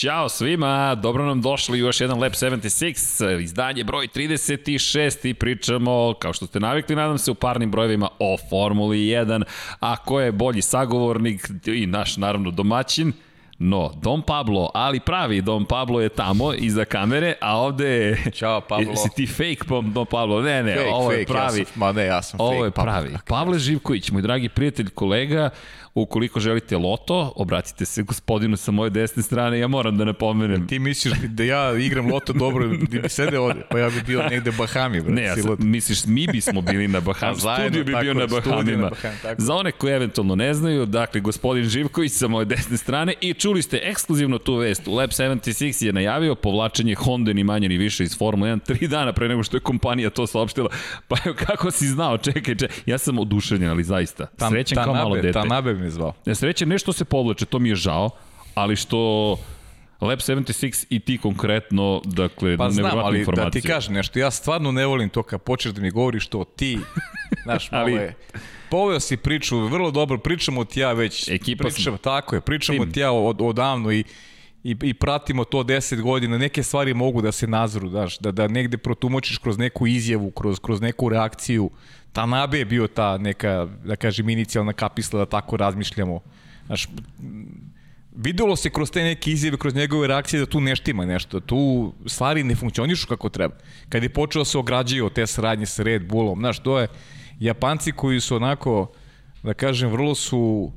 Ćao svima, dobro nam došli u još jedan Lab 76, izdanje broj 36 i pričamo, kao što ste navikli, nadam se, u parnim brojevima o Formuli 1, a ko je bolji sagovornik i naš, naravno, domaćin, No, Dom Pablo, ali pravi Dom Pablo je tamo iza kamere, a ovde je... Ćao Pablo. Si ti fake Dom Pablo? Ne, ne, fake, ovo je fake, pravi. Ja sam, ma ne, ja sam ovo fake je pravi. Pablo. Pavle Živković, moj dragi prijatelj, kolega, Ukoliko želite loto, obratite se gospodinu sa moje desne strane, ja moram da napomenem. Ti misliš da ja igram loto dobro, da bi sede ovde, pa ja bi bio negde Bahami. Bro, ne, ja sam, misliš, mi bismo bili na Bahami, studio bi bio na Bahamima. Na Baham, Za one koji eventualno ne znaju, dakle, gospodin Živković sa moje desne strane i čuli ste ekskluzivno tu vest. Lab 76 je najavio povlačenje Honda ni manje ni više iz Formule 1 tri dana pre nego što je kompanija to saopštila. Pa kako si znao, čekaj, čekaj, ja sam oduševljen, ali zaista. Srećan kao malo dete. Tanabe mi zvao. Sreće nešto se povlače, to mi je žao, ali što Lab 76 i ti konkretno, dakle, pa znam, ali informacija. da ti kažem nešto, ja stvarno ne volim to kad počneš da mi govoriš to ti, znaš, malo ali... je, poveo si priču, vrlo dobro, pričamo ti ja već, Ekipa pričam, sam. tako je, pričamo ti ja od, odavno i i, i pratimo to 10 godina, neke stvari mogu da se nazoru, daš, da, da negde protumočiš kroz neku izjavu, kroz, kroz neku reakciju. Tanabe je bio ta neka, da kažem, inicijalna kapisla da tako razmišljamo. Znaš, videlo se kroz te neke izjave, kroz njegove reakcije da tu neštima nešto, tu stvari ne funkcionišu kako treba. Kad je počeo da se ograđaju od te saradnje sa Red Bullom, znaš, to je Japanci koji su onako, da kažem, vrlo su,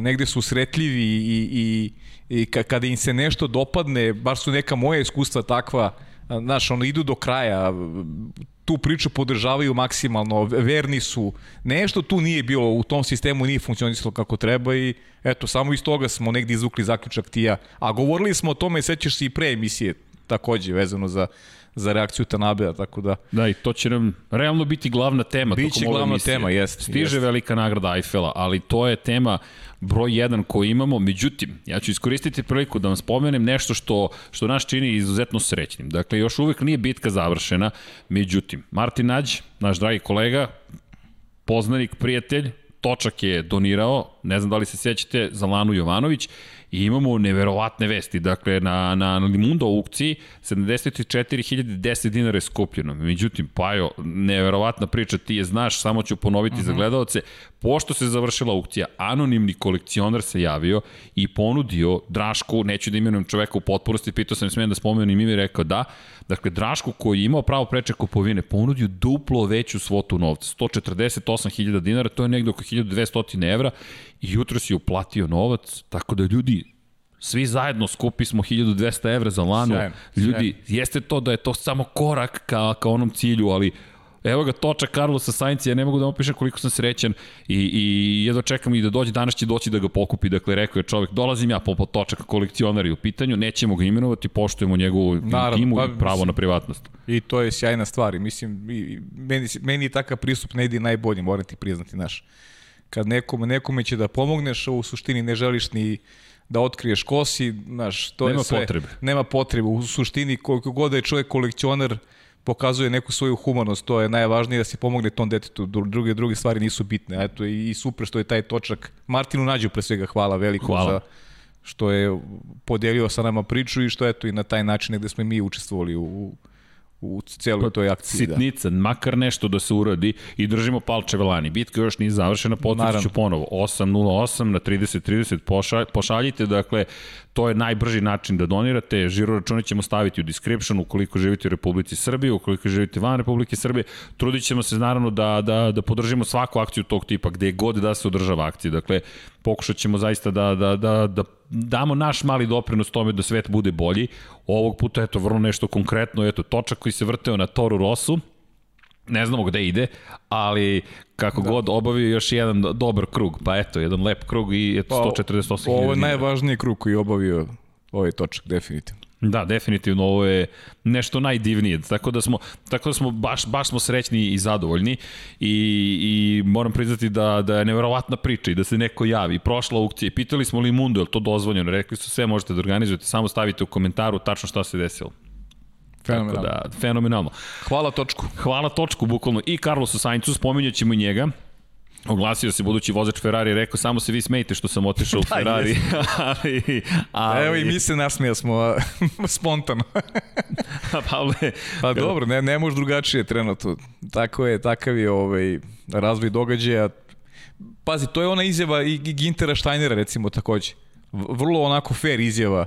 negde su sretljivi i, i, i kada im se nešto dopadne, bar su neka moja iskustva takva, znaš, ono, idu do kraja, tu priču podržavaju maksimalno, verni su. Nešto tu nije bilo, u tom sistemu nije funkcionisalo kako treba i eto, samo iz toga smo negdje izvukli zaključak tija. A govorili smo o tome, sećaš se i pre emisije, takođe, vezano za, za reakciju Tanabea, tako da... Da, i to će nam realno biti glavna tema. Biće glavna emisije. tema, jest. Stiže jest. velika nagrada Eiffela, ali to je tema broj 1 koji imamo. Međutim, ja ću iskoristiti priliku da vam spomenem nešto što, što nas čini izuzetno srećnim. Dakle, još uvek nije bitka završena. Međutim, Martin Nađ, naš dragi kolega, poznanik, prijatelj, Točak je donirao, ne znam da li se sjećate, za Lanu Jovanović, i imamo neverovatne vesti. Dakle, na, na Limundo aukciji 74.010 dinara je skupljeno. Međutim, Pajo, neverovatna priča, ti je znaš, samo ću ponoviti uh -huh. za mhm. gledalce. Pošto se završila aukcija, anonimni kolekcionar se javio i ponudio Drašku, neću da imenujem čoveka u potpunosti, pitao sam smijem da spomenem ime i rekao da, dakle Drašku koji je imao pravo preče kupovine, ponudio duplo veću svotu novca, 148.000 dinara, to je negde oko 1200 evra i jutro si uplatio novac, tako da ljudi svi zajedno skupi smo 1200 evra za lanu. Sjajan, ljudi, sjajan. jeste to da je to samo korak ka, ka onom cilju, ali Evo ga toča Carlosa Sainca, ja ne mogu da opišem koliko sam srećan i, i jedno čekam i da dođe, danas će doći da ga pokupi, dakle rekao je čovjek, dolazim ja po, po točaka kolekcionari u pitanju, nećemo ga imenovati, poštujemo njegovu Naravno, intimu pa, i pravo na privatnost. I to je sjajna stvar i mislim, i, meni, meni je takav pristup ne ide najbolji, moram ti priznati, naš. Kad nekome, nekome će da pomogneš, a u suštini ne želiš ni da otkriješ kosi, znaš, to nema je sve. Potrebe. Nema potrebe. U suštini, koliko god da je čovjek kolekcionar, pokazuje neku svoju humanost, to je najvažnije da se pomogne tom detetu, druge druge stvari nisu bitne. Eto i, i super što je taj točak Martinu Nađu pre svega hvala veliko hvala. za što je podelio sa nama priču i što eto i na taj način gde smo i mi učestvovali u, u celoj pa, toj akciji. Da. Sitnica, da. makar nešto da se uradi i držimo palče velani. Bitka još nije završena, podsjetit ću ponovo. 8.08 na 30.30 pošalj, pošaljite, dakle, to je najbrži način da donirate. Žiro račune ćemo staviti u description ukoliko živite u Republici Srbije, ukoliko živite van Republike Srbije. Trudit ćemo se naravno da, da, da podržimo svaku akciju tog tipa, gde god da se održava akcija. Dakle, pokušat ćemo zaista da, da, da, da damo naš mali doprinos tome da svet bude bolji. Ovog puta, eto, vrlo nešto konkretno, eto, točak koji se vrteo na Toru Rosu, ne znamo gde ide, ali kako da. god obavio još jedan dobar krug, pa eto, jedan lep krug i eto, 148.000. Pa, ovo je najvažniji krug koji je obavio ovaj točak, definitivno. Da, definitivno ovo je nešto najdivnije. Tako da smo tako da smo baš baš smo srećni i zadovoljni i i moram priznati da da je neverovatna priča i da se neko javi. Prošla aukcija pitali smo li Mundo, je to dozvoljeno? Rekli su sve možete da organizujete, samo stavite u komentaru tačno šta se desilo. Fenomenalno. Tako da, fenomenalno. Hvala točku. Hvala točku, bukvalno. I Carlosu Saincu, spominjat ćemo i njega. Oglasio se budući vozač Ferrari, rekao samo se vi smejte što sam otišao u da, Ferrari. ali, ali... Evo i mi se nasmija smo spontano. Pavle... Pa dobro, ne, ne može drugačije trenutno. Tako je, takav je ovaj, razvoj događaja. Pazi, to je ona izjava i Gintera Steinera recimo takođe. Vrlo onako fair izjava.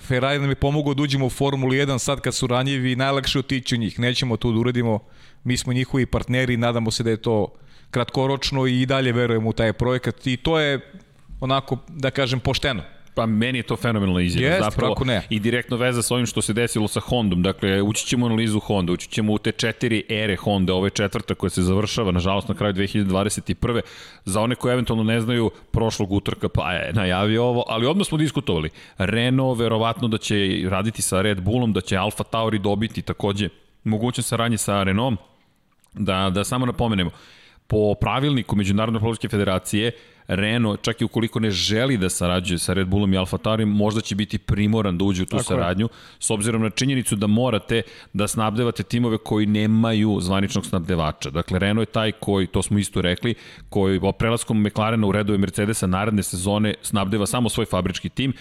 Ferrari nam je pomogao da uđemo u Formulu 1 sad kad su ranjivi, najlakše otići u njih. Nećemo to da uradimo. Mi smo njihovi partneri i nadamo se da je to kratkoročno i dalje verujemo u taj projekat i to je onako, da kažem, pošteno. Pa meni je to fenomenalna izjava. Jest, Zapravo, kako ne. I direktno veza sa ovim što se desilo sa Hondom. Dakle, ući ćemo u analizu Honda, ući ćemo u te četiri ere Honda, ove četvrta koja se završava, nažalost, na kraju 2021. Za one koji eventualno ne znaju, prošlog utorka pa je najavio ovo, ali odmah smo diskutovali. Renault verovatno da će raditi sa Red Bullom, da će Alfa Tauri dobiti takođe mogućnost saradnje sa Renault. Da, da samo napomenemo, po pravilniku Međunarodne političke federacije, Renault, čak i ukoliko ne želi da sarađuje sa Red Bullom i Alfa Taurim, možda će biti primoran da uđe u tu Tako saradnju, je. s obzirom na činjenicu da morate da snabdevate timove koji nemaju zvaničnog snabdevača. Dakle, Renault je taj koji, to smo isto rekli, koji prelaskom McLarena u redove Mercedesa naredne sezone snabdeva samo svoj fabrički tim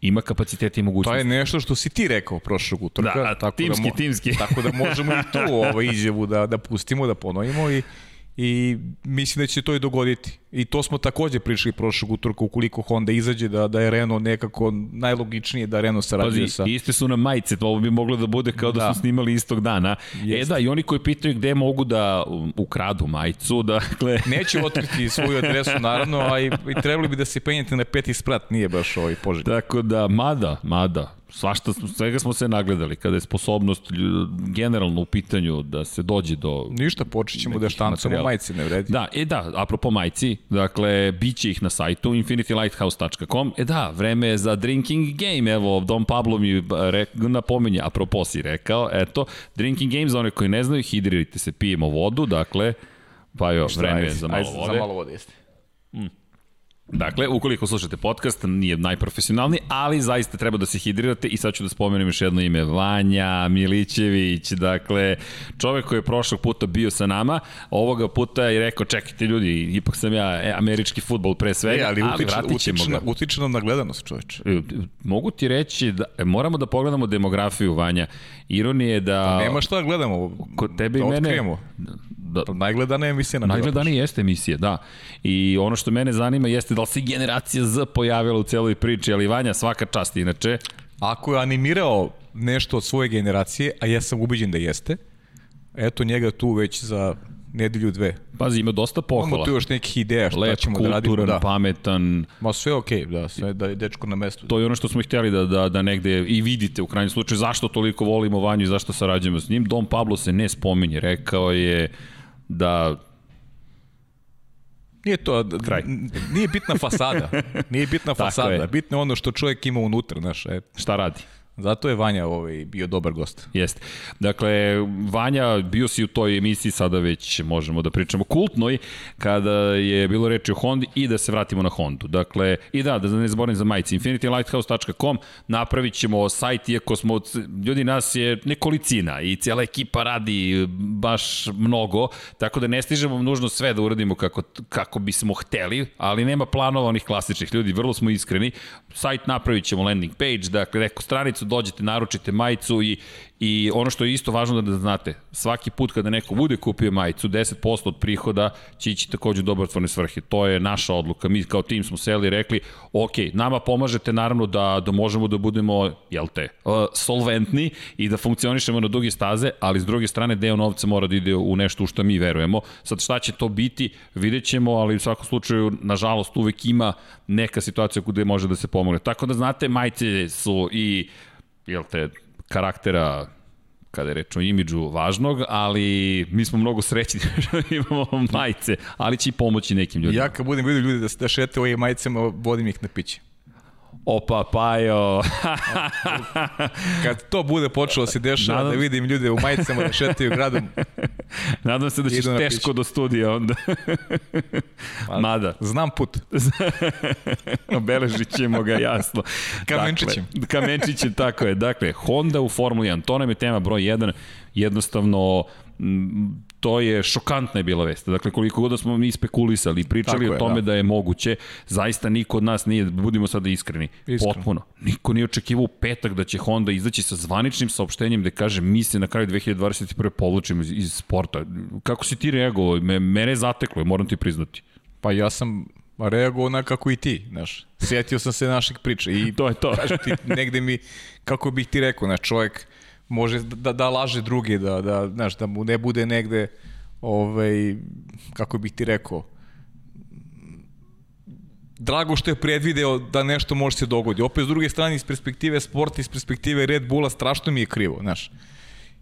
ima kapacitete i mogućnosti. To je nešto što si ti rekao prošlog utorka. Da, tako timski, da mo, timski. Tako da možemo i tu ovaj izjavu da, da pustimo, da ponovimo i i mislim da će to i dogoditi. I to smo takođe prišli prošlog utorka ukoliko Honda izađe da, da je Renault nekako najlogičnije da Renault sarađuje sa... Iste su na majice, to bi moglo da bude kao da, da smo snimali istog dana. Jest. E da, i oni koji pitaju gde mogu da ukradu majicu, dakle... Neće otkriti svoju adresu, naravno, a i, i trebali bi da se penjete na peti sprat, nije baš ovaj poželj. Tako da, mada, mada, svašta, svega smo se nagledali kada je sposobnost generalno u pitanju da se dođe do... Ništa, počet ćemo da štancamo majice, ne vredi. Da, e da, apropo majci, dakle, bit će ih na sajtu infinitylighthouse.com. E da, vreme je za drinking game, evo, Dom Pablo mi re, napominje, apropo si rekao, eto, drinking game za one koji ne znaju, hidrirajte se, pijemo vodu, dakle, pa jo, vreme je za malo vode. Za malo vode, jeste. Mm. Dakle, ukoliko slušate podcast, nije najprofesionalni, ali zaista treba da se hidrirate i sad ću da spomenem još jedno ime, Vanja Milićević, dakle, čovek koji je prošlog puta bio sa nama, ovoga puta je rekao, čekajte ljudi, ipak sam ja e, američki futbol pre svega, e, ali, ali utiče, vratit ćemo utiče, ga. Utiče nam na gledanost, čoveč. E, mogu ti reći da e, moramo da pogledamo demografiju Vanja. Ironije da... Pa nema šta da gledamo, kod tebe da i mene... Otkrijemo. Da, najgledanija emisija na Najgledanija jeste emisija, da. I ono što mene zanima jeste da li se generacija Z pojavila u celoj priči, ali Vanja svaka čast inače. Ako je animirao nešto od svoje generacije, a ja sam ubiđen da jeste, eto njega tu već za nedelju dve. Pazi, ima dosta pohvala. Imamo tu još nekih ideja šta Lep, ćemo kulturan, da radimo. Da. pametan. Ma sve okej, okay, da, sve da je dečko na mestu. To je ono što smo htjeli da, da, da negde i vidite u krajnjem slučaju zašto toliko volimo Vanju i zašto sarađujemo s njim. Dom Pablo se ne spominje, rekao je da Nije to, Kraj. nije bitna fasada. Nije bitna fasada. Bitno je ono što čovjek ima unutra, znaš. E. Šta radi? Zato je Vanja ovaj, bio dobar gost. Jeste. Dakle, Vanja, bio si u toj emisiji, sada već možemo da pričamo kultnoj, kada je bilo reči o Hondi i da se vratimo na Hondu. Dakle, i da, da ne zaboravim za majice, infinitylighthouse.com, napravit ćemo sajt, iako smo, ljudi nas je nekolicina i cijela ekipa radi baš mnogo, tako da ne stižemo nužno sve da uradimo kako, kako bismo hteli, ali nema planova onih klasičnih ljudi, vrlo smo iskreni. Sajt napravit ćemo landing page, dakle, neku stranicu majicu, dođete, naručite majicu i, i ono što je isto važno da, znate, svaki put kada neko bude kupio majicu, 10% od prihoda će ići takođe u dobrotvorne svrhe. To je naša odluka. Mi kao tim smo seli i rekli, ok, nama pomažete naravno da, da možemo da budemo, jel te, uh, solventni i da funkcionišemo na duge staze, ali s druge strane deo novca mora da ide u nešto u što mi verujemo. Sad šta će to biti, vidjet ćemo, ali u svakom slučaju, nažalost, uvek ima neka situacija gde može da se pomogne. Tako da znate, majice su i jel te, karaktera kada je reč o imidžu važnog, ali mi smo mnogo srećni što imamo majice, ali će i pomoći nekim ljudima. Ja kad budem vidio ljudi da, da šete ovim majicama, vodim ih na piće. Opa, Pajo. Kad to bude počelo da se dešava, Nadam... da vidim ljude u majicama da šetaju gradom. Nadam se da ćeš teško do studija onda. Pa, Mada. Znam put. Obeležit ćemo ga jasno. Kamenčićem. Dakle, kamenčićem, tako je. Dakle, Honda u Formuli 1, to nam je tema broj 1 jednostavno to je šokantna je bila vest. Dakle, koliko god da smo mi spekulisali i pričali je, o tome da. da je moguće, zaista niko od nas nije, budimo sada iskreni, Iskreno. potpuno. Niko nije očekivao u petak da će Honda izaći sa zvaničnim saopštenjem da kaže mi se na kraju 2021. povlačimo iz, iz sporta. Kako si ti reagovao? Me, mene je zateklo, moram ti priznati. Pa ja sam reagovao na kako i ti, znaš. Sjetio sam se naših priča i to je to. Kaži ti, negde mi, kako bih ti rekao, znaš, čovjek može da, da laže drugi, da, da, znaš, da mu ne bude negde, ovaj, kako bih ti rekao, drago što je predvideo da nešto može se dogodi. Opet s druge strane, iz perspektive sporta, iz perspektive Red Bulla, strašno mi je krivo, znaš.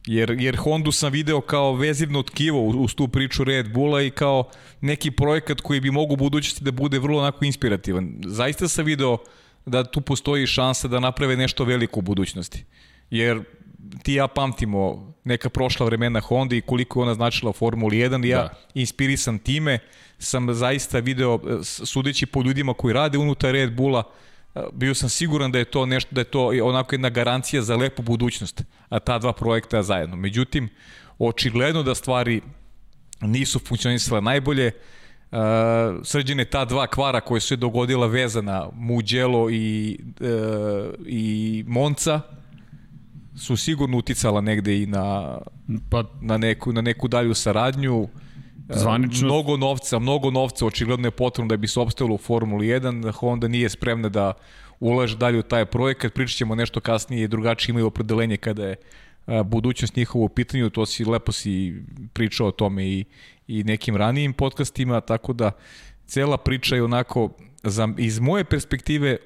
Jer, jer Hondu sam video kao vezivno tkivo uz tu priču Red Bulla i kao neki projekat koji bi mogu u budućnosti da bude vrlo onako inspirativan. Zaista sam video da tu postoji šansa da naprave nešto veliko u budućnosti. Jer ti ja pamtimo neka prošla vremena Honda i koliko je ona značila u Formuli 1 i ja da. inspirisan time sam zaista video, sudeći po ljudima koji rade unutar Red Bulla, bio sam siguran da je to nešto, da je to onako jedna garancija za lepu budućnost, a ta dva projekta zajedno. Međutim, očigledno da stvari nisu funkcionisale najbolje, Uh, srđene ta dva kvara koje su se dogodila vezana Mugello i, uh, i Monca su sigurno uticala negde i na, pa, na, neku, na neku dalju saradnju. Zvanično. Mnogo novca, mnogo novca očigledno je potrebno da bi se opstavilo u Formuli 1. Honda nije spremna da ulaže dalje u taj projekat. Pričat ćemo nešto kasnije, drugačije imaju opredelenje kada je budućnost njihovo u pitanju, to si lepo si pričao o tome i, i nekim ranijim podcastima, tako da cela priča je onako za, iz moje perspektive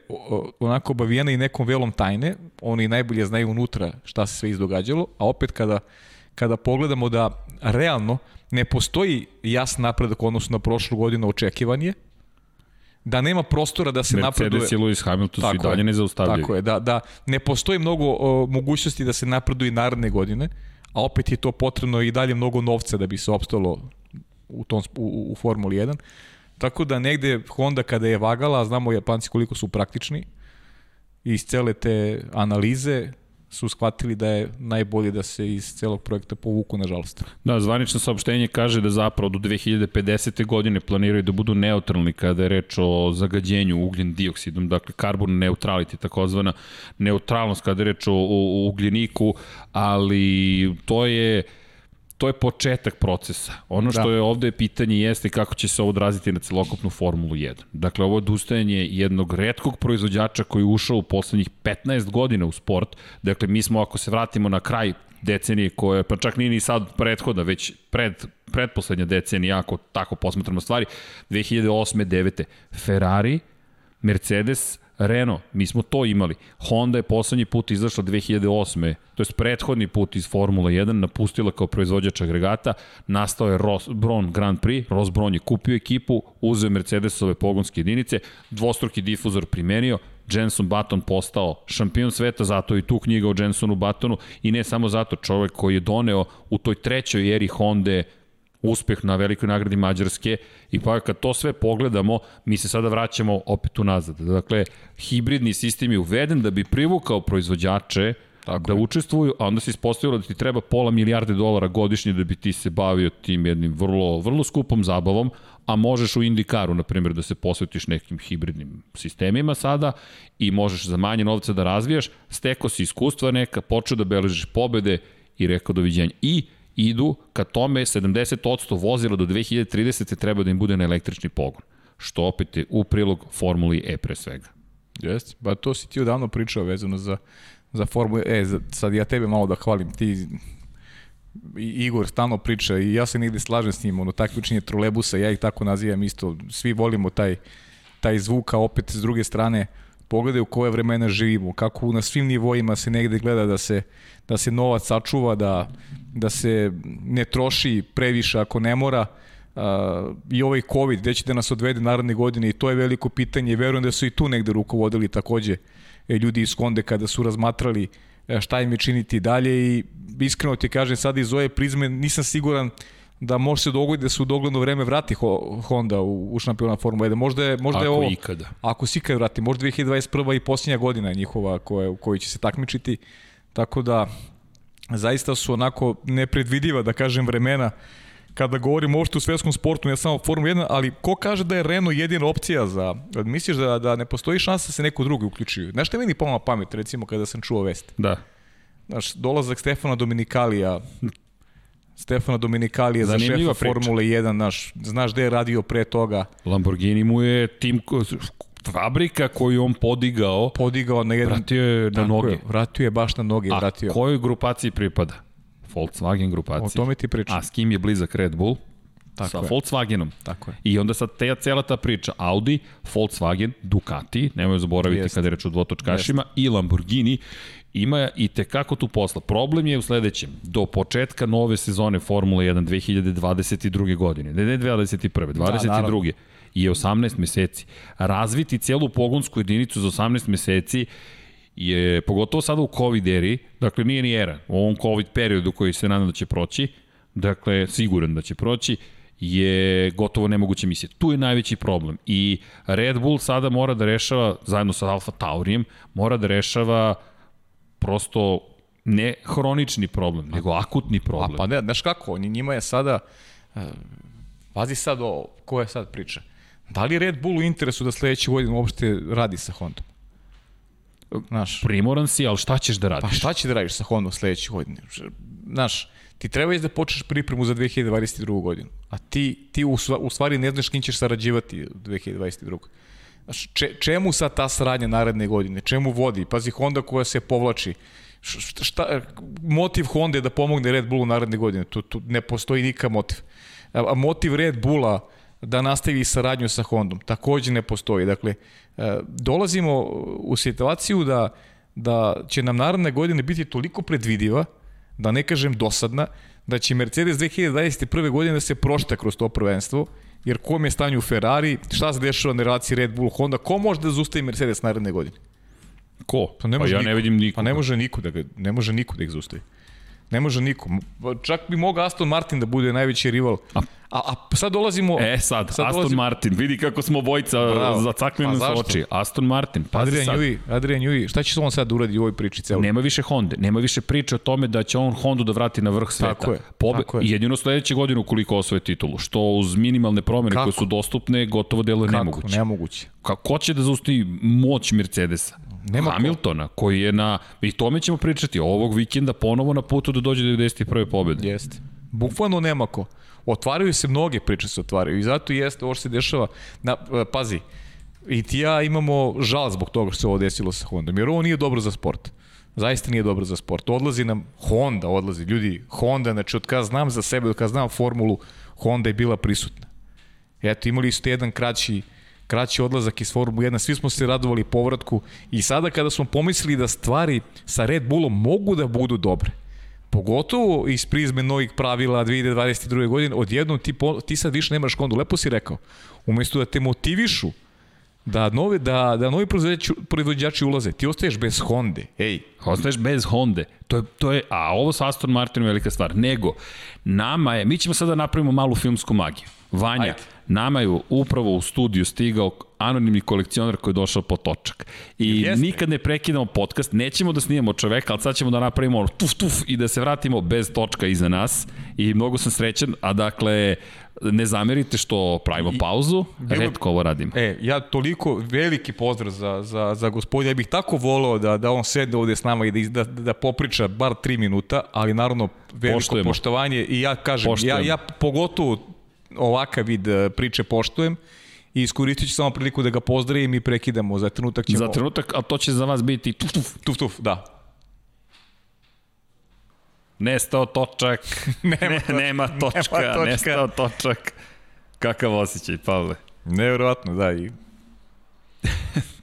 onako obavijena i nekom velom tajne, oni najbolje znaju unutra šta se sve izdogađalo, a opet kada, kada pogledamo da realno ne postoji jasan napredak odnosno na prošlu godinu očekivanje, da nema prostora da se Mercedes napreduje. Mercedes i Lewis Hamilton su i dalje ne zaustavljaju. Tako je, da, da ne postoji mnogo o, mogućnosti da se napreduje naredne godine, a opet je to potrebno i dalje mnogo novca da bi se opstalo u, tom, u, u Formuli 1. Tako da negde Honda kada je vagala, znamo Japanci koliko su praktični, iz cele te analize su shvatili da je najbolje da se iz celog projekta povuku, nažalost. Da, zvanično saopštenje kaže da zapravo do 2050. godine planiraju da budu neutralni kada je reč o zagađenju ugljen dioksidom, dakle carbon neutrality, takozvana neutralnost kada je reč o, o, o ugljeniku, ali to je to je početak procesa. Ono što da. je ovde pitanje jeste kako će se ovo odraziti na celokupnu Formulu 1. Dakle, ovo je odustajanje jednog redkog proizvođača koji je ušao u poslednjih 15 godina u sport. Dakle, mi smo, ako se vratimo na kraj decenije koje, pa čak nije ni sad prethoda, već pred, predposlednja decenija, ako tako posmatramo stvari, 2008. 9. Ferrari, Mercedes, Renault, mi smo to imali. Honda je poslednji put izašla 2008. To je prethodni put iz Formula 1, napustila kao proizvođač agregata, nastao je Ross Brown Grand Prix, Ross Brown je kupio ekipu, uzeo Mercedesove pogonske jedinice, dvostruki difuzor primenio, Jenson Button postao šampion sveta, zato i tu knjiga o Jensonu Buttonu i ne samo zato čovek koji je doneo u toj trećoj eri Honda uspeh na velikoj nagradi Mađarske i pa kad to sve pogledamo, mi se sada vraćamo opet unazad. Dakle, hibridni sistem je uveden da bi privukao proizvođače Tako da je. učestvuju, a onda se ispostavilo da ti treba pola milijarde dolara godišnje da bi ti se bavio tim jednim vrlo, vrlo skupom zabavom, a možeš u Indikaru, na primjer, da se posvetiš nekim hibridnim sistemima sada i možeš za manje novca da razvijaš, steko si iskustva neka, počeo da beležiš pobede i rekao doviđenja. I idu ka tome 70% vozila do 2030. treba da im bude na električni pogon. Što opet je u prilog Formuli E pre svega. Jeste, ba to si ti odavno pričao vezano za, za Formulu E. Sad ja tebe malo da hvalim, ti Igor stalno priča i ja se nigde slažem s njim, ono takmičenje trolebusa, ja ih tako nazivam isto, svi volimo taj, taj zvuk, a opet s druge strane pogledaj u koje vremena živimo, kako na svim nivoima se negde gleda da se, da se novac sačuva, da, da se ne troši previše ako ne mora, uh, i ovaj COVID, gde će da nas odvede naredne godine i to je veliko pitanje i verujem da su i tu negde rukovodili takođe e, ljudi iz Konde kada su razmatrali e, šta im je činiti dalje i iskreno ti kažem sad iz ove prizme nisam siguran da može se dogoditi da se u dogledno vreme vrati Honda u, u šampiona Formula 1. Možda je, možda ako je ovo... ikada. Ako se ikada vrati. Možda 2021. i posljednja godina njihova koja, u kojoj će se takmičiti. Tako da zaista su onako nepredvidiva, da kažem, vremena kada govorimo uopšte u svetskom sportu, ne samo Formula 1, ali ko kaže da je Renault jedina opcija za... Misliš da, da ne postoji šansa da se neko drugi uključuje? Znaš što je meni pomala pamet, recimo, kada sam čuo vest? Da. Znaš, dolazak Stefana Dominikalija, Stefana Dominikalija za šefa Formule 1, znaš, znaš gde je radio pre toga. Lamborghini mu je tim fabrika koju on podigao. Podigao na jedan... Vratio je na noge. Je, vratio je baš na noge. A vratio. kojoj grupaciji pripada? Volkswagen grupaciji. O tome ti pričam. A s kim je blizak Red Bull? Tako sa je. Volkswagenom. Tako je. I onda sad te, cela ta priča Audi, Volkswagen, Ducati, nemoj zaboraviti Jest. kada je reč o dvotočkašima, Jest. i Lamborghini ima i te kako tu posla. Problem je u sledećem. Do početka nove sezone Formula 1 2022. godine, ne, ne 21. 22. Da, je 18 meseci. Razviti celu pogonsku jedinicu za 18 meseci je, pogotovo sada u COVID eri, dakle nije ni era, u ovom COVID periodu koji se nadam da će proći, dakle siguran da će proći, je gotovo nemoguća misija. Tu je najveći problem. I Red Bull sada mora da rešava, zajedno sa Alfa Taurijem, mora da rešava prosto ne hronični problem, nego akutni problem. A pa ne, znaš kako, njima je sada, uh, pazi sad o, ko je sad priča. Da li Red Bull u interesu da sledeći godin uopšte radi sa Hondom? Znaš, Primoran si, ali šta ćeš da radiš? Pa šta ćeš da radiš sa Hondom sledeće godine? Znaš, ti treba da počneš pripremu za 2022. godinu, a ti, ti u, u stvari ne znaš kim ćeš sarađivati 2022. Znaš, če, čemu sad ta saradnja naredne godine? Čemu vodi? Pazi, Honda koja se povlači. Šta, šta, motiv Honda je da pomogne Red Bullu naredne godine. Tu, tu ne postoji nikakav motiv. A motiv Red Bulla da nastavi saradnju sa Hondom. Takođe ne postoji. Dakle, e, dolazimo u situaciju da, da će nam naredne godine biti toliko predvidiva, da ne kažem dosadna, da će Mercedes 2021. godine da se prošta kroz to prvenstvo, jer kom je stanju Ferrari, šta se dešava na relaciji Red Bull Honda, ko može da zustavi Mercedes naredne godine? Ko? Pa, ne može pa ja niko. ne vidim niko. Pa ne može niko da ga, ne može niko da ih zustavi. Ne može niko. Čak bi mogao Aston Martin da bude najveći rival. A, a, a sad dolazimo... E sad, sad Aston dolazimo... Martin, vidi kako smo bojica zacakljeni pa, oči. Aston Martin, pazi Adrian. Njuji, Adrian Njuji, šta će on sad uradi u ovoj priči celo? Nema više Honda, nema više priče o tome da će on Hondu da vrati na vrh sveta. Tako je, Pobe... tako je. Jedino sledeće godine ukoliko osvoje titulu, što uz minimalne promene kako? koje su dostupne, gotovo delo je nemoguće. Kako? Nemoguće. Kako će da zaustavi moć Mercedesa? Nema Hamiltona, ko. koji je na, i tome ćemo pričati, ovog vikenda ponovo na putu da dođe do 91. pobjede. Jeste. Bukvalno nema ko. Otvaraju se mnoge priče se otvaraju i zato jeste ovo što se dešava. Na, e, pazi, i ti ja imamo žal zbog toga što se ovo desilo sa Hondom, jer ovo nije dobro za sport. Zaista nije dobro za sport. Odlazi nam Honda, odlazi. Ljudi, Honda, znači od kada znam za sebe, od kada znam formulu, Honda je bila prisutna. Eto, imali ste jedan kraći kraći odlazak iz Formule 1, svi smo se radovali povratku i sada kada smo pomislili da stvari sa Red Bullom mogu da budu dobre, pogotovo iz prizme novih pravila 2022. godine, odjednom ti, ti sad više nemaš kondu, lepo si rekao, umesto da te motivišu da novi, da, da novi proizvođači, proizvođači ulaze, ti ostaješ bez Honde, ej. Ostaješ bez Honde, to je, to je, a ovo sa Aston Martin je velika stvar, nego, nama je, mi ćemo sada da napravimo malu filmsku magiju. Vanja, Ajde. Nama je upravo u studiju stigao anonimni kolekcionar koji je došao po točak. I Jeste. nikad ne prekidamo podcast, nećemo da snimamo čoveka, ali sad ćemo da napravimo ono tuf tuf i da se vratimo bez točka iza nas. I mnogo sam srećan, a dakle, ne zamerite što pravimo pauzu, bilo, redko ovo radim. E, ja toliko veliki pozdrav za, za, za gospodina, ja bih tako volao da, da on sedne ovde s nama i da, da, da popriča bar 3 minuta, ali naravno veliko Poštujemo. poštovanje i ja kažem, Poštujemo. ja, ja pogotovo ovakav vid e, priče poštujem i iskoristit ću samo priliku da ga pozdravim i prekidamo. Za trenutak ćemo... Za trenutak, a to će za vas biti tuf tuf. Tuf tuf, da. Nestao točak. nema, ne, nema točka, nema točka. Nestao točak. Kakav osjećaj, Pavle? Nevjerojatno, da. I...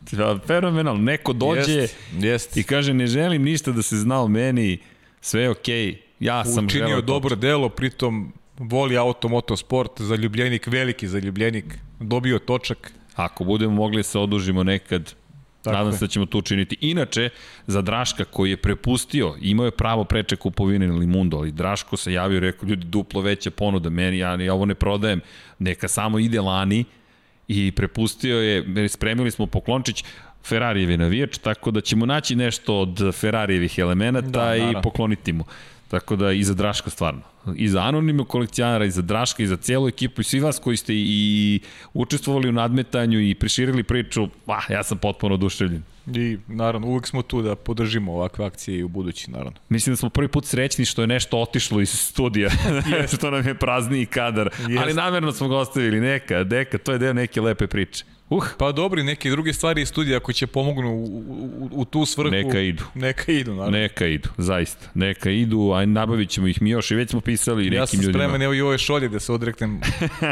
Fenomenal. Neko dođe jest, jest. i kaže ne želim ništa da se zna o meni, sve je okej. Okay. Ja sam Učinio dobro delo, pritom voli auto, motosport, zaljubljenik, veliki zaljubljenik, dobio točak. Ako budemo mogli se odužimo nekad, Tako Nadam se da ćemo to učiniti. Inače, za Draška koji je prepustio, imao je pravo preče kupovine na Limundo, ali Draško se javio i rekao, ljudi, duplo veća ponuda meni, ja, ja ovo ne prodajem, neka samo ide lani i prepustio je, spremili smo poklončić, Ferrarijevi navijač, tako da ćemo naći nešto od Ferrarijevih elemenata da, i pokloniti mu. Tako da i za Draška stvarno. I za anonimnog kolekcionara, i za Draška, i za cijelu ekipu, i svi vas koji ste i učestvovali u nadmetanju i priširili priču, pa ja sam potpuno oduševljen. I naravno, uvek smo tu da podržimo ovakve akcije i u budući, naravno. Mislim da smo prvi put srećni što je nešto otišlo iz studija, što nam je prazniji kadar, Jest. ali namerno smo ga ostavili, neka, neka, to je deo neke lepe priče. Uh. Pa dobri, neke druge stvari iz studija ako će pomognu u, u, u tu svrhu. Neka idu. Neka idu, naravno. Neka idu, zaista. Neka idu, a nabavit ćemo ih mi još i već smo pisali nekim ljudima. Ja sam ljudima. spreman, evo i ove šolje da se odreknem,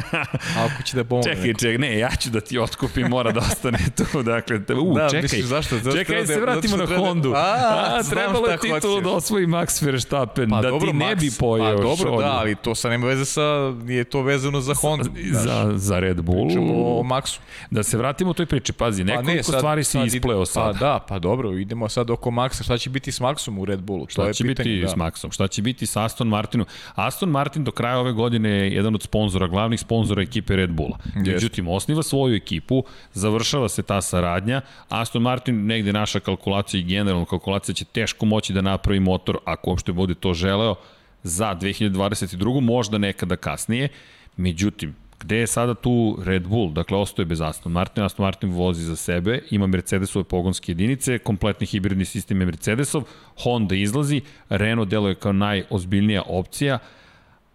ako će da pomogne. Čekaj, čekaj, ne, ja ću da ti otkupim, mora da ostane tu. Dakle, u, da, čekaj. Misliš, zašto? zašto čekaj, da se vratimo na Hondu. A, a trebalo je ti tu da osvoji Max Verstappen, pa, da dobro, ti ne Max, bi pojeo pa, dobro, šolju. da, ali to sa nema veze sa, nije to vezano za Honda. Za, za Red Bull. Pričamo o Maxu. Da se vratimo u toj priči pazi, nekoliko pa ne, sad, stvari si ispleo sad. Pa da, pa dobro, idemo sad oko Maxa. Šta će biti s Maxom u Red Bullu? Šta to će je pitanje, biti da. s Maxom? Šta će biti s Aston Martinom? Aston Martin do kraja ove godine je jedan od sponzora, glavnih sponzora ekipe Red Bulla. Yes. Međutim, osniva svoju ekipu, završava se ta saradnja. Aston Martin, negde naša kalkulacija i generalna kalkulacija će teško moći da napravi motor, ako uopšte bude to želeo, za 2022. možda nekada kasnije. Međutim, Gde je sada tu Red Bull? Dakle, ostoje bez Aston Martin. Aston Martin vozi za sebe, ima Mercedesove pogonske jedinice, kompletni hibridni sistem je Mercedesov, Honda izlazi, Renault deluje kao najozbiljnija opcija,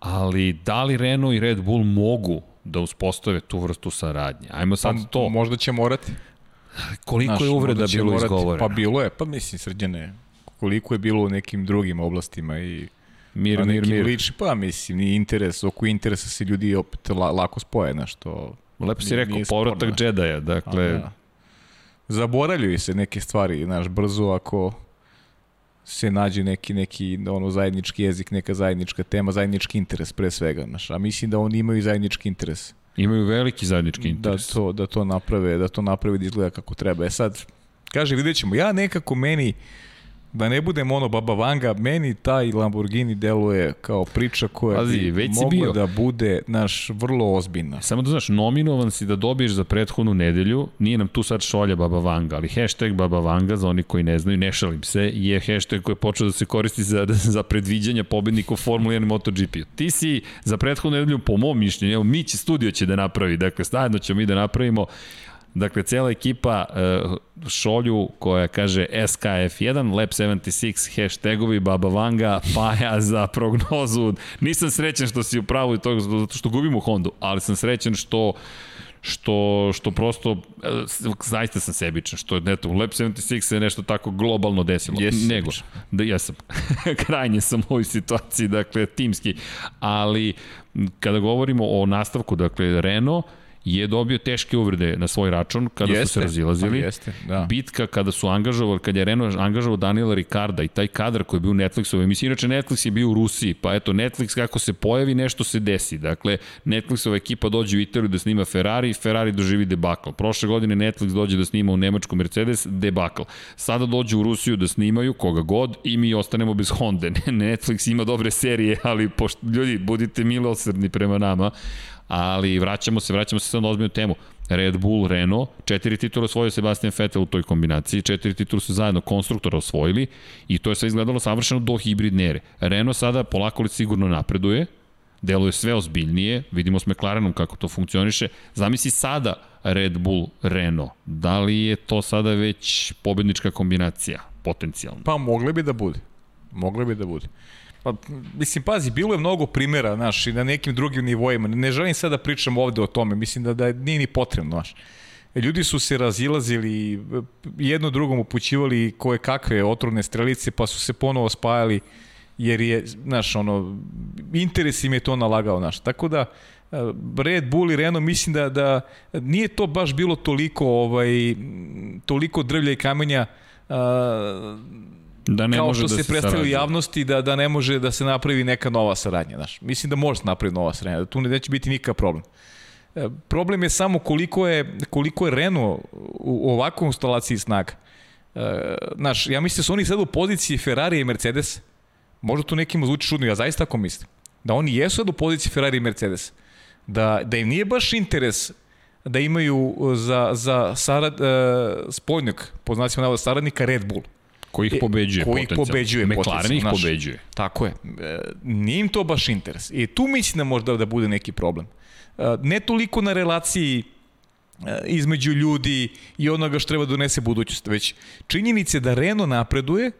ali da li Renault i Red Bull mogu da uspostave tu vrstu saradnje? Ajmo sad pa, to. Možda će morati. Koliko Znaš, je uvreda bilo morati, izgovoreno? Pa bilo je, pa mislim srđane, koliko je bilo u nekim drugim oblastima i Mir, mir, mir. Liči, pa mislim, ni interes, oko interesa se ljudi opet la, lako spoje, na što... Lepo si rekao, povratak Jedi-a, dakle... A, da. Zaboravljaju se neke stvari, znaš, brzo ako se nađe neki, neki ono, zajednički jezik, neka zajednička tema, zajednički interes pre svega, znaš, a mislim da oni imaju zajednički interes. Imaju veliki zajednički da interes. Da to, da to naprave, da to naprave da izgleda kako treba. E sad, kaže, vidjet ćemo, ja nekako meni, uh, da ne budem ono Baba Vanga, meni taj Lamborghini deluje kao priča koja Pazi, bi već mogla bio. da bude naš vrlo ozbiljna. Samo da znaš, nominovan si da dobiješ za prethodnu nedelju, nije nam tu sad šolja Baba Vanga, ali hashtag Baba Vanga, za oni koji ne znaju, ne šalim se, je hashtag koji je počeo da se koristi za, za predviđanja pobednika u Formula 1 MotoGP. Ti si za prethodnu nedelju, po mom mišljenju, evo, mi će studio će da napravi, dakle, stavno ćemo mi da napravimo Dakle, cijela ekipa uh, šolju koja kaže SKF1, Lab 76, hashtagovi, Baba Vanga, Paja za prognozu. Nisam srećen što si u pravu i to zato što gubimo Hondu, ali sam srećen što što, što prosto, e, zaista sam sebičan, što eto, u Lab 76 se nešto tako globalno desilo. Yes, Nego, da ja sam, krajnje sam u ovoj situaciji, dakle, timski, ali kada govorimo o nastavku, dakle, Renault, je dobio teške uvrede na svoj račun kada jeste, su se razilazili. Jeste, da. Bitka kada su angažovali, kada je Renault angažovao Daniela Ricarda i taj kadar koji je bio u Netflixovoj emisiji, inače Netflix je bio u Rusiji, pa eto Netflix kako se pojavi nešto se desi. Dakle, Netflixova ekipa dođe u Italiju da snima Ferrari, Ferrari doživi debakl. Prošle godine Netflix dođe da snima u Nemačku Mercedes, debakl. Sada dođe u Rusiju da snimaju koga god i mi ostanemo bez Honda. Netflix ima dobre serije, ali pošto, ljudi, budite milosrdni prema nama ali vraćamo se, vraćamo se sad na ozbiljnu temu. Red Bull, Renault, četiri titula osvojio Sebastian Vettel u toj kombinaciji, četiri titula su zajedno konstruktora osvojili i to je sve izgledalo savršeno do hibridne ere. Renault sada polako li sigurno napreduje, deluje sve ozbiljnije, vidimo s McLarenom kako to funkcioniše. Zamisli sada Red Bull, Renault, da li je to sada već pobednička kombinacija, potencijalno? Pa mogli bi da bude. Mogli bi da bude. Pa, mislim, pazi, bilo je mnogo primjera, znaš, i na nekim drugim nivoima. Ne želim sad da pričam ovde o tome, mislim da, da nije ni potrebno, znaš. E, ljudi su se razilazili, jedno drugom upućivali koje kakve otrovne strelice, pa su se ponovo spajali, jer je, znaš, ono, interes im je to nalagao, znaš. Tako da, e, Red Bull i Renault mislim da, da nije to baš bilo toliko ovaj toliko drvlja i kamenja uh, Da ne kao može što da se, se predstavlja javnosti da, da ne može da se napravi neka nova saradnja. Znaš. Mislim da može se napraviti nova saradnja, da tu neće biti nikakav problem. E, problem je samo koliko je, koliko je Renault u ovakvoj instalaciji snaga. E, znaš, ja mislim da su oni sad u poziciji Ferrari i Mercedes. Možda to nekim zvuči čudno, ja zaista tako mislim. Da oni jesu sad u poziciji Ferrari i Mercedes. Da, da im nije baš interes da imaju za, za sarad, uh, spoljnog, po znacima navoda, saradnika Red Bull Ko ih pobeđuje Ko ih pobeđuje McLaren ih pobeđuje. Tako je. E, nije im to baš interes. I tu mislim da možda da bude neki problem. E, ne toliko na relaciji e, između ljudi i onoga što treba da donese budućnost, već činjenice da Renault napreduje,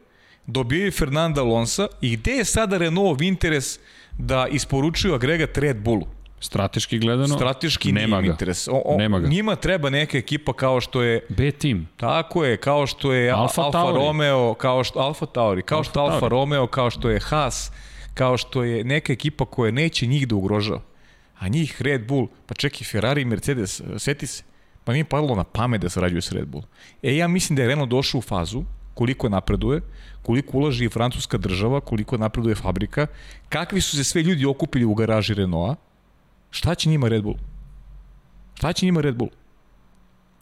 dobijaju Fernanda Alonso i gde je sada Renault interes da isporučuju agregat Red Bullu? Strateški gledano, Strateški nema ga. interes. O, o, nema ga. Njima treba neka ekipa kao što je B tim. Tako je, kao što je Alfa, Alfa, Tauri. Romeo, kao što Alfa Tauri, kao Alfa što Alfa Tauri. Romeo, kao što je Haas, kao što je neka ekipa koja neće njih da ugrožava. A njih Red Bull, pa čekaj Ferrari i Mercedes, seti se, pa nije padalo na pamet da sarađuje s Red Bull. E ja mislim da je Renault došao u fazu koliko napreduje, koliko ulaži i francuska država, koliko napreduje fabrika, kakvi su se sve ljudi okupili u garaži Renaulta, šta će njima Red Bull? Šta će njima Red Bull?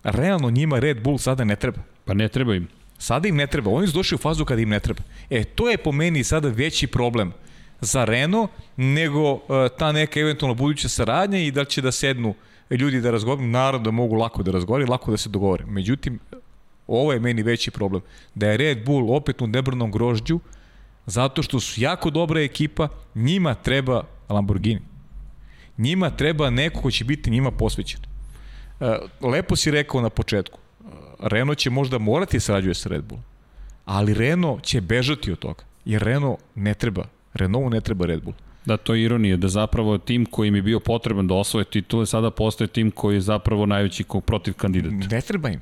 Realno njima Red Bull sada ne treba. Pa ne treba im. Sada im ne treba. Oni su došli u fazu kada im ne treba. E, to je po meni sada veći problem za Renault nego uh, ta neka eventualno buduća saradnja i da će da sednu ljudi da razgovaraju. Naravno da mogu lako da razgovaraju, lako da se dogovore. Međutim, ovo je meni veći problem. Da je Red Bull opet u nebrnom grožđu zato što su jako dobra ekipa, njima treba Lamborghini. Njima treba neko ko će biti njima posvećen. E, lepo si rekao na početku, Renault će možda morati sarađuje sa Red Bull, ali Renault će bežati od toga, jer Renault ne treba, Renault ne treba Red Bull. Da, to je ironija, da zapravo tim koji im je bio potreban da osvoje titule, sada postaje tim koji je zapravo najveći protiv kandidata. Ne treba im.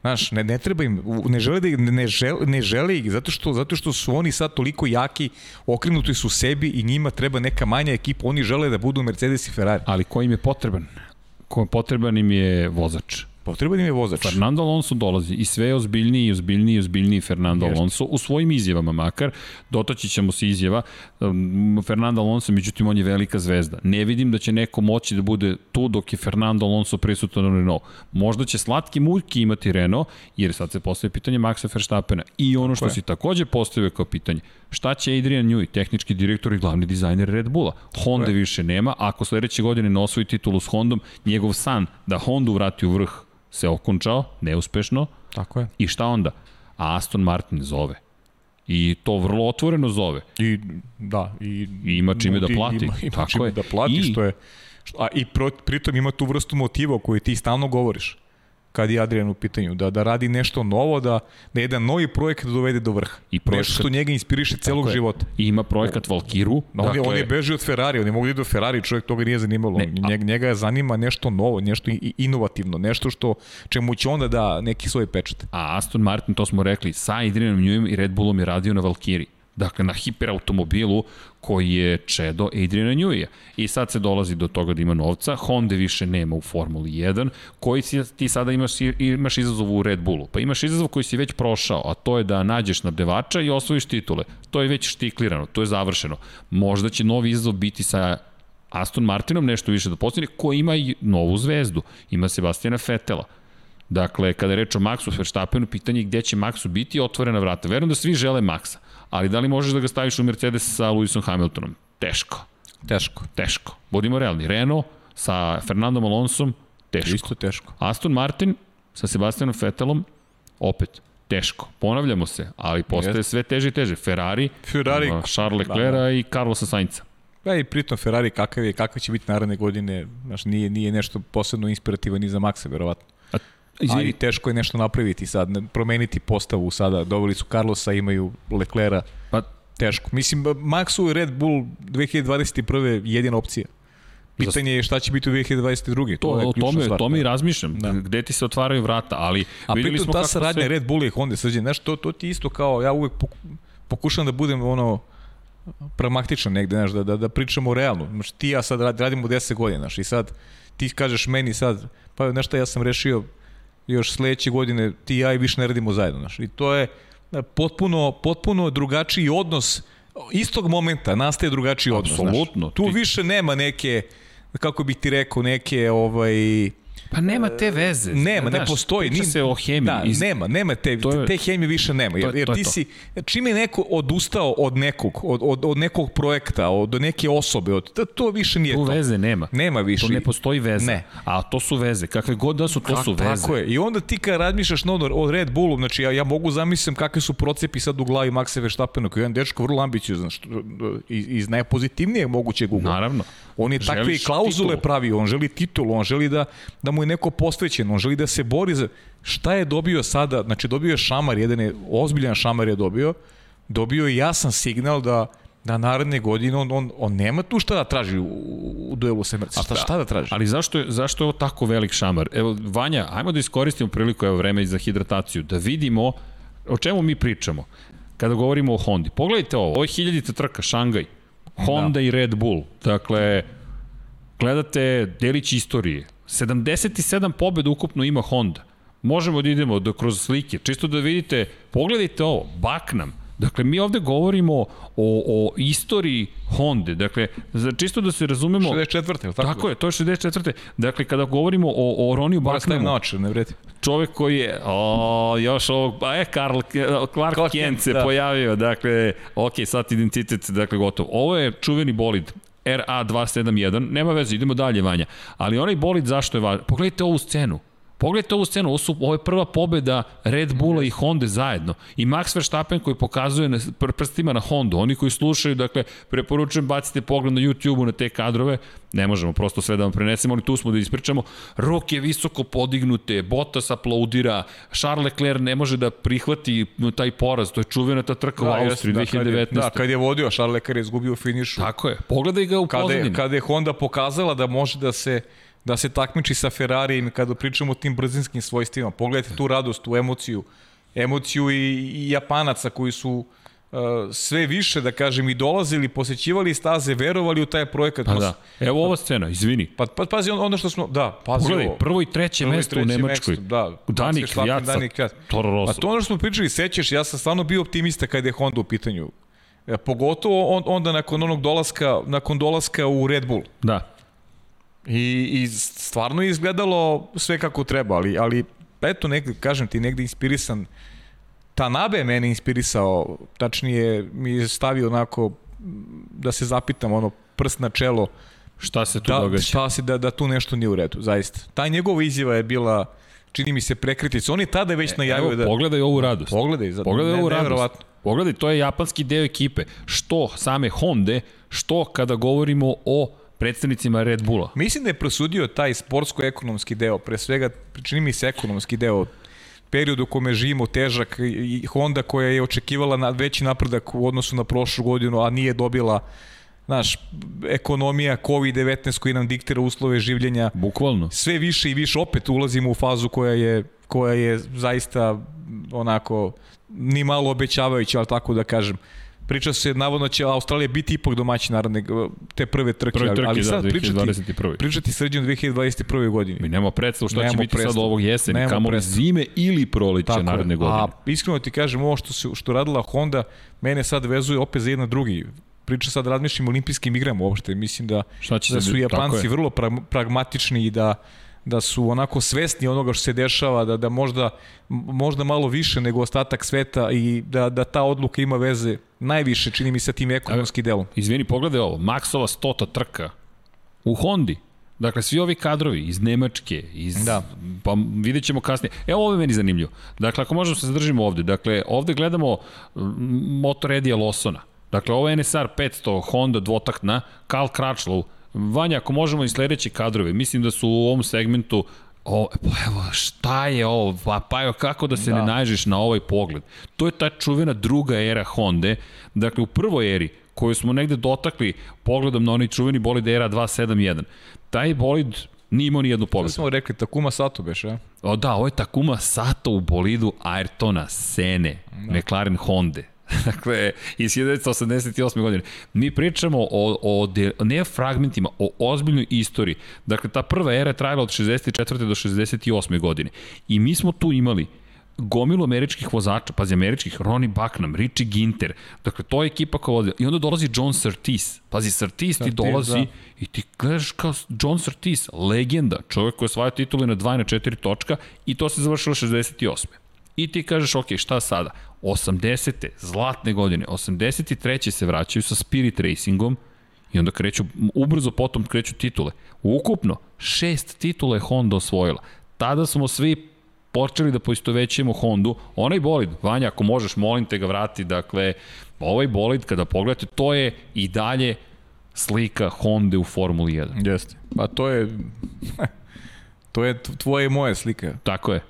Znaš, ne, ne treba im, ne žele, da, ne, žele, ne žele ih, zato što, zato što su oni sad toliko jaki, okrenuti su sebi i njima treba neka manja ekipa, oni žele da budu Mercedes i Ferrari. Ali ko im je potreban? Ko potreban im je vozač. Potreban im je vozač. Fernando Alonso dolazi i sve je ozbiljniji i ozbiljniji i ozbiljniji Fernando Jeste. Alonso u svojim izjavama makar. Dotaći ćemo se izjava. Um, Fernando Alonso, međutim, on je velika zvezda. Ne vidim da će neko moći da bude tu dok je Fernando Alonso prisutan u Renault. Možda će slatki muljki imati Renault, jer sad se postavlja pitanje Maxa Verstappena. I ono što je. si takođe postavio kao pitanje, šta će Adrian Newey, tehnički direktor i glavni dizajner Red Bulla? Honda je. više nema, ako sledeće godine ne osvoji titulu s Hondom, njegov san da Hondu vrati u vrh se okončao, neuspešno, Tako je. i šta onda? A Aston Martin zove. I to vrlo otvoreno zove. I, da, i, I ima čime da nudi- plati. Ima, ima Tako čime je. da plati, I- što je... A i pro, pritom ima tu vrstu motiva o kojoj ti stalno govoriš kad je Adrian u pitanju, da, da radi nešto novo, da, da jedan novi projekat dovede do vrha. I projekat- Nešto što njega inspiriše celog je. života. I ima projekat Valkiru. No, dakle, on je beži od Ferrari, on je mogu da do Ferrari, čovjek toga nije zanimalo. Ne, a- njega, njega zanima nešto novo, nešto inovativno, nešto što čemu će onda da neki svoj pečat. A Aston Martin, to smo rekli, sa Adrianom Neweyom i Red Bullom je radio na Valkiri. Dakle, na hiperautomobilu koji je čedo Adriana Newey-a. I sad se dolazi do toga da ima novca, Honda više nema u Formuli 1, koji si, ti sada imaš, imaš izazov u Red Bullu. Pa imaš izazov koji si već prošao, a to je da nađeš snabdevača i osvojiš titule. To je već štiklirano, to je završeno. Možda će novi izazov biti sa Aston Martinom nešto više da postigne, ko ima i novu zvezdu. Ima Sebastijana Fetela. Dakle, kada je reč o Maxu Verstappenu, pitanje je gde će Maxu biti otvorena vrata. Verujem da svi žele Maxa, ali da li možeš da ga staviš u Mercedes sa Lewisom Hamiltonom? Teško, Teško. teško. Budimo realni. Renault sa Fernandom Alonsom, teško. Isto teško. Aston Martin sa Sebastianom Vettelom, opet, teško. Ponavljamo se, ali postaje Jeste. sve teže i teže. Ferrari, Ferrari, ima Charles da, Leclerc da. i Carlosa Sainca. Da, i pritom Ferrari kakav je, kakva će biti naredne godine, znaš, nije, nije nešto posebno inspirativan ni za Maxa, verovatno. Izvini, Ali teško je nešto napraviti sad, promeniti postavu sada. Doveli su Carlosa, imaju Leclera. pa Teško. Mislim, Maxu i Red Bull 2021. je jedina opcija. Pitanje je šta će biti u 2022. to, je o ključna tome, stvar. tome i razmišljam. Da. Gde ti se otvaraju vrata, ali A videli pritom smo ta saradnja se... Red Bulla i Honda, srđe, znaš, to, to ti isto kao, ja uvek poku- pokušam da budem ono, pragmatičan negde, znaš, da, da, da pričamo realno. Znaš, ti ja sad rad- radimo 10 godina, znaš, i sad ti kažeš meni sad, pa nešto ja sam rešio još sledeće godine, ti i ja i više ne radimo zajedno, znaš, i to je e, potpuno, potpuno drugačiji odnos istog momenta nastaje drugačiji odnos. znaš. Apsolutno. Tu Ti- više nema neke, kako bih ti rekao, neke ovaj, Pa nema te veze. Nema, ne postoji. Priča se o hemiji. Da, iz... nema, nema te, je, te hemije više nema. Jer, jer ti si, čim je neko odustao od nekog, od, od, od nekog projekta, od neke osobe, od, to, to više nije tu to. veze nema. Nema više. To ne postoji veze. Ne. A to su veze. Kakve god da su, to Ka, su veze. Tako je. I onda ti kad razmišljaš no, o Red Bullu, znači ja, ja mogu zamislim kakve su procepi sad u glavi Maxa Verstappena, koji je jedan dečko vrlo ambiciozan, što, iz, iz najpozitivnijeg mogućeg ugla. Naravno. On je takve klauzule titul. pravi, on želi titul, on želi da, da mu je neko posvećen, on želi da se bori za... Šta je dobio sada? Znači dobio je šamar, jedan je, ozbiljan šamar je dobio, dobio je jasan signal da da naredne godine on, on, on nema tu šta da traži u, u duelu sa Mercedes. Šta, šta da traži? Ali zašto je, zašto je ovo tako velik šamar? Evo, Vanja, ajmo da iskoristimo priliku, evo vreme za hidrataciju, da vidimo o čemu mi pričamo kada govorimo o Hondi. Pogledajte ovo, ovo je hiljadita trka, Šangaj, Honda da. i Red Bull. Dakle, gledate delić istorije. 77 pobjeda ukupno ima Honda. Možemo da idemo do, kroz slike, čisto da vidite, pogledajte ovo, Baknam, Dakle, mi ovde govorimo o, o istoriji Honda. Dakle, za, čisto da se razumemo... 64. Tako, tako je, to je 64. Dakle, kada govorimo o, o Roniju Baknamu... Moram stavim ne vredi. Čovek koji je, o, još ovog, pa je, Karl, Clark, Clark Kent se da. pojavio, dakle, ok, sad identitet, dakle, gotovo. Ovo je čuveni bolid, RA271, nema veze, idemo dalje, Vanja. Ali onaj bolid zašto je važan? Pogledajte ovu scenu. Pogledajte ovu scenu, ovo, su, ovo je prva pobeda Red Bulla i Honda zajedno. I Max Verstappen koji pokazuje na prstima na Hondu. Oni koji slušaju, dakle, preporučujem bacite pogled na YouTube-u na te kadrove. Ne možemo prosto sve da vam prenesemo, ali tu smo da ispričamo. Ruke visoko podignute, Bottas aplaudira, Charles Leclerc ne može da prihvati taj poraz, to je čuvena ta trka da, u Austriji da, 2019. Kad je, da, kad je vodio, Charles Leclerc je izgubio finišu. Tako je, pogledaj ga u kada pozadini. Je, kada je Honda pokazala da može da se da se takmiči sa Ferrarijem kada pričamo o tim brzinskim svojstvima. Pogledajte tu radost, tu emociju, emociju i, i Japanaca koji su uh, sve više, da kažem, i dolazili, posećivali staze, verovali u taj projekat. Pa da. Evo ova scena, izvini. Pa, pa pazi ono što smo, da, pazi Pogledaj, ovo. prvo i treće prvo mesto u Nemačkoj. Mesto, da. Danik, Vjaca, Toro Rosso. Pa to ono što smo pričali, sećaš, ja sam stvarno bio optimista kada je Honda u pitanju. E, pogotovo on, onda nakon onog dolaska, nakon dolaska u Red Bull. Da. I, I stvarno je izgledalo sve kako treba, ali, ali eto, negde, kažem ti, negde inspirisan Tanabe je mene inspirisao, tačnije mi je stavio onako da se zapitam, ono, prst na čelo. Šta se tu da, događa? Šta se, da, da tu nešto nije u redu, zaista. Ta njegova izjava je bila, čini mi se, prekritica. On je tada već e, najavio evo, da... Pogledaj ovu radost. Pogledaj, za, pogledaj ne, ovu radost. Pogledaj, to je japanski deo ekipe. Što same Honda, što kada govorimo o predstavnicima Red Bulla. Mislim da je prosudio taj sportsko-ekonomski deo, pre svega, čini mi se ekonomski deo, period u kome živimo težak i Honda koja je očekivala na veći napredak u odnosu na prošlu godinu, a nije dobila znaš, ekonomija, COVID-19 koji nam diktira uslove življenja. Bukvalno. Sve više i više opet ulazimo u fazu koja je, koja je zaista onako ni malo obećavajuća, ali tako da kažem. Priča se, navodno će Australija biti ipak domaći narodne te prve trke. Prve trke, ali, sad da, 2021. Pričati, pričati srđan 2021. godini. Mi nemamo predstavu šta nemamo će biti predstav. sad ovog jeseni, kamo li zime ili proleće naredne godine. A iskreno ti kažem, ovo što, se, što radila Honda, mene sad vezuje opet za jedna drugi priča sad razmišljam o olimpijskim igrama uopšte. Mislim da, da su Japanci vrlo pragmatični i da da su onako svesni onoga što se dešava, da, da možda, možda malo više nego ostatak sveta i da, da ta odluka ima veze najviše, čini mi se, tim ekonomski delom. Izvini, pogledaj ovo, Maksova stota trka u Hondi. Dakle, svi ovi kadrovi iz Nemačke, iz, da. pa vidjet ćemo kasnije. Evo ovo je meni zanimljivo. Dakle, ako možemo se zadržimo ovde, dakle, ovde gledamo motor Edija Losona. Dakle, ovo je NSR 500 Honda dvotaktna, Karl Crutchlow, Vanja, ako možemo i sledeće kadrove, mislim da su u ovom segmentu O, pa evo, šta je ovo? Pa, pa evo, kako da se da. ne nađeš na ovaj pogled? To je ta čuvena druga era Honda. Dakle, u prvoj eri, koju smo negde dotakli pogledom na onaj čuveni bolid era 271, taj bolid nije imao ni jednu pobedu. Sada smo rekli Takuma Sato beš, ja? O da, ovo je Takuma Sato u bolidu Ayrtona Sene, da. McLaren Honda. dakle, iz 1988. godine. Mi pričamo o, o de, ne fragmentima, o ozbiljnoj istoriji. Dakle, ta prva era je trajala od 64. do 68. godine. I mi smo tu imali gomilu američkih vozača, pazi američkih, Ronnie Bucknam, Richie Ginter, dakle to je ekipa koja vodi. I onda dolazi John Surtees, pazi Surtees ti dolazi da. i ti gledaš kao John Surtees, legenda, čovjek koji je svoje titule na 2 i na 4 točka i to se završilo 68. I ti kažeš, ok, šta sada? 80. zlatne godine, 83. se vraćaju sa Spirit Racingom i onda kreću, ubrzo potom kreću titule. Ukupno, šest titula je Honda osvojila. Tada smo svi počeli da poistovećujemo Hondu. Onaj bolid, Vanja, ako možeš, molim te ga vrati, dakle, ovaj bolid, kada pogledate, to je i dalje slika Honda u Formuli 1. Jeste. Pa to je... to je tvoje i moje slika. Tako je.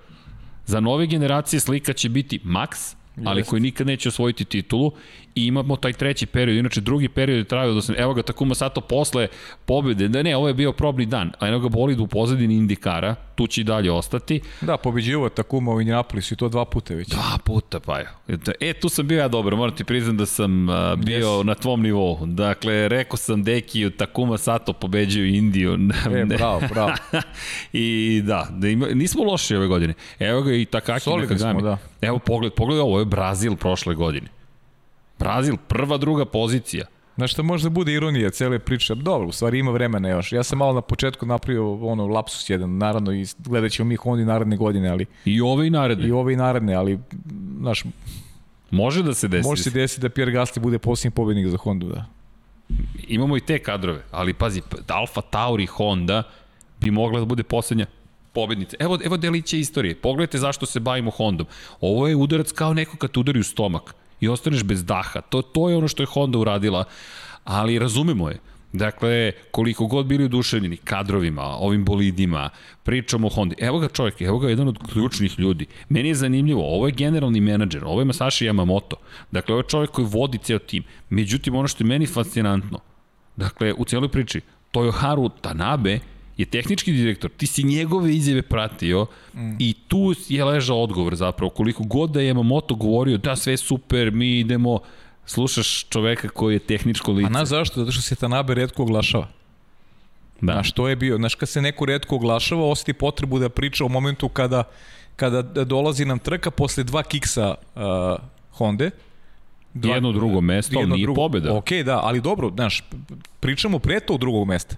Za nove generacije slika će biti Max, ali koji nikad neće osvojiti titulu i imamo taj treći period, inače drugi period je trajao do sam, evo ga Takuma Sato posle pobjede, da ne, ovo je bio probni dan, a eno ga bolid u pozadini Indikara, tu će i dalje ostati. Da, pobeđivo Takuma u Indianapolisu i to dva puta već. Dva puta, pa je. E, tu sam bio ja dobro, moram ti priznam da sam bio yes. na tvom nivou. Dakle, rekao sam Deki, Takuma Sato pobeđuju Indiju. e, bravo, bravo. I da, da ima, nismo loši ove godine. Evo ga i Takaki Solidni Nakagami. Smo, da. Evo pogled, pogled ovo je Brazil prošle godine. Brazil, prva, druga pozicija. Znaš šta možda bude ironija cele priče? Dobro, u stvari ima vremena još. Ja sam malo na početku napravio ono lapsus jedan, naravno i gledat ćemo mi Hondi naredne godine, ali... I ove i naredne. I ove i naredne, ali, znaš... Može da se desi. Može se desiti da Pierre Gasly bude posljednji pobednik za Hondu, da. Imamo i te kadrove, ali pazi, Alfa Tauri Honda bi mogla da bude poslednja pobednica. Evo, evo deliće istorije. Pogledajte zašto se bavimo Hondom. Ovo je udarac kao neko kad udari u stomak i ostaneš bez daha. To, to je ono što je Honda uradila, ali razumemo je. Dakle, koliko god bili oduševljeni kadrovima, ovim bolidima, pričamo o Honda. Evo ga čovjek, evo ga jedan od ključnih ljudi. Meni je zanimljivo, ovo je generalni menadžer, ovo je Masashi Yamamoto. Dakle, ovo je čovjek koji vodi ceo tim. Međutim, ono što je meni fascinantno, dakle, u cijeloj priči, Toyoharu Tanabe je tehnički direktor, ti si njegove izjave pratio mm. i tu je ležao odgovor zapravo, koliko god da je Yamamoto govorio da sve super, mi idemo, slušaš čoveka koji je tehničko lice. A na zašto? Zato što se Tanabe redko oglašava. Da. Znaš, to je bio. Znaš, kad se neko redko oglašava, osjeti potrebu da priča o momentu kada, kada dolazi nam trka posle dva kiksa uh, Honda, Dva, jedno drugo mesto, ali nije drugo, pobjeda. Ok, da, ali dobro, znaš, pričamo pre tog drugog mesta.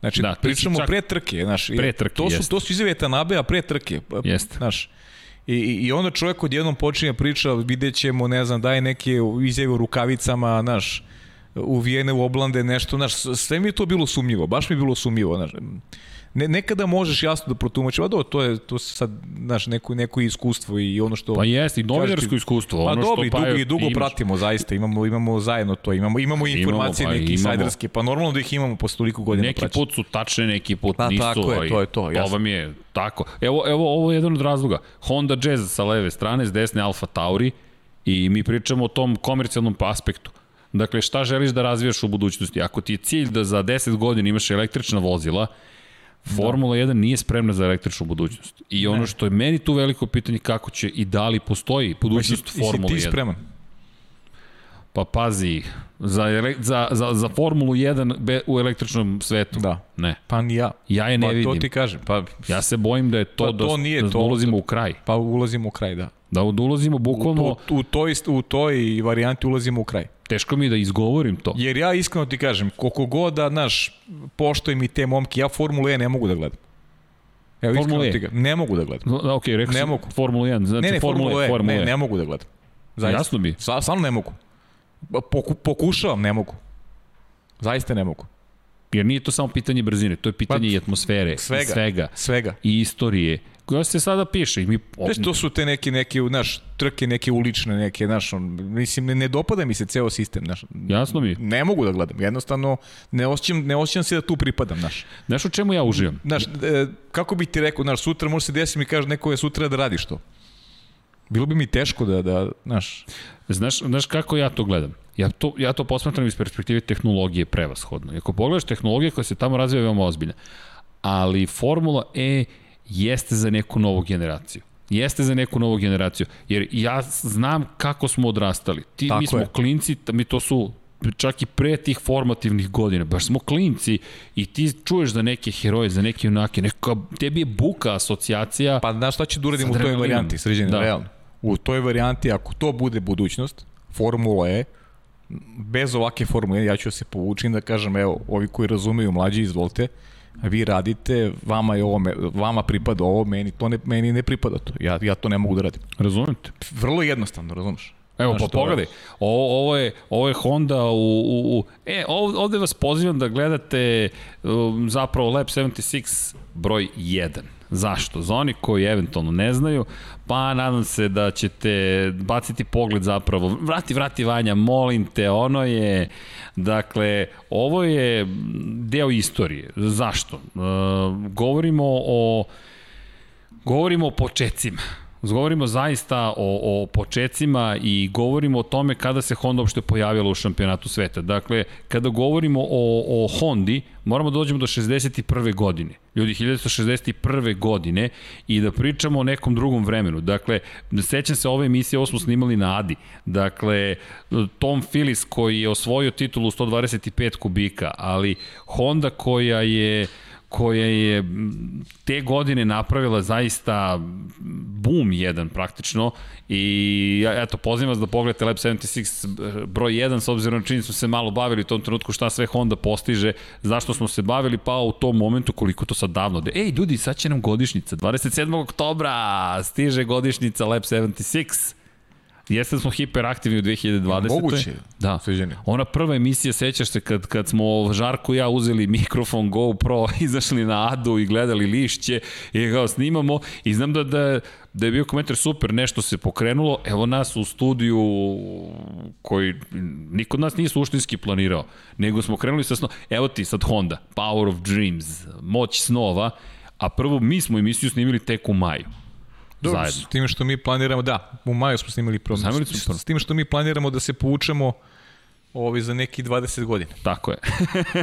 Znači, da, pričamo čak... pre trke, znaš, pre trke, to su, jest. to su izjave Tanabe, a pre trke. Jeste. Znaš, I, I onda čovjek odjednom počinje priča, vidjet ćemo, ne znam, daje neke izjave u rukavicama, znaš, uvijene u oblande, nešto, znaš, sve mi je to bilo sumnjivo, baš mi je bilo sumnjivo, znaš ne, nekada možeš jasno da protumačiš, a do, to je to sad znaš neko neko iskustvo i ono što Pa jeste, i novinarsko iskustvo, pa ono što pa dugo, i dugo imaš. pratimo zaista, imamo imamo zajedno to, imamo imamo informacije imamo, pa, neke insajderske, pa normalno da ih imamo posle toliko godina Neki praći. put su tačne, neki put pa, nisu. Tako je, to je to, jasno. To vam je tako. Evo evo ovo je jedan od razloga. Honda Jazz sa leve strane, s desne Alfa Tauri i mi pričamo o tom komercijalnom aspektu. Dakle, šta želiš da razvijaš u budućnosti? Ako ti je cilj da za 10 godina imaš električna vozila, Formula da. 1 nije spremna za električnu budućnost. I ono ne. što je meni tu veliko pitanje kako će i da li postoji budućnost pa, Formula 1. Jesi ti spreman? Pa pazi, za, za, za, za Formulu 1 be, u električnom svetu. Da. Ne. Pa ni ja. Ja je ne pa, vidim. To ti kažem. Pa, ja se bojim da je to, pa, to da, nije da, to, ulazimo u kraj. Pa ulazimo u kraj, da. Da ulazimo bukvalno... U, u, u, toj, u toj varijanti ulazimo u kraj. Teško mi je da izgovorim to. Jer ja iskreno ti kažem, koliko god da, znaš, poštojem i te momke, ja Formulu E ne mogu da gledam. Evo, Formula E? Ti ga, ne mogu da gledam. No, ok, rekao ne mogu. Formula 1, znači ne, ne, Formula, Formula E. Formula ne, e. ne mogu da gledam. Zaista. Jasno bi. Sa, samo ne mogu. Poku, pokušavam, ne mogu. Zaista ne mogu. Jer nije to samo pitanje brzine, to je pitanje pa, i atmosfere, svega, svega, svega. I istorije, koja se sada piše. I mi... Znaš, to su te neke, neke, naš, trke, neke ulične, neke, naš, on, mislim, ne, ne dopada mi se ceo sistem, naš. Jasno mi. Ne mogu da gledam, jednostavno, ne osjećam, ne osjećam se da tu pripadam, naš. Znaš u čemu ja uživam? Znaš, e, kako bi ti rekao, naš, sutra može se desiti mi kaže neko je sutra da radiš to. Bilo bi mi teško da, da, znaš... Znaš, znaš kako ja to gledam? Ja to, ja to posmatram iz perspektive tehnologije prevashodno. Ako pogledaš tehnologije koja se tamo razvija veoma ozbiljna, ali Formula E jeste za neku novu generaciju. Jeste za neku novu generaciju. Jer ja znam kako smo odrastali. Ti, Tako mi smo je. klinci, mi to su čak i pre tih formativnih godina. Baš smo klinci i ti čuješ za neke heroje, za neke junake, neka, tebi je buka asocijacija. Pa znaš šta će da uradim u toj varijanti, sređeni, da. realno. U toj varijanti, ako to bude budućnost, Formula E, bez ovake formule, ja ću da se povučim da kažem, evo, ovi koji razumeju mlađi, izvolite, vi radite, vama je ovo, vama pripada ovo, meni to ne, meni ne pripada to. Ja, ja to ne mogu da radim. Razumete? Vrlo jednostavno, razumeš? Evo, pa pogledaj, ovo, ovo, je, ovo je Honda u, u, u... E, ovde vas pozivam da gledate um, zapravo Lab 76 broj 1. Zašto? Za oni koji eventualno ne znaju, pa nadam se da ćete baciti pogled zapravo. Vrati, vrati Vanja, molim te, ono je... Dakle, ovo je deo istorije. Zašto? E, govorimo o... Govorimo o počecima Govorimo zaista o, o počecima i govorimo o tome kada se Honda uopšte pojavila u šampionatu sveta. Dakle, kada govorimo o, o Hondi, moramo da dođemo do 61. godine. Ljudi, 1961. godine i da pričamo o nekom drugom vremenu. Dakle, sećam se ove emisije, ovo smo snimali na Adi. Dakle, Tom Phillips koji je osvojio titulu 125 kubika, ali Honda koja je koja je te godine napravila zaista boom jedan praktično i eto pozivam vas da pogledate Lab 76 broj 1 s obzirom na čini smo se malo bavili u tom trenutku šta sve Honda postiže, zašto smo se bavili pa u tom momentu koliko to sad davno. Ej ljudi, sad će nam godišnjica, 27. oktobra stiže godišnjica Lab 76 Jeste da smo hiperaktivni u 2020. Moguće. Da. Sveđeni. Ona prva emisija, sećaš se kad, kad smo Žarko i ja uzeli mikrofon GoPro, izašli na Adu i gledali lišće i kao snimamo i znam da, da, da je bio komentar super, nešto se pokrenulo, evo nas u studiju koji niko od nas nije suštinski planirao, nego smo krenuli sa snom, evo ti sad Honda, Power of Dreams, moć snova, a prvo mi smo emisiju snimili tek u maju. Dobro, zajedno. S tim što mi planiramo, da, u maju smo snimali prvo. Prvo. S tim što mi planiramo da se povučemo ovi za neki 20 godina. Tako je.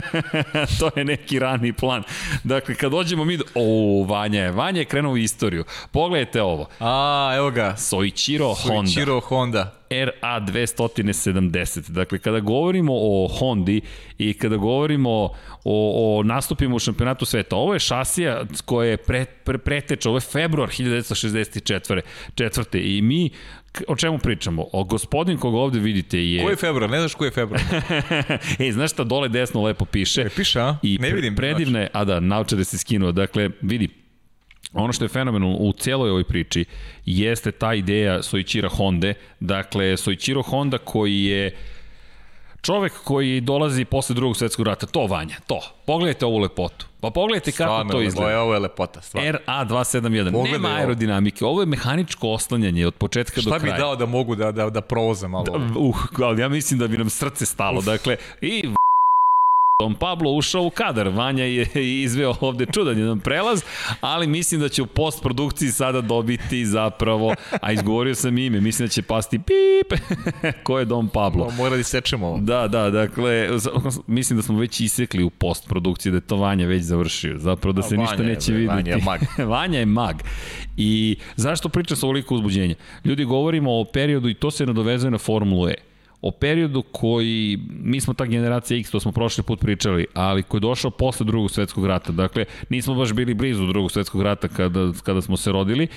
to je neki rani plan. Dakle, kad dođemo mi do... O, Vanja je. Vanja je krenuo u istoriju. Pogledajte ovo. A, evo ga. Soichiro Honda. Soichiro Honda. RA 270. Dakle, kada govorimo o Hondi i kada govorimo o, o nastupima u šampionatu sveta, ovo je šasija koja je pre, pre, preteča, ovo je februar 1964. Četvrte. I mi o čemu pričamo? O gospodin koga ovde vidite je... Ko je februar? Ne znaš ko je februar? Ej, znaš šta dole desno lepo piše? E, piše, a? I ne vidim. Predivne, a da, nauče da se skinuo. Dakle, vidi, ono što je fenomenalno u celoj ovoj priči jeste ta ideja Soichira Honda, dakle Soichiro Honda koji je čovek koji dolazi posle drugog svetskog rata, to Vanja, to. Pogledajte ovu lepotu. Pa pogledajte kako stvarno, to izgleda. Stvarno, ovo je lepota, stvarno. RA271, Pogledaj nema aerodinamike, ovo je mehaničko oslanjanje od početka Šta do kraja. Šta bi dao da mogu da, da, da provozam malo? Da, uh, ali ja mislim da bi nam srce stalo. Uf. Dakle, i Don Pablo ušao u kadar, Vanja je izveo ovde čudan jedan prelaz, ali mislim da će u postprodukciji sada dobiti zapravo, a izgovorio sam ime, mislim da će pasti pip, ko je Don Pablo. Mora da sečemo ovo. Da, da, dakle, mislim da smo već isekli u postprodukciji, da je to Vanja već završio, zapravo da se ništa neće videti. Vanja je mag. Vanja je mag. I zašto pričam sa ovoliko uzbuđenja? Ljudi, govorimo o periodu i to se nadovezuje na Formulu E o periodu koji, mi smo ta generacija X, to smo prošli put pričali, ali koji je došao posle drugog svetskog rata. Dakle, nismo baš bili blizu drugog svetskog rata kada, kada smo se rodili,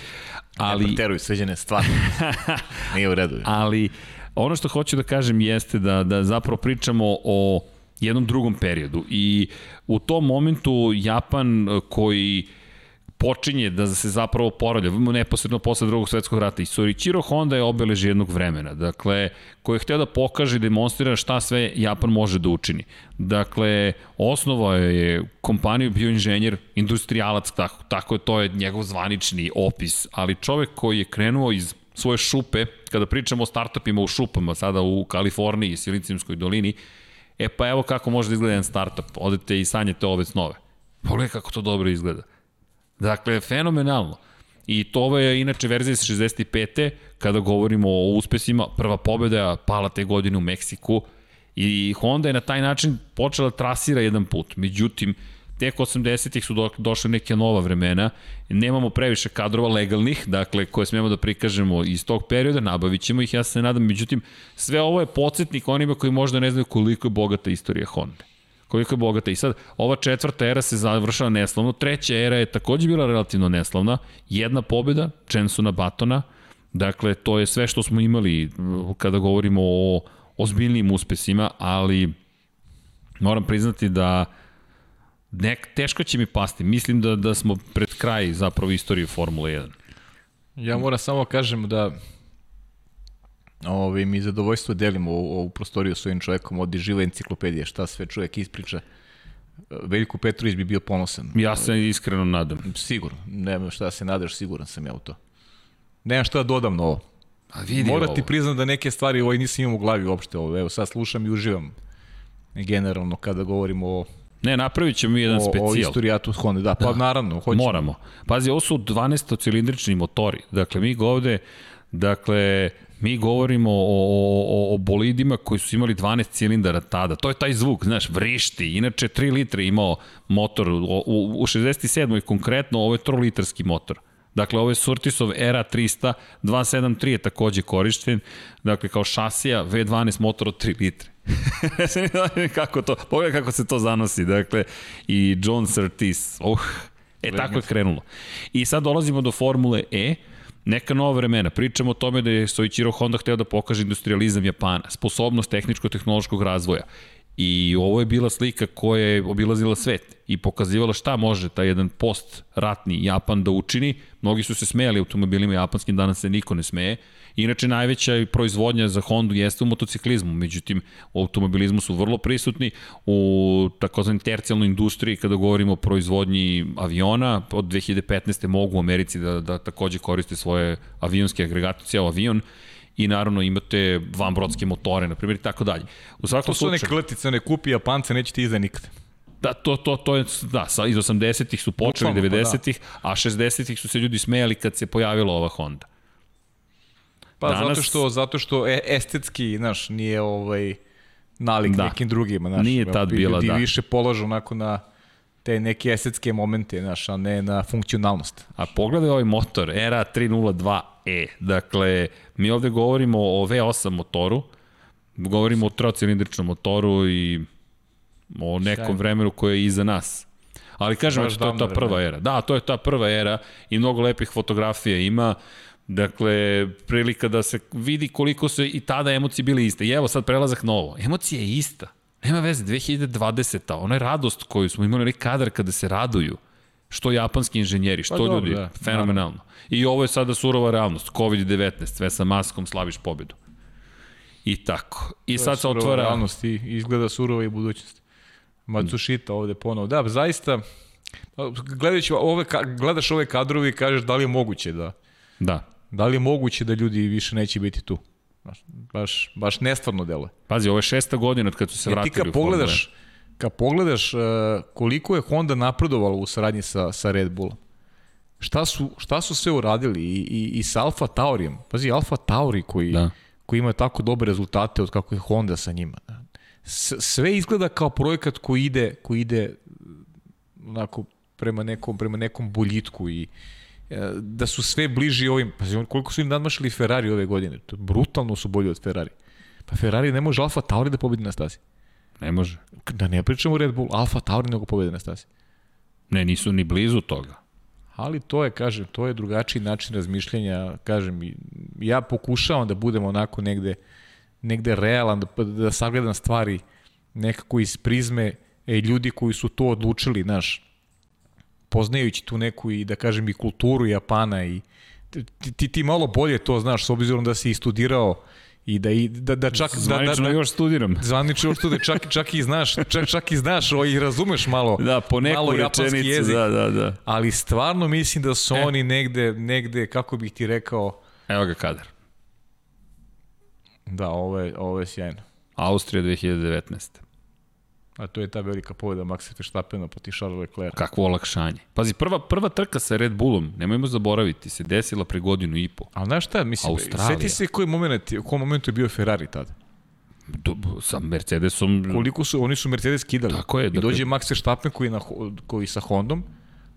ali... Ne preteruj, sveđene, stvarno. Nije u redu. ali, ono što hoću da kažem jeste da, da zapravo pričamo o jednom drugom periodu i u tom momentu Japan koji počinje da se zapravo poravlja, neposredno posle drugog svetskog rata. I Sorichiro Honda je obeleži jednog vremena, dakle, koji je hteo da pokaže i demonstrira šta sve Japan može da učini. Dakle, osnova je kompaniju bio inženjer, industrijalac, tako, tako je, to je njegov zvanični opis, ali čovek koji je krenuo iz svoje šupe, kada pričamo o startupima u šupama, sada u Kaliforniji, Silicijumskoj dolini, e pa evo kako može da izgleda jedan startup, odete i sanjate ove snove. Pogledaj kako to dobro izgleda. Dakle, fenomenalno. I to je inače verzija iz 65. kada govorimo o uspesima. Prva pobjeda je pala te godine u Meksiku i Honda je na taj način počela da trasira jedan put. Međutim, tek 80-ih su do, došle neke nova vremena, nemamo previše kadrova legalnih, dakle, koje smemo da prikažemo iz tog perioda, nabavit ćemo ih, ja se nadam, međutim, sve ovo je podsjetnik onima koji možda ne znaju koliko je bogata istorija Honda koliko je bogata. I sad, ova četvrta era se završava neslavno, treća era je takođe bila relativno neslavna, jedna pobjeda, Jensona Batona, dakle, to je sve što smo imali kada govorimo o ozbiljnim uspesima, ali moram priznati da nek, teško će mi pasti. Mislim da, da smo pred kraj zapravo istorije Formule 1. Ja moram samo kažem da Ove, mi zadovoljstvo delimo ovu prostoriju s ovim čovekom, od živa enciklopedija, šta sve čovjek ispriča. Veljko Petrović bi bio ponosan. Ja se iskreno nadam. Sigurno, nema šta da se nadaš, siguran sam ja u to. Nemam šta da dodam na ovo. A vidi Mora ovo. ti priznam da neke stvari ovaj nisam imao u glavi uopšte. Ovo. Evo sad slušam i uživam generalno kada govorimo o Ne, napravit ćemo jedan o, specijal. o istorijatu Honda. Da, pa da. naravno, hoćemo. Moramo. Pazi, ovo su 12-cilindrični motori. Dakle, mi ovde, dakle, mi govorimo o, o, o bolidima koji su imali 12 cilindara tada. To je taj zvuk, znaš, vrišti. Inače, 3 litre imao motor. U, u, u 67. konkretno, ovo je 3 litarski motor. Dakle, ovo je Surtisov ERA 300, 273 je takođe korišten, dakle, kao šasija V12 motor od 3 litre. kako to, pogledaj kako se to zanosi, dakle, i John Surtees, uh, e, tako je krenulo. I sad dolazimo do Formule E, neka nova vremena. Pričamo o tome da je Soichiro Honda hteo da pokaže industrializam Japana, sposobnost tehničko-tehnološkog razvoja. I ovo je bila slika koja je obilazila svet i pokazivala šta može taj jedan post-ratni Japan da učini. Mnogi su se smejali automobilima japanskim, danas se niko ne smeje. Inače, najveća proizvodnja za Hondu jeste u motociklizmu, međutim, u automobilizmu su vrlo prisutni, u takozvani tercijalnoj industriji, kada govorimo o proizvodnji aviona, od 2015. mogu u Americi da, da takođe koriste svoje avionske agregate, cijel avion, i naravno imate vanbrodske motore, na primjer, i tako dalje. U svakom to su slučaju, one kletice, one kupi Japance, neće ti iza nikada. Da, to, to, to je, da, sa, iz 80-ih su počeli, 90-ih, pa da. a 60-ih su se ljudi smejali kad se pojavila ova Honda. Pa Danas, zato što, zato što e, estetski, znaš, nije ovaj nalik da. nekim drugima, znaš. Nije tad bila, ljudi da. više polažu onako na te neke estetske momente, znaš, a ne na funkcionalnost. A pogledaj ovaj motor, ERA 302E. Dakle, mi ovde govorimo o V8 motoru, govorimo o trocilindričnom motoru i o nekom Sjajno. vremenu koje je iza nas. Ali kažem, to je ta prva era. Da, to je ta prva era i mnogo lepih fotografija ima. Dakle, prilika da se vidi koliko su i tada emocije bile iste. I evo sad prelazak na ovo. Emocija je ista. Nema veze, 2020. Ona je radost koju smo imali kadar kada se raduju. Što japanski inženjeri, što pa ljudi, dobro, da, fenomenalno. Naravno. I ovo je sada surova realnost, COVID-19, sve sa maskom slaviš pobedu. I tako. I to sad se otvara... realnost i izgleda surova i budućnost. Matsushita ovde ponovo. Da, zaista, gledajući ove, gledaš ove kadrovi i kažeš da li je moguće da... Da. Da li je moguće da ljudi više neće biti tu? Baš, baš, baš nestvarno deluje. Pazi, ovo je šesta godina od kad su se vratili e, ti kad pogledaš, kad pogledaš uh, koliko je Honda napredovala u saradnji sa, sa Red Bullom, šta su, šta su sve uradili i, i, i sa Alfa Taurijem. Pazi, Alfa Tauri koji, da. koji ima tako dobre rezultate od kako je Honda sa njima. S, sve izgleda kao projekat koji ide, koji ide onako prema nekom, prema nekom boljitku i e, da su sve bliži ovim, pa koliko su im nadmašili Ferrari ove godine, to brutalno su bolji od Ferrari. Pa Ferrari ne može Alfa Tauri da pobedi na stazi. Ne može. Da ne pričamo Red Bull, Alfa Tauri nego pobede na stazi. Ne, nisu ni blizu toga. Ali to je, kažem, to je drugačiji način razmišljanja, kažem, ja pokušavam da budem onako negde, negde realan, da, da sagledam stvari nekako iz prizme e, ljudi koji su to odlučili, znaš, poznajući tu neku i da kažem i kulturu Japana i ti, ti, ti malo bolje to znaš s obzirom da si studirao i da i da da čak zvanično da, da, da, još studiram. Zvanično još studiram, čak čak i znaš, čak čak i znaš, o, i razumeš malo. Da, po neku malo rečenicu, jezik, da, da, da. Ali stvarno mislim da su e. oni negde negde kako bih ti rekao, evo ga kadar. Da, ovo je ovo je sjajno. Austrija 2019. A to je ta velika pobjeda Maxa Verstappena proti Charles Leclerc. Kakvo olakšanje. Pazi, prva, prva trka sa Red Bullom, nemojmo zaboraviti, se desila pre godinu i po. A znaš šta, mislim, Australija. seti se koji moment, u kom momentu je bio Ferrari tada. sa Mercedesom... Koliko su, oni su Mercedes kidali. Tako je. I dakle... dođe Max Verstappen koji, na, koji sa Hondom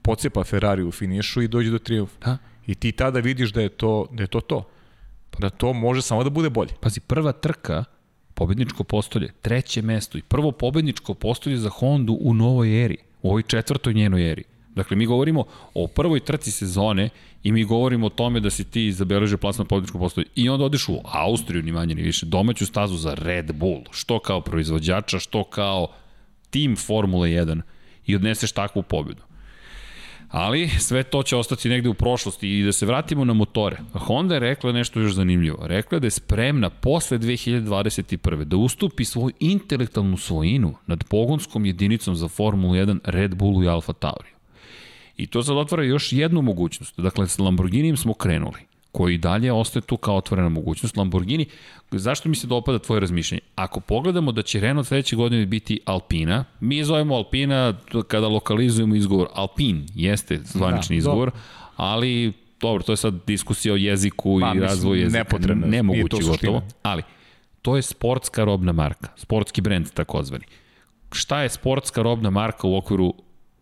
pocepa Ferrari u finišu i dođe do triumfa. Da. I ti tada vidiš da je to, da je to to. Da to može samo da bude bolje. Pazi, prva trka pobedničko postolje, treće mesto i prvo pobedničko postolje za Hondu u novoj eri, u ovoj četvrtoj njenoj eri. Dakle, mi govorimo o prvoj trci sezone i mi govorimo o tome da si ti zabeležio plasman pobedničko postolje. I onda odeš u Austriju, ni manje ni više, domaću stazu za Red Bull, što kao proizvođača, što kao tim Formule 1 i odneseš takvu pobedu. Ali sve to će ostati negde u prošlosti i da se vratimo na motore. Honda je rekla nešto još zanimljivo. Rekla da je spremna posle 2021. da ustupi svoju intelektualnu svojinu nad pogonskom jedinicom za Formulu 1 Red Bullu i Alfa Tauri. I to sad otvara još jednu mogućnost. Dakle, s Lamborghinijem smo krenuli koji dalje ostaje tu kao otvorena mogućnost. Lamborghini, zašto mi se dopada tvoje razmišljanje? Ako pogledamo da će Renault sledeće godine biti Alpina, mi je zovemo Alpina kada lokalizujemo izgovor. Alpin jeste zvanični da, izgovor, do. ali dobro, to je sad diskusija o jeziku pa, i razvoju jezika. Nepotrebno. Nemoguće gotovo. Ali, to je sportska robna marka, sportski brend takozvani. Šta je sportska robna marka u okviru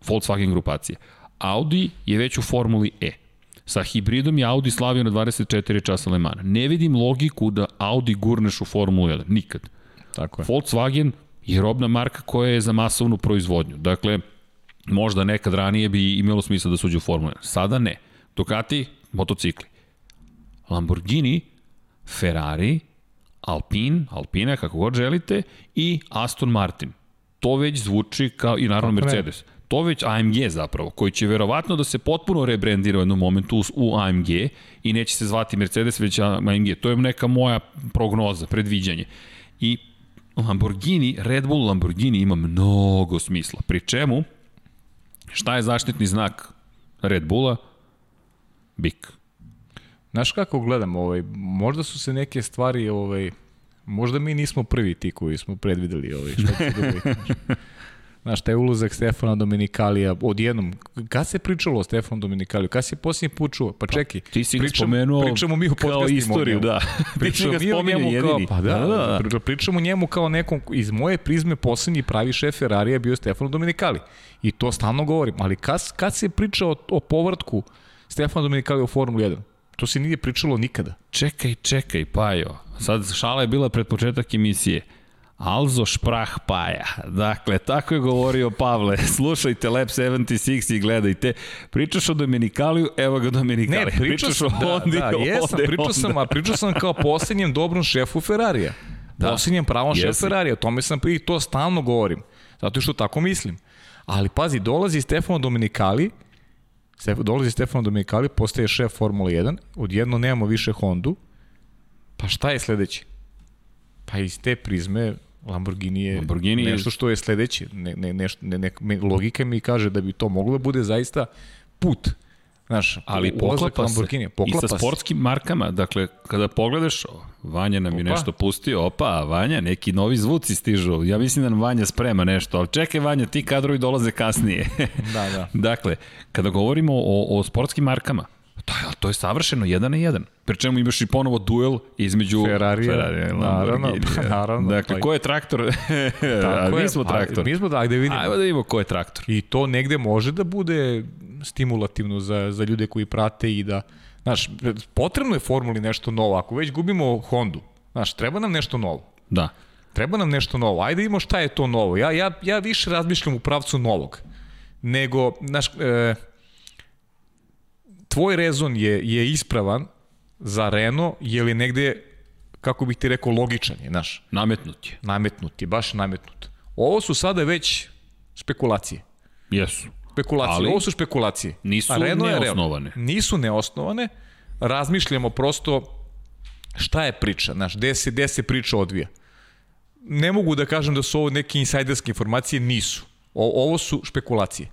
Volkswagen grupacije? Audi je već u Formuli E. Sa hibridom je Audi slavio na 24 časa Le Mans. Ne vidim logiku da Audi gurneš u Formulu 1. Nikad. Tako je. Volkswagen je robna marka koja je za masovnu proizvodnju. Dakle, možda nekad ranije bi imalo smisla da suđe u Formulu 1. Sada ne. Ducati, motocikli. Lamborghini, Ferrari, Alpine, Alpina, kako god želite, i Aston Martin. To već zvuči kao i naravno Mercedes. Ne to već AMG zapravo, koji će verovatno da se potpuno rebrandira u jednom momentu u AMG i neće se zvati Mercedes, već AMG. To je neka moja prognoza, predviđanje. I Lamborghini, Red Bull Lamborghini ima mnogo smisla. Pri čemu, šta je zaštitni znak Red Bulla? Bik. Znaš kako gledam, ovaj, možda su se neke stvari, ovaj, možda mi nismo prvi ti koji smo predvideli ovaj, šta će dobiti. Znaš, taj ulazak Stefana Dominikalija, odjednom, kad se pričalo o Stefanu Dominikaliju? Kad se posljednji put čuo? Pa čekaj, ti si pričam, spomenuo pričamo mi u kao istoriju, da. pričamo mi o njemu jedini. kao, pa da, da, da, da. pričamo njemu kao nekom, iz moje prizme posljednji pravi šef Ferrarija je bio Stefano Dominikali. I to stalno govorim. Ali kad, kad se priča o, o povrtku Stefana Dominikali u Formulu 1? To se nije pričalo nikada. Čekaj, čekaj, Pajo. Sad šala je bila pred početak emisije. Also šprah paja. Dakle, tako je govorio Pavle. Slušajte Lab 76 i gledajte. Pričaš o Dominikaliju, evo ga Dominikali. Ne, pričaš, pričaš o Hondi, da, da, jesam, pričao sam, a pričao sam kao posljednjem dobrom šefu Ferrarija. Da. Posljednjem pravom šefu Ferrarija. O tome sam i to stalno govorim. Zato što tako mislim. Ali pazi, dolazi Stefano Dominikali, dolazi Stefano Dominikali, postaje šef Formula 1, odjedno nemamo više Hondu, pa šta je sledeće? Pa iz te prizme Lamborghini je Lamborghini nešto što je sledeće. Ne, ne, nešto, ne, ne, ne, logika mi kaže da bi to moglo da bude zaista put. Znaš, ali poklapa se poklapa i sa sportskim markama. Dakle, kada pogledaš, Vanja nam opa. je nešto pustio, opa, Vanja, neki novi zvuci stižu. Ja mislim da nam Vanja sprema nešto, ali čekaj Vanja, ti kadrovi dolaze kasnije. da, da. dakle, kada govorimo o, o sportskim markama, To je, to je savršeno, jedan na jedan. Pri čemu imaš i ponovo duel između Ferrari, Ferrari naravno, naravno. Dakle, pa ko je traktor? Tako mi smo traktor. A, mi smo da, gde vidimo. Ajmo da vidimo ko je traktor. I to negde može da bude stimulativno za, za ljude koji prate i da, znaš, potrebno je formuli nešto novo. Ako već gubimo Hondu, znaš, treba nam nešto novo. Da. Treba nam nešto novo. Ajde vidimo šta je to novo. Ja, ja, ja više razmišljam u pravcu novog. Nego, znaš, e, tvoj rezon je, je ispravan za Renault, je li negde, kako bih ti rekao, logičan je, znaš? Nametnut je. Nametnut je, baš nametnut. Ovo su sada već spekulacije. Jesu. Spekulacije, Ali, ovo su spekulacije. Nisu neosnovane. Nisu neosnovane. Razmišljamo prosto šta je priča, znaš, gde se, gde se priča odvija. Ne mogu da kažem da su ovo neke insajderske informacije, nisu. O, ovo su špekulacije.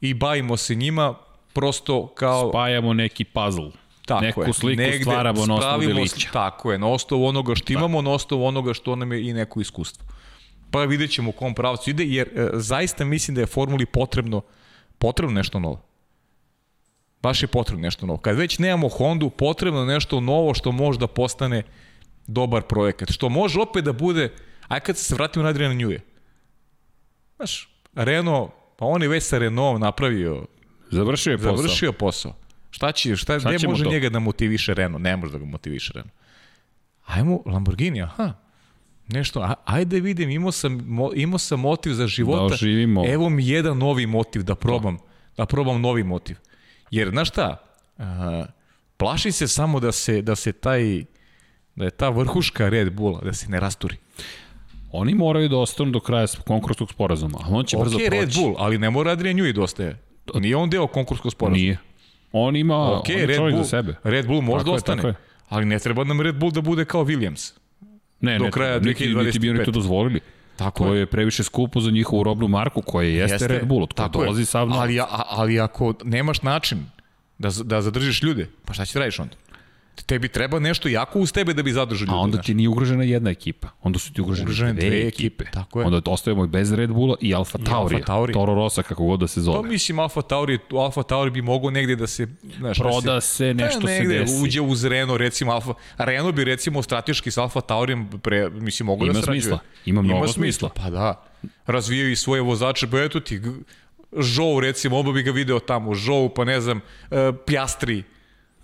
I bavimo se njima, prosto kao... Spajamo neki puzzle. Tako Neku je. sliku Negde stvaramo na osnovu delića. Tako je, na osnovu onoga što da. imamo, na osnovu onoga što nam je i neko iskustvo. Pa vidjet ćemo u kom pravcu ide, jer e, zaista mislim da je formuli potrebno, potrebno nešto novo. Baš je potrebno nešto novo. Kad već nemamo Hondu, potrebno nešto novo što može da postane dobar projekat, što može opet da bude, aj kad se vratimo na Adriana Njuje. Znaš, Renault, pa on je već sa Renaultom napravio Završio je posao. Završio posao. Šta će, šta, šta gde može to? njega da motiviše Renault? Ne može da ga motiviše Renault. Ajmo, Lamborghini, aha, nešto, a, ajde vidim, imao sam, mo, imao sam motiv za života, da živimo. evo mi jedan novi motiv da probam, da probam novi motiv. Jer, znaš šta, a, plaši se samo da se, da se taj, da je ta vrhuška Red Bulla, da se ne rasturi. Oni moraju da ostanu do kraja konkursnog sporazuma, ali on će okay, brzo proći. Red Bull, ali ne mora Adrian Newey da ostaje. Nije on deo konkurskog sporazuma. Nije. On ima, okay, on je Red Bull, za sebe. Red Bull možda tako ostane, je, ali ne treba nam Red Bull da bude kao Williams. Ne, do ne, kraja 2025. Niti bi oni to dozvolili. Tako to je. je previše skupo za njihovu robnu marku koja jeste, jeste Red Bull, od koja dolazi sav ali, ali ako nemaš način da, da zadržiš ljude, pa šta će da radiš onda? Tebi treba nešto jako uz tebe da bi zadržao ljude. A onda ti nije ugrožena jedna ekipa. Onda su ti ugrožene, ugrožene dve, dve ekipe. Tako je. Onda ostajemo bez Red Bulla i Alfa Tauri. Alfa Tauri. Toro Rosa, kako god da se zove. To mislim Alfa Tauri, Alfa Tauri bi mogao negde da se... Znaš, da Proda se, nešto da, negde, se desi. Uđe uz Renault, recimo Alfa... Renault bi recimo strateški s Alfa Taurijem, pre, mislim, mogu da srađuje. Smisla. Ima mnogo Ima smisla. Pa da. Razvijaju i svoje vozače, pa eto ti, Žou recimo, oba bi ga video tamo, Žou, pa ne znam, uh, Pjastri,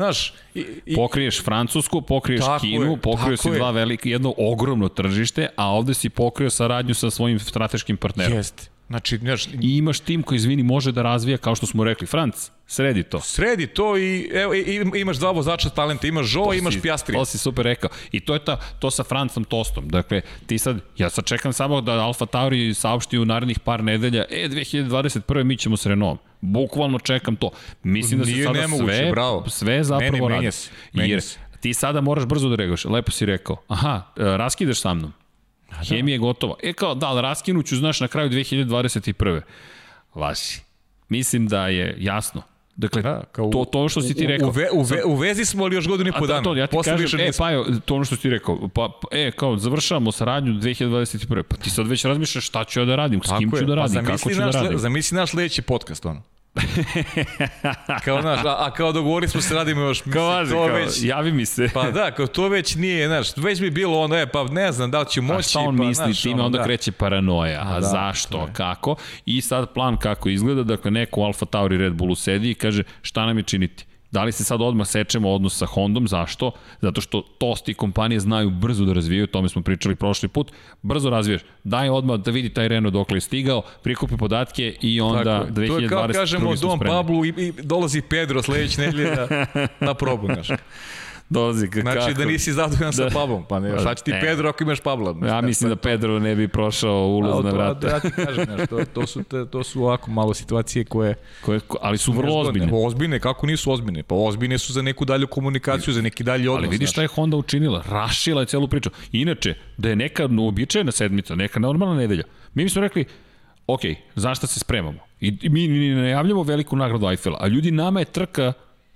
Znaš, i, i, pokriješ Francusku, pokriješ Kinu, je, pokrio si dva velike, jedno ogromno tržište, a ovde si pokrio saradnju sa svojim strateškim partnerom. Jeste. Znači, znaš, I imaš tim koji, izvini, može da razvija, kao što smo rekli, Franc, sredi to. Sredi to i evo, i, imaš dva vozača talenta, imaš Žo, to imaš Pjastri. To si super rekao. I to je ta, to sa Francom Tostom. Dakle, ti sad, ja sad čekam samo da Alfa Tauri saopšti u narednih par nedelja, e, 2021. mi ćemo s Renaultom. Bukvalno čekam to. Mislim da se Nije sada nemoguće, sve, bravo. sve zapravo radi. Jer ti sada moraš brzo da reaguješ. Lepo si rekao, aha, e, raskidaš sa mnom. Da. Hemija je gotova. E kao, da, ali raskinuću, znaš, na kraju 2021. Vaši. Mislim da je jasno. Dakle, da, kao to, to što si ti rekao. U, ve, u, ve, u vezi smo ali još godinu i po dana. To, ja ti Posle kažem, e, pa to ono što si ti rekao. Pa, pa, e, kao, završavamo saradnju 2021. Pa ti sad već razmišljaš šta ću ja da radim, s kim ću da pa radim, pa kako ću naš, da radim. Zamisli naš sledeći podcast, ono. kao, znaš, a, a kao dogovori smo se radimo još, mislim, kao, važi, to kao, već, javi mi se. pa da, kao to već nije, znaš, već bi bilo ono, e, pa ne znam da li ću moći. A šta on pa, misli, znaš, time ono, onda da. kreće paranoja, a, a da, zašto, kako, i sad plan kako izgleda, dakle, neko u Alfa Tauri Red Bullu sedi i kaže šta nam je činiti. Da li se sad odmah sečemo odnos sa Hondom? Zašto? Zato što tosti kompanije znaju brzo da razvijaju, o tome smo pričali prošli put. Brzo razvijaš. Daj odmah da vidi taj Renault dokle je stigao, prikupi podatke i onda Tako, 2020. To je kao kažemo Dom Pablu i, i dolazi Pedro sledeće nedelje na, na probu. Znaš. Dolazi kako. Znači da nisi zadovoljan sa da. Pablom, pa ne, šta će ti e. Pedro ako imaš Pabla? Ja mislim da Pedro ne bi prošao ulaz na vrata. Ja ti kažem, znaš, to, to, su, te, to su ovako malo situacije koje... koje ali su vrlo ozbiljne. Ozbiljne, kako nisu ozbiljne? Pa ozbiljne su za neku dalju komunikaciju, za neki dalji odnos. Ali vidiš šta je Honda učinila, rašila je celu priču. Inače, da je neka uobičajena sedmica, neka normalna nedelja, mi smo rekli, ok, zašto se spremamo? I mi ne najavljamo veliku nagradu Eiffela, a ljudi nama je trka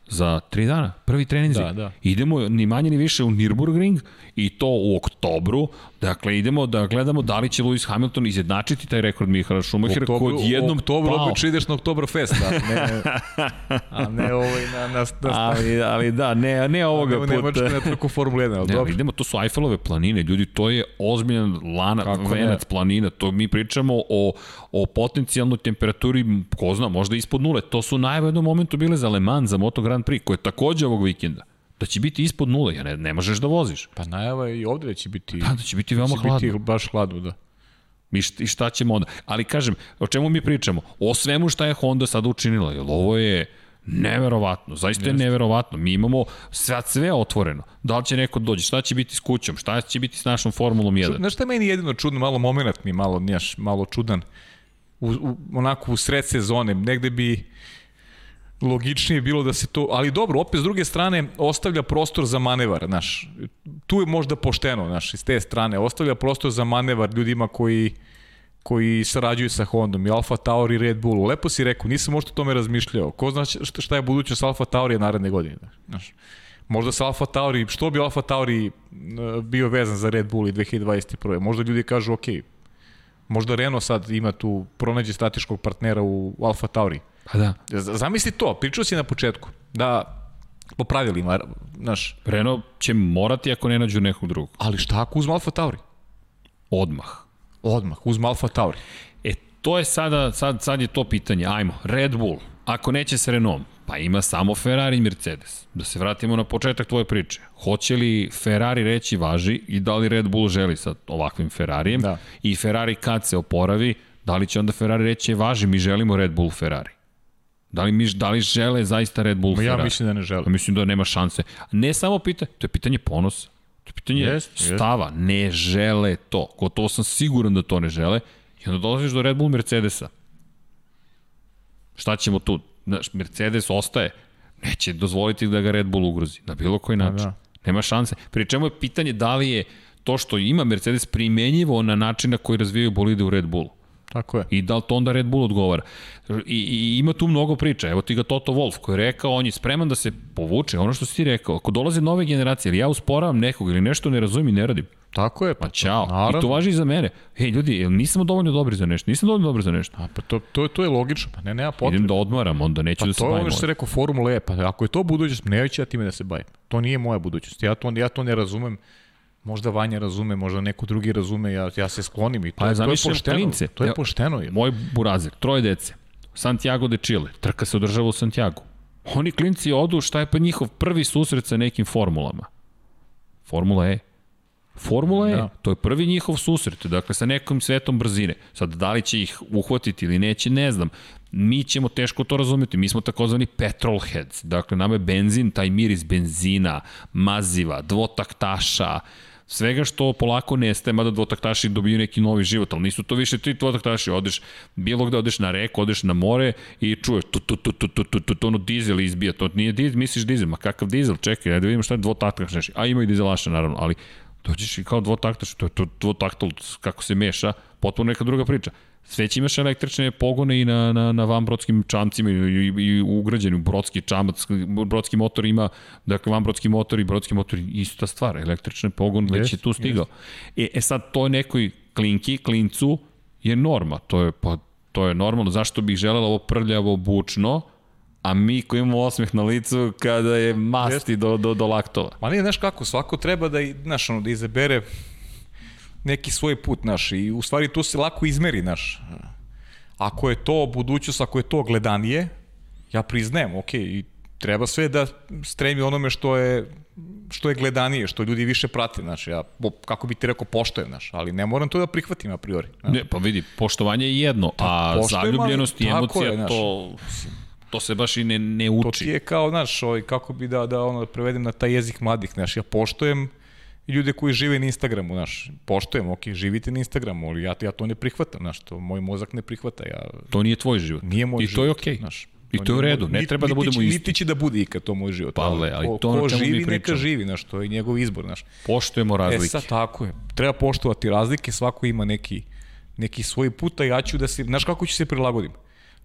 za tri dana, prvi treninzi. Da, da. Idemo ni manje ni više u Nürburgring i to u oktobru. Dakle, idemo da gledamo da li će Lewis Hamilton izjednačiti taj rekord Mihaela Schumachera kod jednom oktobru pao. obično ideš na Oktoberfest, da, ne, a ne ovaj na, na, na, ali, ali da, ne, ne ovoga puta. Nemačka na trku Formula 1, ali ne, dobro. Idemo, to su Eiffelove planine, ljudi, to je ozbiljan lana, Kako venac ne? planina, to mi pričamo o, o potencijalnoj temperaturi, ko zna, možda ispod nule, to su najave u jednom momentu bile za Le Mans, za Moto Grand Prix, koje je takođe ovog vikenda da će biti ispod nule, ja ne, ne možeš da voziš. Pa najava je i ovde da će biti... Da, da će biti veoma da će hladno. Biti baš hladno, da. Mi šta, šta ćemo onda? Ali kažem, o čemu mi pričamo? O svemu šta je Honda sada učinila, jer ovo je neverovatno, zaista je neverovatno. Mi imamo sve, sve otvoreno. Da li će neko dođe, šta će biti s kućom, šta će biti s našom Formulom 1? Znaš šta je meni jedino čudno, malo moment mi malo, njaš, malo čudan, u, u, onako u sred sezone, negde bi logičnije bilo da se to, ali dobro, opet s druge strane ostavlja prostor za manevar, znaš. Tu je možda pošteno, znaš, iz te strane ostavlja prostor za manevar ljudima koji koji sarađuju sa Hondom i Alfa Tauri i Red Bull. Lepo si rekao, nisam možda o tome razmišljao. Ko zna šta je budućnost Alfa Tauri naredne godine, znaš. Možda sa Alfa Tauri, što bi Alfa Tauri bio vezan za Red Bull i 2021. Možda ljudi kažu, ok, možda Renault sad ima tu, pronađe strateškog partnera u Alfa Tauri Pa da. Zamisli to, pričao si na početku, da Po pravilima, znaš. Renault će morati ako ne nađu nekog drugog. Ali šta ako uzme Alfa Tauri? Odmah. Odmah, uzme Alfa Tauri. E, to je sada, sad, sad je to pitanje. Ajmo, Red Bull, ako neće s Renault, pa ima samo Ferrari i Mercedes. Da se vratimo na početak tvoje priče. Hoće li Ferrari reći važi i da li Red Bull želi sa ovakvim Ferrarijem? Da. I Ferrari kad se oporavi, da li će onda Ferrari reći važi, mi želimo Red Bull Ferrari? Da li, mi, da li žele zaista Red Bull Ma ja Ferrari? mislim da ne žele. Ja mislim da nema šanse. Ne samo pitanje, to je pitanje ponosa. To je pitanje Jest, jest. stava. Ne žele to. Gotovo sam siguran da to ne žele. I onda dolaziš do Red Bull Mercedesa. Šta ćemo tu? Znaš, Mercedes ostaje. Neće dozvoliti da ga Red Bull ugrozi. Na bilo koji način. da. Nema šanse. Pri čemu je pitanje da li je to što ima Mercedes primenjivo na način na koji razvijaju bolide u Red Bullu. Tako je. I da li to onda Red Bull odgovara. I, i ima tu mnogo priča. Evo ti ga Toto Wolf koji je rekao, on je spreman da se povuče. Ono što si ti rekao, ako dolaze nove generacije, ili ja usporavam nekog ili nešto ne razumim i ne radim, Tako je. Pa, pa ćao. Naravno. I to važi i za mene. Hej, ljudi, jel nismo dovoljno dobri za nešto? Nisam dovoljno dobri za nešto. A, pa to, to, to je logično. Pa ne, nema potrebe. Idem da odmaram, onda neću Pa da se to je bavim. ono što se rekao Formula E, pa ako je to budućnost, neću ja time da se bavim. To nije moja budućnost. Ja to, ja to ne razumem. Možda Vanja razume, možda neko drugi razume, ja, ja se sklonim i to, Pa ja to je pošteno. klince. To je Ja- pošteno. Je. Moj burazir, troje dece, Santiago de Chile, trka se održava u Santiago. Oni klinci odu, šta je pa njihov prvi susret sa nekim formulama? Formula E. Formula E, Da. to je prvi njihov susret, dakle sa nekom svetom brzine. Sad, da li će ih uhvatiti ili neće, ne znam. Mi ćemo teško to razumeti, mi smo takozvani petrol heads, dakle nama je benzin, taj miris benzina, maziva, dvotaktaša, svega što polako nestaje, mada dvotaktaši dobiju neki novi život, ali nisu to više ti dvotaktaši, odeš bilo gde, odeš na reku, odeš na more i čuješ tu, tu, tu, tu, tu, tu, tu, tu ono dizel izbija, to nije dizel, misliš dizel, ma kakav dizel, čekaj, ajde da vidimo šta je dvotaktaš, a ima i dizelaša naravno, ali dođeš i kao dvotaktaš, to je to dvotaktal, kako se meša, potpuno neka druga priča. Sve će imaš električne pogone i na, na, na vanbrodskim čamcima i, i, i ugrađeni brodski čamac, brodski motor ima, dakle vanbrodski motor i brodski motor ista stvar, električni pogon već je tu stigao. E, e sad, to je nekoj klinki, klincu je norma, to je, pa, to je normalno, zašto bih želela ovo prljavo, bučno, a mi koji imamo osmeh na licu kada je masti do, do, do laktova. Ma nije, znaš kako, svako treba da, znaš, ono, da izabere neki svoj put, znaš, i u stvari to se lako izmeri, znaš. Ako je to budućnost, ako je to gledanije, ja priznajem, ok, i treba sve da stremi onome što je što je gledanije, što ljudi više prate, znači ja kako bi ti rekao poštojem, znaš, ali ne moram to da prihvatim a priori. znaš. Ne, pa vidi, poštovanje je jedno, a poštujem, ali zaljubljenost i emocija, je, to, to se baš i ne, ne To uči. ti je kao, znaš, ovaj, kako bi da, da ono, prevedem na taj jezik mladih, znaš, ja poštojem i ljude koji žive na Instagramu, znaš, poštojem, ok, živite na Instagramu, ali ja, ja to ne prihvatam, znaš, to moj mozak ne prihvata, ja, To nije tvoj život. nije moj I život. to je okej. Znaš, I to je u redu, ne niti- treba da niti budemo će- isti. Niti će da bude ikad to moj život. Pa, ale, ali ko, to ko o čemu mi živi, neka pričamo. živi, znaš, to je njegov izbor, znaš. Poštujemo E razlike. sad tako je. Treba poštovati razlike, svako ima neki, neki svoj put, a ja ću da se, znaš kako ću se prilagodim?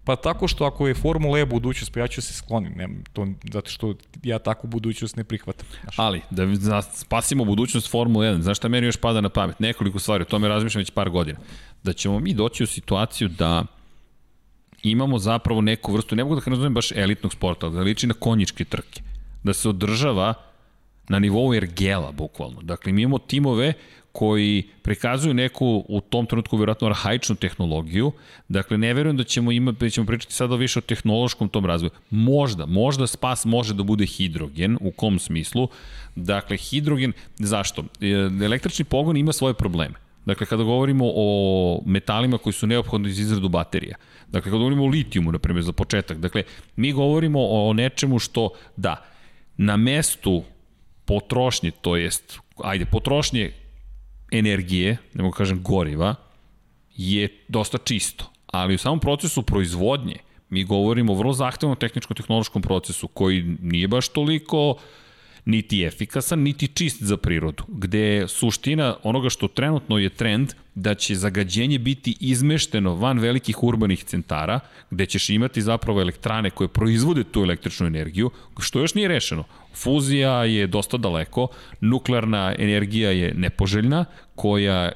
Pa tako što ako je Formula E budućnost, pa ja ću se skloniti, ne, to, zato što ja takvu budućnost ne prihvatam. Znaš. Ali, da spasimo budućnost Formule 1, znaš šta meni još pada na pamet? Nekoliko stvari, o tome razmišljam već par godina. Da ćemo mi doći u situaciju da imamo zapravo neku vrstu, ne mogu da nazovem baš elitnog sporta, da liči na konjičke trke. Da se održava na nivou ergela, bukvalno. Dakle, mi imamo timove koji prikazuju neku u tom trenutku vjerojatno arhaičnu tehnologiju. Dakle, ne verujem da ćemo imati, da ćemo pričati sada više o tehnološkom tom razvoju. Možda, možda spas može da bude hidrogen, u kom smislu? Dakle, hidrogen, zašto? E, Električni pogon ima svoje probleme. Dakle, kada govorimo o metalima koji su neophodni za izradu baterija, dakle, kada govorimo o litijumu, na primjer, za početak, dakle, mi govorimo o nečemu što, da, na mestu potrošnje, to jest, ajde, potrošnje energije, ne mogu kažem goriva, je dosta čisto. Ali u samom procesu proizvodnje mi govorimo o vrlo zahtevnom tehničko-tehnološkom procesu koji nije baš toliko niti efikasan, niti čist za prirodu, gde je suština onoga što trenutno je trend da će zagađenje biti izmešteno van velikih urbanih centara, gde ćeš imati zapravo elektrane koje proizvode tu električnu energiju, što još nije rešeno. Fuzija je dosta daleko, nuklearna energija je nepoželjna, koja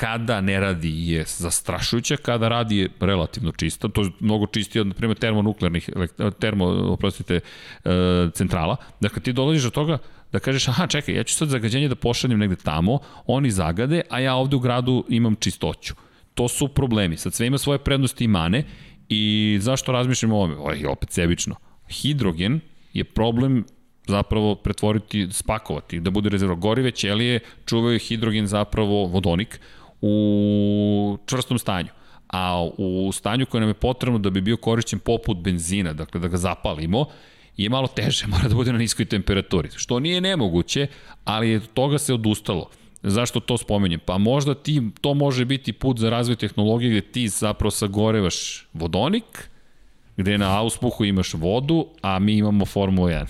kada ne radi je zastrašujuća, kada radi je relativno čista, to je mnogo čistije od, na primjer, termonuklearnih, termo, oprostite, e, centrala. Dakle, ti dolaziš do toga da kažeš, aha, čekaj, ja ću sad zagađenje da pošaljem negde tamo, oni zagade, a ja ovde u gradu imam čistoću. To su problemi. Sad sve ima svoje prednosti i mane i zašto razmišljamo o ovome? Ovo je opet sebično. Hidrogen je problem zapravo pretvoriti, spakovati, da bude rezervo gorive, ćelije čuvaju hidrogen zapravo vodonik u čvrstom stanju a u stanju koje nam je potrebno da bi bio korišćen poput benzina, dakle da ga zapalimo, je malo teže, mora da bude na niskoj temperaturi, što nije nemoguće, ali je toga se odustalo. Zašto to spomenjem? Pa možda ti, to može biti put za razvoj tehnologije gde ti zapravo sagorevaš vodonik, gde na auspuhu imaš vodu, a mi imamo Formula 1.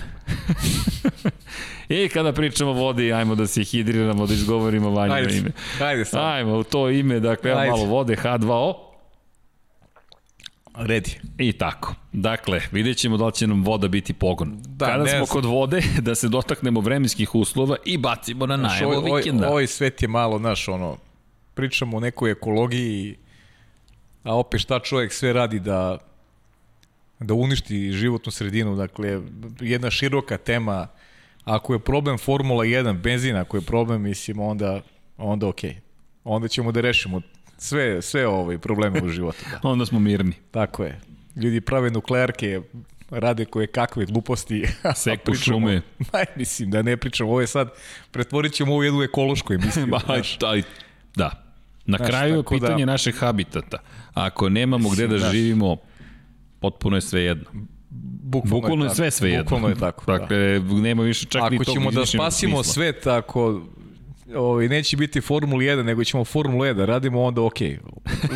I kada pričamo o vodi, ajmo da se hidriramo, da izgovorimo vanje ajde, ime. Ajde sad. Ajmo, u to ime, dakle, ajde. malo vode, H2O. Redi. I tako. Dakle, vidjet ćemo da li će nam voda biti pogon. Da, Kada smo kod vode, da se dotaknemo vremenskih uslova i bacimo na najavu ovaj, vikenda. Ovaj svet je malo, znaš, ono, pričamo o nekoj ekologiji, a opet šta čovjek sve radi da da uništi životnu sredinu, dakle, jedna široka tema, ako je problem Formula 1, benzin, ako je problem, mislim, onda, onda okej. Okay. Onda ćemo da rešimo sve, sve ove probleme u životu. Da. onda smo mirni. Tako je. Ljudi prave nuklearke, rade koje kakve gluposti. Seku šume. Aj, mislim, da ne pričam, ovo je sad, pretvorit ćemo ovo jednu ekološku emisiju. ba, da, da. Na znaš, kraju pitanje da, našeg habitata. Ako nemamo mislim, gde da znaš, živimo, potpuno je sve jedno. Bukvalno, Bukvalno je, sve sve jedno. Bukvalno je tako. dakle, da. nema više čak ako ni tog Ako ćemo da spasimo smisla. svet, ako ovaj, neće biti Formula 1, nego ćemo Formula 1 da radimo, onda ok.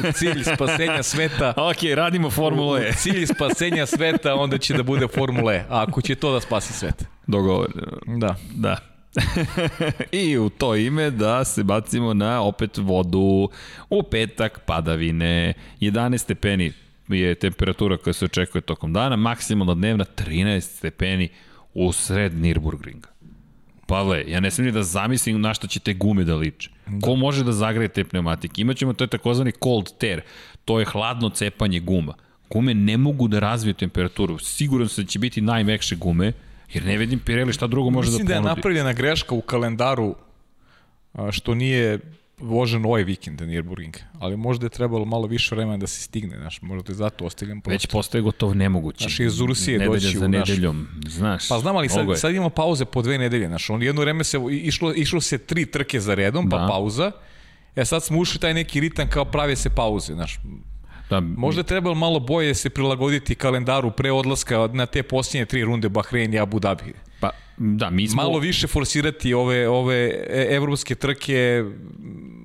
U cilj spasenja sveta... ok, radimo Formula E. U cilj spasenja sveta, onda će da bude Formula E. A ako će to da spasi svet. Dogovor. Da. Da. I u to ime da se bacimo na opet vodu u petak padavine 11 stepeni je temperatura koja se očekuje tokom dana, maksimalna dnevna 13 stepeni u sred Nürburgringa. Pavle, ja ne smijem da zamislim na šta će te gume da liče. Da. Ko može da zagreje te pneumatike? Imaćemo to je takozvani cold tear, to je hladno cepanje guma. Gume ne mogu da razviju temperaturu. Siguran sam da će biti najmekše gume, jer ne vidim Pirelli šta drugo može Mislim da ponudi. Mislim da je napravljena greška u kalendaru što nije vožen ovaj vikend na Nürburgring, ali možda je trebalo malo više vremena da se stigne, znaš, možda je zato ostavljam prostor. Već postoje gotov nemoguće. Znaš, iz Rusije Nedelja doći za nedeljom, znaš. Pa znam, ali sad, sad imamo pauze po dve nedelje, znaš, on jedno vreme se, išlo, išlo se tri trke za redom, pa da. pauza, E sad smo ušli taj neki ritam kao prave se pauze, znaš. Da, Možda je trebalo malo boje se prilagoditi kalendaru pre odlaska na te posljednje tri runde Bahrein i Abu Dhabi. Da, mi smo... Malo više forsirati ove, ove evropske trke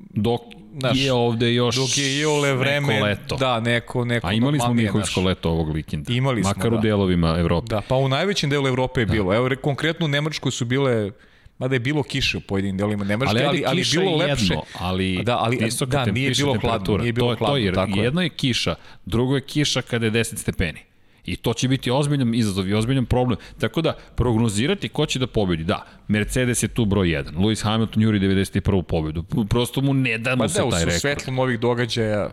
dok Znaš, je ovde još dok je i ole vreme, neko leto. Da, neko, neko A imali smo Miholjsko leto ovog vikenda. Imali smo, Makar da. u delovima Evrope. Da, pa u najvećem delu Evrope je da. bilo. Evo, konkretno u Nemačkoj su bile Mada je bilo kiše u pojedinim delovima Nemačke, ali, ali, ali bilo lepše. Jedno, ali, da, ali da, nije bilo hladno, nije bilo to, hladno. To je, tako jedno je kiša, drugo je kiša kada je 10 stepeni. I to će biti ozbiljan izazov i ozbiljan problem. Tako da, prognozirati ko će da pobedi. Da, Mercedes je tu broj 1. Lewis Hamilton juri 91. pobedu. Prosto mu ne da mu pa se da, taj rekord. Pa da, u svetlom ovih događaja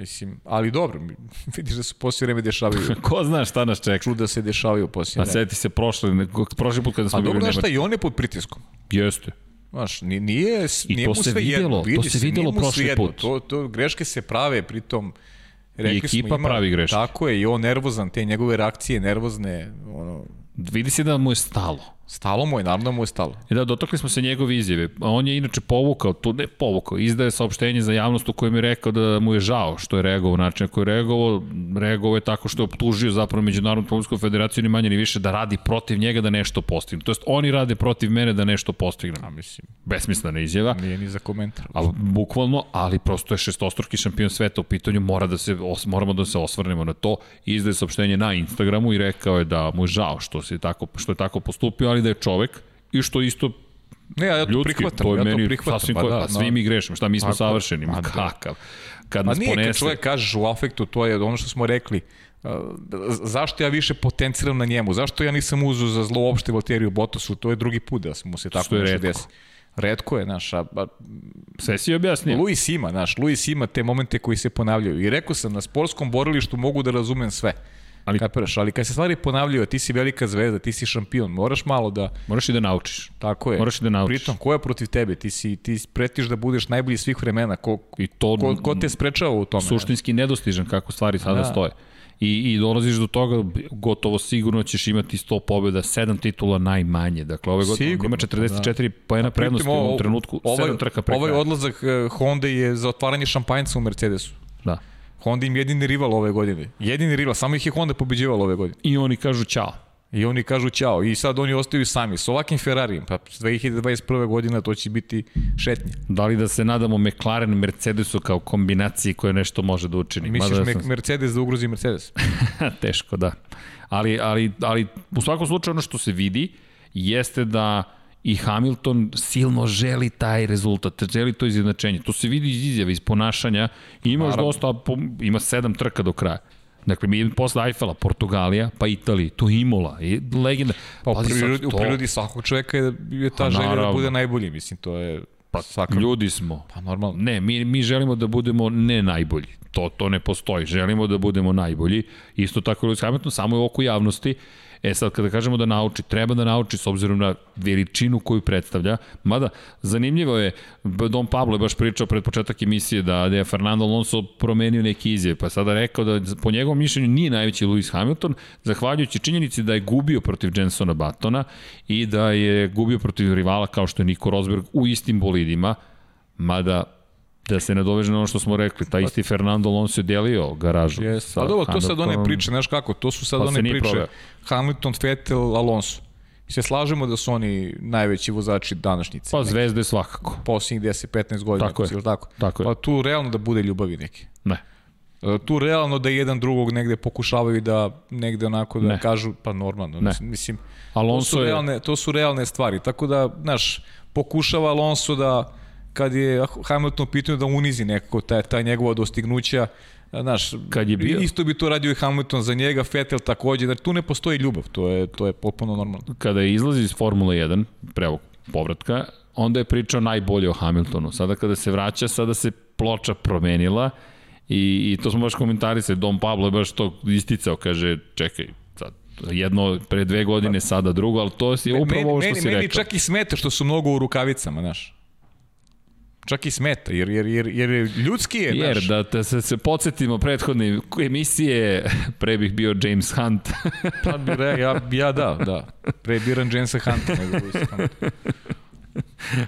Mislim, ali dobro, vidiš da se poslije vreme dešavaju. Ko zna šta nas čeka? Čuda se dešavaju poslije vreme. Pa seti se prošle, prošli put kada smo bili u Nemačkoj. A dobro, šta, i on je pod pritiskom. Jeste. Znaš, nije, nije, I nije to se vidjelo, jedno, vidi to se vidjelo prošli put. To, to, greške se prave, pritom Rekli I ekipa ima, pravi greške. Tako je, i on nervozan, te njegove reakcije nervozne. Ono... Vidi se da mu je stalo. Stalo mu je, naravno mu je stalo. I da, dotakli smo se njegove izjave. On je inače povukao, tu ne povukao, izdaje saopštenje za javnost u kojem je rekao da mu je žao što je reagovao način na koji je reagovao. Reagovao je tako što je optužio zapravo Međunarodnu pomorsku federaciju ni manje ni više da radi protiv njega da nešto postigne. To jest oni rade protiv mene da nešto postigne. A mislim. Besmislena izjava. Nije ni za komentar. Ali, bukvalno, ali prosto je šestostruki šampion sveta u pitanju, mora da se, moramo da se osvrnemo na to. Izdaje saopštenje na Instagramu i rekao je da mu je žao što, se tako, što je tako postupio, ali da je čovek i što isto Ne, ja to ljudski, prihvatam, to je ja meni to prihvatam. Sasvim pa da, svi no. mi grešimo, šta mi smo Tako, savršeni, ma kakav. Kad nas nije, ponese... kad čovjek kažeš u afektu, to je ono što smo rekli, uh, zašto ja više potenciram na njemu, zašto ja nisam uzeo za zlo uopšte Valteriju Bottasu, to je drugi put da mu se tako nešto desi. Redko je, naš, a, a Sve si objasnio. Luis ima, naš, Luis ima te momente koji se ponavljaju. I rekao sam, na sportskom borilištu mogu da razumem sve. Ali, Kapiraš, ali kad se stvari ponavljaju, ti si velika zvezda, ti si šampion, moraš malo da... Moraš i da naučiš. Tako je. Moraš i da naučiš. Pritom, ko je protiv tebe? Ti, si, ti pretiš da budeš najbolji svih vremena. Ko, I to ko, ko te sprečava u tome? suštinski nedostižan kako stvari sada Da. stoje. I, I dolaziš do toga, gotovo sigurno ćeš imati 100 pobjeda, 7 titula najmanje. Dakle, ove godine ima 44 da. pojena Pritom, prednosti u ovom trenutku, ovaj, 7 trka pre Ovaj odlazak eh, Honda je za otvaranje šampanjca u Mercedesu. Da. Honda im jedini rival ove godine. Jedini rival, samo ih je Honda pobeđivala ove godine. I oni kažu ćao. I oni kažu ćao. I sad oni ostaju sami. S ovakvim Ferrarijem, pa 2021. godina to će biti šetnja. Da li da se nadamo McLaren Mercedesu kao kombinaciji koja nešto može da učini? Misliš Mada me, Mercedes da ugrozi Mercedes? Teško, da. Ali, ali, ali u svakom slučaju ono što se vidi jeste da i Hamilton silno želi taj rezultat, želi to izjednačenje. To se vidi iz izjave, iz ponašanja. Ima još dosta, ima sedam trka do kraja. Dakle, mi posle Eiffela, Portugalija, pa Italija, tu Imola, i legenda. Pa u Pazi sad prirodi, u to, prirodi svakog čoveka je, je ta Pa želja da naravno. bude najbolji. Mislim, to je pa, svaka... Ljudi smo. Pa normalno. Ne, mi, mi želimo da budemo ne najbolji. To, to ne postoji. Želimo da budemo najbolji. Isto tako Lewis Hamilton, samo je u oku javnosti. E sad, kada kažemo da nauči, treba da nauči s obzirom na veličinu koju predstavlja. Mada, zanimljivo je, Don Pablo je baš pričao pred početak emisije da, da je Fernando Alonso promenio neke izjave, pa sada rekao da po njegovom mišljenju nije najveći Lewis Hamilton, zahvaljujući činjenici da je gubio protiv Jensona Battona i da je gubio protiv rivala kao što je Nico Rosberg u istim bolidima, mada da se ne doveže na ono što smo rekli, taj isti Fernando Alonso je delio garažu. Yes. Pa dobro, to sad one priče, znaš kako, to su sad Pa one priče. proveo. Hamilton, Vettel, Alonso. I se slažemo da su oni najveći vozači današnjice. Pa zvezde svakako. Posljednjih 10-15 godina. Tako je. Tako. Tako je. Pa tu realno da bude ljubavi neke. Ne. E, Tu realno da jedan drugog negde pokušavaju da negde onako da Ne. kažu, pa normalno. Ne. Mislim, to Alonso su, je... realne, to su realne stvari. Tako da, znaš, pokušava Alonso da, kad je Hamilton u pitanju da unizi nekako taj, taj njegova dostignuća, znaš, Kad je bio- isto bi to radio i Hamilton za njega, Vettel takođe, znači tu ne postoji ljubav, to je, to je potpuno normalno. kada je izlazi iz Formule 1, pre ovog povratka, onda je pričao najbolje o Hamiltonu. Sada kada se vraća, sada se ploča promenila i, i to smo baš komentarisali. Dom Pablo je baš to isticao, kaže, čekaj, sad, jedno pre dve godine, sada drugo, ali to je upravo ovo što meni, si meni rekao. čak i smeta što su mnogo u rukavicama, znaš. Čak i smeta, jer, jer, jer, jer je ljudski je, Jer znaš. da te se, se podsjetimo prethodne emisije, pre bih bio James Hunt. Pa bi re, ja, ja da, da. Pre biram Jamesa Hunta nego Lewis Hamilton.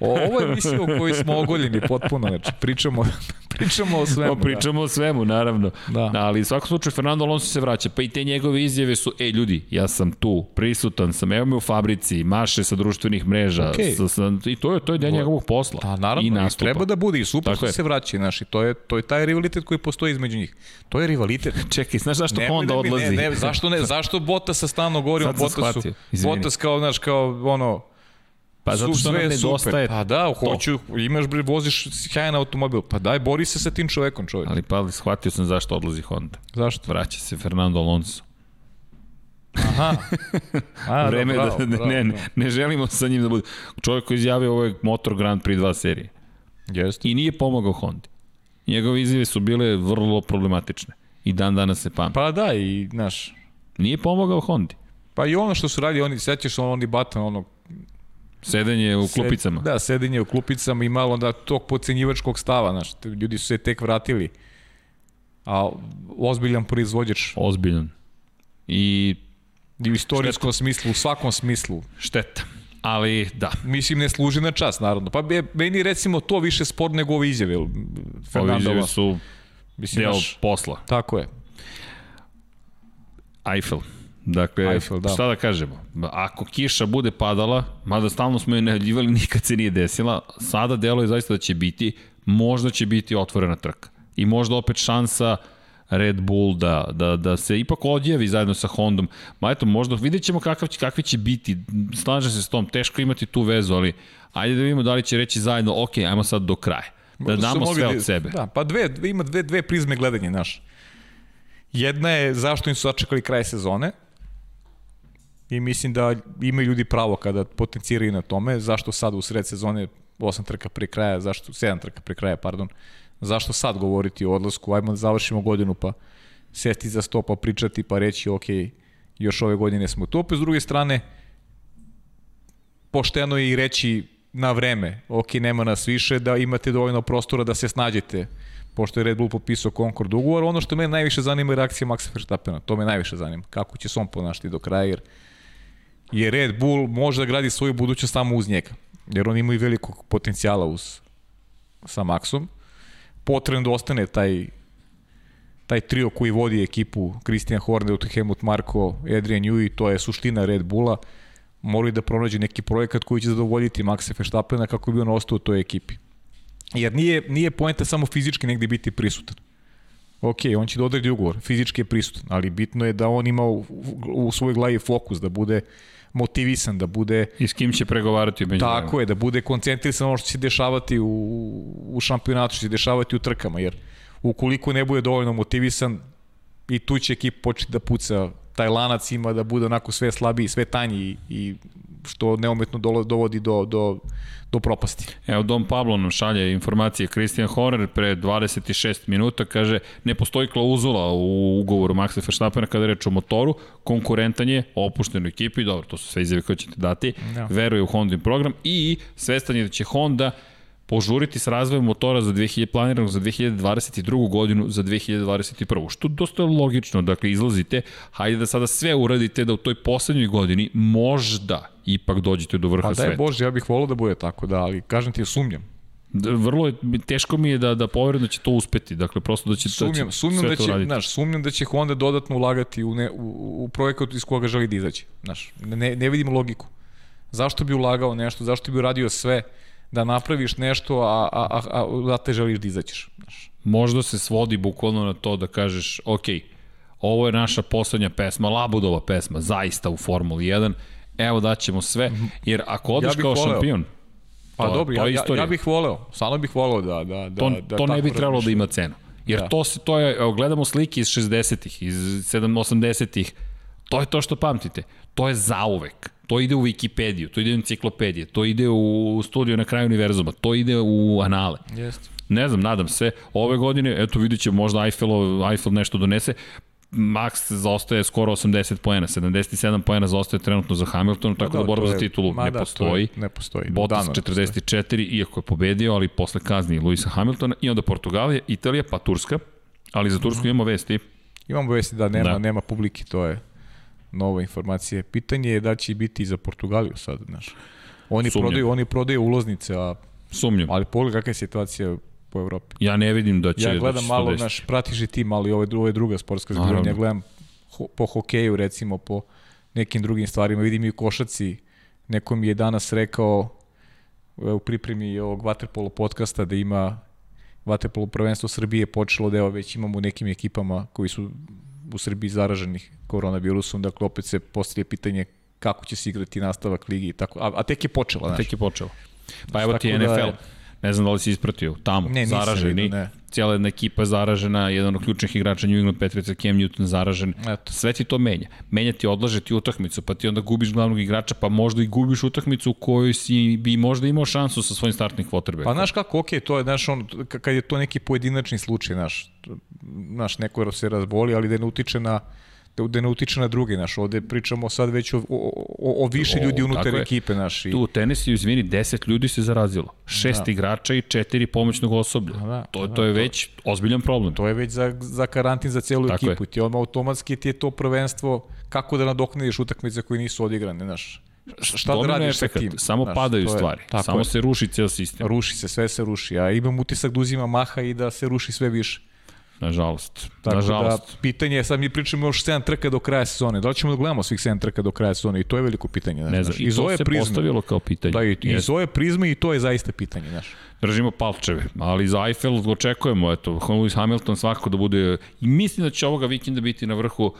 O, ovo je emisija u kojoj smo ogoljeni potpuno, znači pričamo, pričamo o svemu. No, pričamo o svemu, naravno. Da. Ali u svakom slučaju Fernando Alonso se vraća, pa i te njegove izjave su, ej ljudi, ja sam tu, prisutan sam, evo me u fabrici, maše sa društvenih mreža, Okej. sa, sa, i to je, to je deo njegovog posla. Da, naravno, I i, nastupa. treba da bude i super što se vraća, znaš, i to je, to je taj rivalitet koji postoji između njih. To je rivalitet. Čekaj, znaš zašto Honda da mi- odlazi? Ne, ne, zašto ne? Zašto Bottas sa stalno govorimo o izvini. Bottas kao, znaš, kao ono, Pa zato što nam nedostaje. Pa da, hoću, imaš bre, voziš sjajan automobil. Pa daj, bori se sa tim čovekom, čovek. Ali pa shvatio sam zašto odlazi Honda. Zašto? Vraća se Fernando Alonso. Aha. A, Vreme da, bravo, da, bravo, ne, ne, ne želimo sa njim da bude. Čovjek koji izjavio ovo je Motor Grand Prix 2 serije. Jeste. I nije pomogao Hondi. Njegove izjave su bile vrlo problematične. I dan danas se pamti. Pa da, i, znaš, Nije pomogao Hondi. pa i ono što su radili, oni, sećaš se oni batan, ono, Sedenje u klupicama. Sed, da, sedenje u klupicama i malo da tog pocenjivačkog stava, znaš, ljudi su se tek vratili. A ozbiljan proizvođač Ozbiljan. I i u istorijskom smislu, u svakom smislu. šteta. Ali da, Mislim, ne služi na čas, naravno. Pa meni recimo to više spor nego ove izjave. Fernandova. izjave su Mislim, deo znaš, posla. tako je. Eiffel. Dakle, Eiffel, da. šta da kažemo? Ako kiša bude padala, mada stalno smo je najavljivali, nikad se nije desila, sada delo je zaista da će biti, možda će biti otvorena trka. I možda opet šansa Red Bull da, da, da se ipak odjavi zajedno sa Hondom. Ma eto, možda vidjet ćemo kakav će, kakvi će biti. Slažem se s tom, teško imati tu vezu, ali ajde da vidimo da li će reći zajedno, ok, ajmo sad do kraja. Da damo sve od sebe. Da, pa dve, ima dve, dve prizme gledanja, znaš. Jedna je zašto im su sačekali kraj sezone i mislim da imaju ljudi pravo kada potenciraju na tome, zašto sad u sred sezone osam trka pre kraja, zašto, sedam trka pre kraja, pardon, zašto sad govoriti o odlasku, ajmo da završimo godinu pa sesti za sto pa pričati pa reći ok, još ove godine smo tu, opet s druge strane, pošteno je i reći na vreme, ok, nema nas više, da imate dovoljno prostora da se snađete, pošto je Red Bull popisao Concord ugovor. Ono što me najviše zanima je reakcija Maxa Verstappena, to me najviše zanima, kako će se on ponašati do kraja, jer je Red Bull može da gradi svoju budućnost samo uz njega, jer on ima i velikog potencijala uz, sa Maxom. Potrebno da ostane taj taj trio koji vodi ekipu Christian Horner, Helmut Marko, Adrian Newey, to je suština Red Bulla moraju da pronađe neki projekat koji će zadovoljiti Maxa Verstappena kako bi on ostao u toj ekipi. Jer nije, nije poenta samo fizički negde biti prisutan. Ok, on će da odredi ugovor, fizički je prisutan, ali bitno je da on ima u, u svojoj glavi fokus, da bude motivisan, da bude... I s kim će pregovarati među Tako je, da bude koncentrisan ono što će se dešavati u, u šampionatu, što će se dešavati u trkama, jer ukoliko ne bude dovoljno motivisan, i tu će ekip početi da puca taj lanac ima da bude onako sve slabiji, sve tanji i što neumetno dovodi do, do, do propasti. Evo, Dom Pablo nam šalje informacije. Christian Horner pre 26 minuta kaže ne postoji klauzula u ugovoru Maxa Verstappena kada reč o motoru, konkurentan je opušten u ekipi, dobro, to su sve izjave koje ćete dati, no. Da. veruje u Hondin program i svestan je da će Honda požuriti s razvojem motora za 2000 planiranog za 2022. godinu za 2021. Što dosta logično, dakle izlazite, hajde da sada sve uradite da u toj poslednjoj godini možda ipak dođete do vrha sveta. Pa daj Bože, ja bih volao da bude tako, da, ali kažem ti, sumnjam. Da, vrlo je, teško mi je da, da poverujem da će to uspeti, dakle prosto da će, sumnjam, da će sumnjam da će, Znaš, sumnjam da će Honda dodatno ulagati u, ne, u, u projekat iz koga želi da izaći. Znaš, ne, ne vidim logiku. Zašto bi ulagao nešto, zašto bi uradio sve, da napraviš nešto, a, a, a, a da te želiš da izaćeš. Znaš. Možda se svodi bukvalno na to da kažeš, ok, ovo je naša poslednja pesma, Labudova pesma, zaista u Formuli 1, evo daćemo sve, mhm. jer ako odeš ja kao voleo. šampion, Pa to, dobro, to ja, ja, ja bih voleo, stvarno bih voleo da, da, da, to, da to ne bi trebalo da ima cenu. Jer da. to se to je, evo, gledamo slike iz 60-ih, iz 80-ih, to je to što pamtite. To je zauvek. To ide u Wikipediju, to ide u enciklopedije, to ide u studiju na kraju univerzuma, to ide u anale. Jeste. Ne znam, nadam se. Ove godine, eto vidit će, možda Eiffel, Eiffel nešto donese. Max zaostaje skoro 80 poena, 77 poena zaostaje trenutno za Hamilton, tako da, da borba za titulu ne, da, postoji. ne postoji. Bottas 44, postoji. iako je pobedio, ali posle kazni Luisa Hamiltona i onda Portugalija, Italija, pa Turska, ali za Tursku mm -hmm. imamo vesti. Imamo vesti da nema, da. nema publiki, to je nova informacija. Pitanje je da će biti i za Portugaliju sad, znaš. Oni Sumnjam. prodaju, oni prodaju ulaznice, a Sumnjam. Ali pogledaj kakva je situacija po Evropi. Ja ne vidim da će Ja gledam da malo, naš, pratiš i tim, ali ovo je druga sportska zbiranja. Ja gledam ho, po hokeju, recimo, po nekim drugim stvarima. Vidim i u košaci, neko mi je danas rekao u pripremi ovog Waterpolo podcasta da ima Waterpolo prvenstvo Srbije počelo da evo već imamo nekim ekipama koji su u Srbiji zaraženih koronavirusom, dakle opet se postavlja pitanje kako će se igrati nastavak ligi i tako, a, a tek je počela, znaš. Tek je počela. Pa evo ti NFL. Da je, ne znam da li si ispratio, tamo, ne, zaraženi, vidio, ne. cijela jedna ekipa zaražena, jedan od ključnih igrača New England Patriotsa, Cam Newton zaražen, Eto. sve ti to menja. Menja ti, odlaže ti utakmicu, pa ti onda gubiš glavnog igrača, pa možda i gubiš utakmicu u kojoj si bi možda imao šansu sa svojim startnim quarterbackom. Pa znaš kako, okej, okay, to je, znaš, on, kad je to neki pojedinačni slučaj, znaš, znaš, neko se razboli, ali da ne utiče na da, da ne utiče na drugi, naš. Ovde pričamo sad već o, o, o više ljudi unutar ekipe, naš. I... Tu u tenisu, izvini, 10 ljudi se zarazilo. Šest da. igrača i četiri pomoćnog osoblja. Da, to, da, to je već to, ozbiljan problem. To je već za, za karantin za celu Tako ekipu. Je. Ti odmah automatski ti je to prvenstvo kako da nadoknadiš utakmice koje nisu odigrane, znaš. Šta da radiš sa tim? Samo znaš, padaju je, stvari. Samo je. se ruši ceo sistem. Ruši se, sve se ruši. A imam utisak da uzima maha i da se ruši sve više. Nažalost. Tako Nažalost. da, pitanje je, sad mi pričamo još 7 trka do kraja sezone. Da li ćemo da gledamo svih 7 trka do kraja sezone? I to je veliko pitanje. Znaš, ne znam, i to se prizme, postavilo kao pitanje. Da, i, i iz ove prizme i to je zaista pitanje. Znaš. Držimo palčeve, ali za Eiffel očekujemo, eto, Lewis Hamilton svakako da bude, i mislim da će ovoga vikenda biti na vrhu,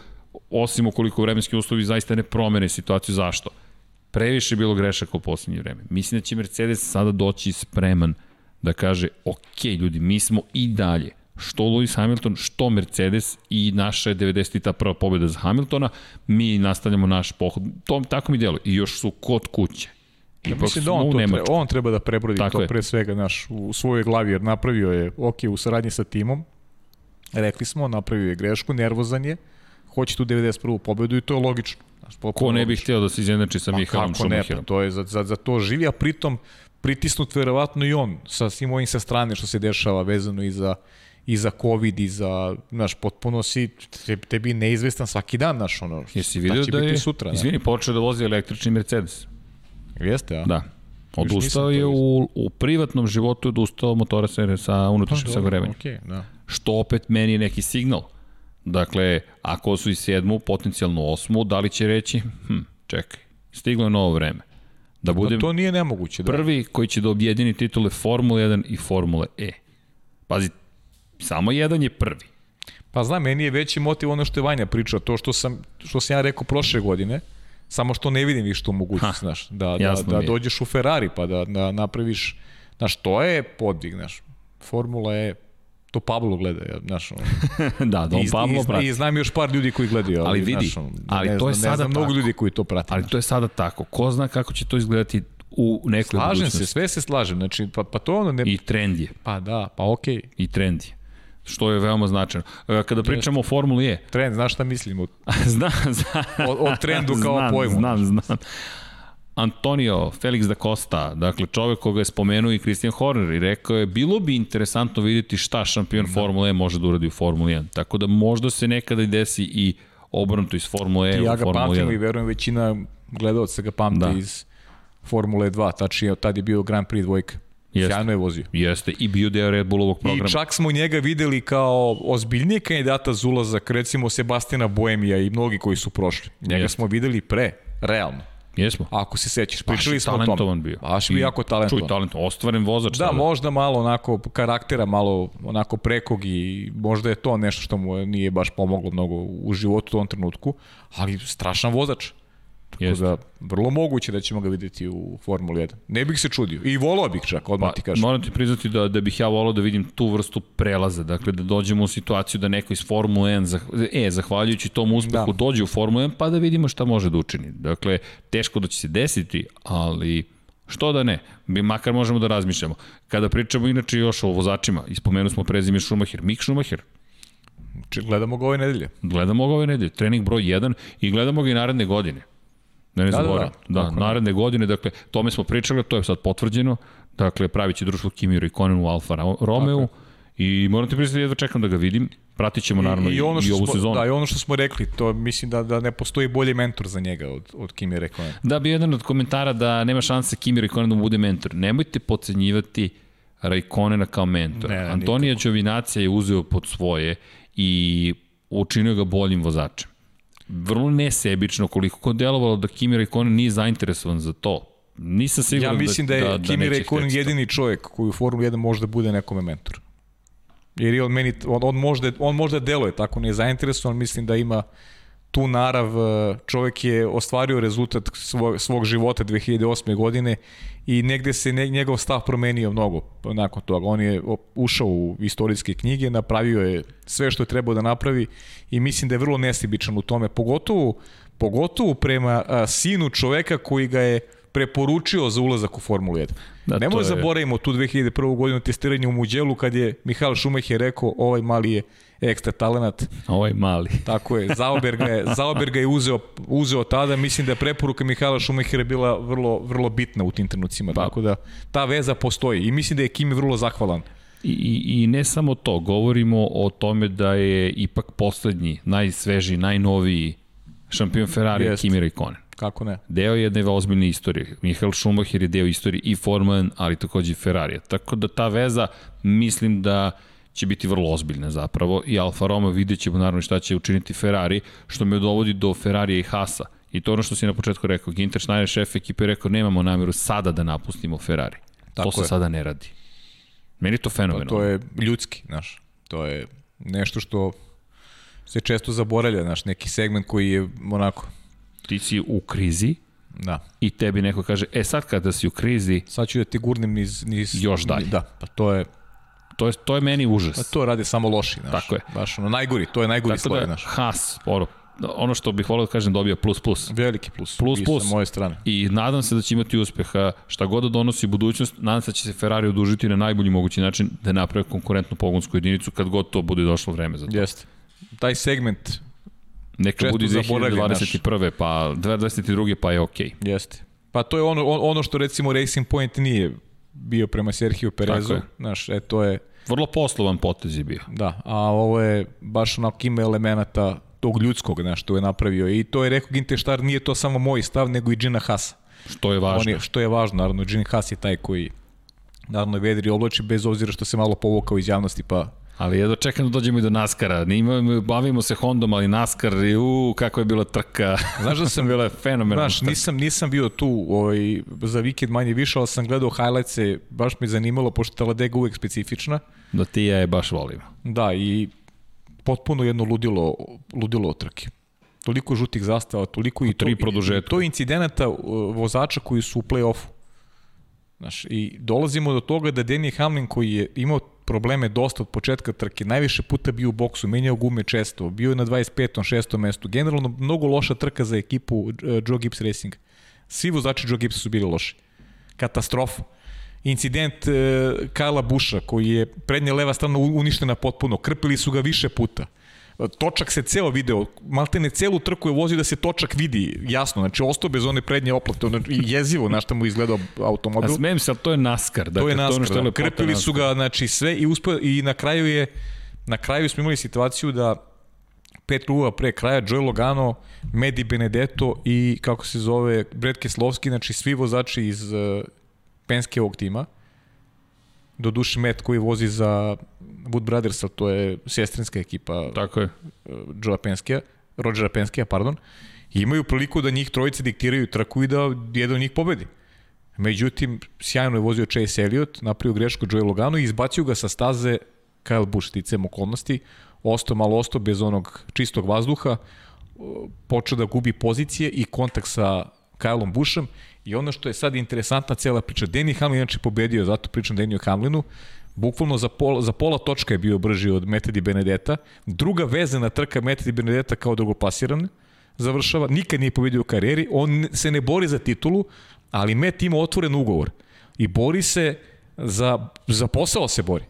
osim ukoliko vremenski uslovi zaista ne promene situaciju. Zašto? Previše je bilo grešaka u poslednje vreme. Mislim da će Mercedes sada doći spreman da kaže, ok, ljudi, mi smo i dalje što Lewis Hamilton, što Mercedes i naša je 90. ta prva pobjeda za Hamiltona, mi nastavljamo naš pohod. To tako mi delo. I još su kod kuće. Ja mislim da on, to treba, on treba da prebrodi Tako to je. pre svega naš, u svojoj glavi, jer napravio je, ok, u saradnji sa timom, rekli smo, napravio je grešku, nervozan je, hoće tu 91. pobedu i to je logično. Ko ne bi htio da se izjednači sa pa Mihalom Šumahirom? Ne, pa to je za, za, za to živi, a pritom pritisnut verovatno i on sa svim ovim sa strane što se dešava vezano i za i za COVID i za, znaš, potpuno si tebi neizvestan svaki dan, znaš, ono, Jesi vidio da je, sutra, izvini, počeo da vozi električni Mercedes. Jeste, a? Da. Odustao je u, u privatnom životu odustao motora sa, sa unutrašnjim pa, sagorevanjem. Okay, da. Što opet meni je neki signal. Dakle, ako su i sedmu, potencijalno osmu, da li će reći, hm, čekaj, stiglo je novo vreme. Da bude to nije nemoguće. Da. Prvi koji će da objedini titule Formule 1 i Formule E. Pazi, samo jedan je prvi. Pa znam, meni je veći motiv ono što je Vanja pričao, to što sam, što sam ja rekao prošle godine, samo što ne vidim više tu mogućnost, znaš, da, da, da dođeš u Ferrari pa da, da napraviš, znaš, to je podvig, znaš, Formula je to Pablo gleda, ja, znaš, ono. da, da on Pablo prati. I znam još par ljudi koji gledaju, ali, ali vidi, znaš, ali ne to je sada ne znam mnogo ljudi koji to prate. Ali to je sada tako. Ko zna kako će to izgledati u nekoj Slažem budućnosti. se, sve se slažem. Znači, pa, pa to ono ne... I trend je. Pa da, pa okej. Okay. I trend je što je veoma značajno. E, kada pričamo o Formuli E... Trend, znaš šta mislim? O, znam, znam. O, o trendu kao znam, pojmu. Znam, znam. Antonio Felix da Costa, dakle čovek koga je spomenuo i Christian Horner i rekao je bilo bi interesantno vidjeti šta šampion da. Formule E može da uradi u Formuli 1. Tako da možda se nekada i desi i obrnuto iz Formule E ja u Formule 1. Ja ga pamtim i verujem većina gledalca ga pamti da. iz Formule 2, tačnije tad je bio Grand Prix dvojka. Jeste. Sjajno je vozio. Jeste, i bio deo Red Bullovog programa. I čak smo njega videli kao ozbiljnije kandidata za ulazak, recimo Sebastina Boemija i mnogi koji su prošli. Njega Jeste. smo videli pre, realno. Jesmo. Ako se sećaš, pričali smo o tome. bio. Baš bi jako talentovan. Čuj, talentovan, ostvaren vozač. Da, možda malo onako karaktera, malo onako prekog i možda je to nešto što mu nije baš pomoglo mnogo u životu u tom trenutku, ali strašan vozač. Tako Jeste. da, vrlo moguće da ćemo ga videti u Formuli 1. Ne bih se čudio. I volao bih čak, odmah pa, ti kažem. Moram ti priznati da, da bih ja volao da vidim tu vrstu prelaza. Dakle, da dođemo u situaciju da neko iz Formule 1, zah, e, zahvaljujući tom uspehu, da. dođe u Formulu 1, pa da vidimo šta može da učini. Dakle, teško da će se desiti, ali Što da ne? Mi makar možemo da razmišljamo. Kada pričamo inače još o vozačima, ispomenu smo prezime Schumacher, Mick Schumacher. Gledamo ga ove nedelje. Gledamo ga ove nedelje, trening broj 1 i gledamo ga i naredne godine. Ne, ne da, zaboravim. Da, da, da, naredne godine, dakle, tome smo pričali, to je sad potvrđeno. Dakle, pravit će društvo Kimi Raikkonen u Alfa Romeo. I moram ti priznati, jedva čekam da ga vidim. Pratit ćemo naravno i, i, ono i ovu smo, sezonu. Da, i ono što smo rekli, to mislim da, da ne postoji bolji mentor za njega od, od Kimi Raikkonen. Da bi jedan od komentara da nema šanse Kimi Raikkonen da mu bude mentor. Nemojte podcenjivati Raikkonena kao mentor. Ne, ne, Antonija Đovinacija je uzeo pod svoje i učinio ga boljim vozačem vrlo nesebično koliko kod delovalo da Kimi Raikkonen nije zainteresovan za to. Nisam siguran ja mislim da, da je da, Kimi da Raikkonen jedini čovjek koji u Formuli 1 može da bude nekome mentor. Jer je on meni, on, on, možda, on možda deluje tako, nije zainteresovan, mislim da ima tu narav, e, čovjek je ostvario rezultat svog, svog života 2008. godine i negde se njegov stav promenio mnogo nakon toga. On je ušao u istorijske knjige, napravio je sve što je trebao da napravi i mislim da je vrlo nesibičan u tome, pogotovo, pogotovo prema a, sinu čoveka koji ga je preporučio za ulazak u Formulu 1. Da, Nemoj je... zaboravimo tu 2001. godinu testiranje u Muđelu kad je Mihajl Šumacher rekao ovaj mali je ekstra talenat. Ovaj mali. Tako je. Zauber ga je, Zauber ga je uzeo, uzeo tada. Mislim da je preporuka Mihajla Šumahira bila vrlo, vrlo bitna u tim trenucima. Pa. Tako da ta veza postoji. I mislim da je Kimi vrlo zahvalan. I, i, I ne samo to, govorimo o tome da je ipak poslednji, najsvežiji, najnoviji šampion Ferrari Jest. Kimi Raikkonen. Kako ne? Deo jedne ozbiljne istorije. Michael Schumacher je deo istorije i Formula 1, ali takođe i Ferrari. Tako da ta veza, mislim da će biti vrlo ozbiljna zapravo i Alfa Romeo vidjet ćemo naravno šta će učiniti Ferrari, što me dovodi do Ferrarija i Hasa. I to ono što si na početku rekao, Ginter Schneider, šef ekipe, rekao nemamo namjeru sada da napustimo Ferrari. Tako to se je. sada ne radi. Meni je to fenomenalno. To, to je ljudski, znaš. To je nešto što se često zaboravlja, znaš, neki segment koji je onako... Ti si u krizi, Da. I tebi neko kaže, e sad kada si u krizi... Sad ću da ti gurnem niz... niz još dalje. Da, pa to je To je, to je meni užas. A to radi samo loši, znaš. Tako je. Baš ono, najgori, to je najgori sloj, da, znaš. Haas, oro, ono što bih volio da kažem dobija plus plus. Veliki plus. Plus I plus. Sa moje strane. I nadam se da će imati uspeha, šta god da donosi budućnost, nadam se da će se Ferrari odužiti na najbolji mogući način da naprave konkurentnu pogonsku jedinicu kad god to bude došlo vreme za to. Jeste. Taj segment Neka bude zaboravljen, 2021. pa 2022. pa je okej. Okay. Jeste. Pa to je ono, ono što recimo Racing Point nije bio prema Sergio Perezu. Znaš, e, to je, Vrlo poslovan potez je bio. da, a ovo je baš onako ima elemenata tog ljudskog, znaš, što je napravio. I to je rekao Ginteštar, nije to samo moj stav, nego i Gina Hasa. Što je važno. On je, što je važno, naravno, Gene Haas je taj koji naravno vedri oblači bez obzira što se malo povukao iz javnosti, pa Ali jedno čekam da dođemo i do Naskara. Nima, bavimo se Hondom, ali Naskar, u, kako je bila trka. Znaš da sam bila fenomenalna Znaš, nisam, nisam bio tu ovaj, za vikend manje više, ali sam gledao highlights-e, baš me zanimalo, pošto je Taladega uvek specifična. Da ti ja je baš volimo. Da, i potpuno jedno ludilo, ludilo od trke. Toliko žutih zastava, toliko i tri to, produžetka. i to incidenata uh, vozača koji su u play-offu. Znaš, i dolazimo do toga da Danny Hamlin koji je imao probleme dosta od početka trke, najviše puta bio u boksu, menjao gume često, bio je na 25. 6. mestu, generalno mnogo loša trka za ekipu uh, Joe Gibbs Racing. Svi vozači Joe Gibbs su bili loši. Katastrofa. Incident Kajla Buša koji je prednja leva strana uništena potpuno, krpili su ga više puta. Točak se ceo video, maltene celu trku je vozio da se točak vidi jasno, znači ostao bez one prednje oplate, ono, jezivo na što mu izgledao automobil. A smijem se, ali to je Naskar. Dakle, to je ono naskar, što je da. krpili su NASCAR. ga, znači sve i uspeo, i na kraju je, na kraju smo imali situaciju da pet krugova pre kraja Joe Logano, Medi Benedetto i kako se zove Brad Keslovski, znači svi vozači iz uh, Penskevog tima, do duše Matt koji vozi za Wood Brothers, to je sestrinska ekipa Tako je. uh, Joea Penskea, Rodgera Penskea, pardon, i imaju priliku da njih trojice diktiraju trku i da jedan od njih pobedi. Međutim, sjajno je vozio Chase Elliott, napravio grešku Joey Logano i izbacio ga sa staze Kyle Busch sticam okolnosti, ostao malo ostao bez onog čistog vazduha, uh, počeo da gubi pozicije i kontakt sa Kyleom Bushom i ono što je sad interesantna cela priča, Danny Hamlin inače pobedio, zato pričam Danny Hamlinu, bukvalno za pola, za pola točka je bio brži od Metedi Benedetta, druga vezana trka Metedi Benedetta kao drugoplasirana, završava, nikad nije pobedio u karijeri, on se ne bori za titulu, ali Met ima otvoren ugovor i bori se za, za posao se bori.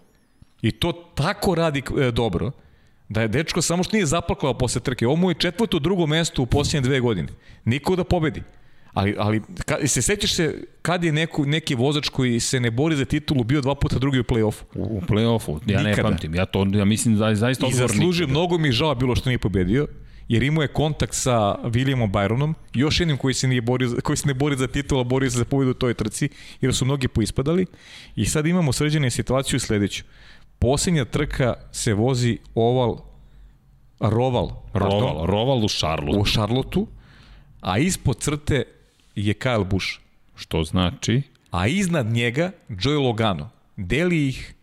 I to tako radi e, dobro, da je dečko samo što nije zaplakao posle trke. Ovo mu je četvrto drugo mesto u posljednje dve godine. Niko da pobedi. Ali, ali ka, se sećaš se kad je neko, neki vozač koji se ne bori za titulu bio dva puta drugi u play-offu? U, u play-offu, ja Nikada. ne pamtim. Ja, to, ja mislim da je zaista I odgovor zaslužio, nikada. mnogo mi žao bilo što nije pobedio, jer imao je kontakt sa Williamom Byronom, još jednim koji se, nije borio, za- koji se ne bori za titul, a bori se za pobedu u toj trci, jer su mnogi poispadali. I sad imamo sređenu situaciju sledeću. Posljednja trka se vozi oval, roval, pardon, Roval, Roval u Šarlu. u Šarlotu, a ispod crte je Kyle Busch. Što znači, A iznad njega Joey Logano. Deli ih,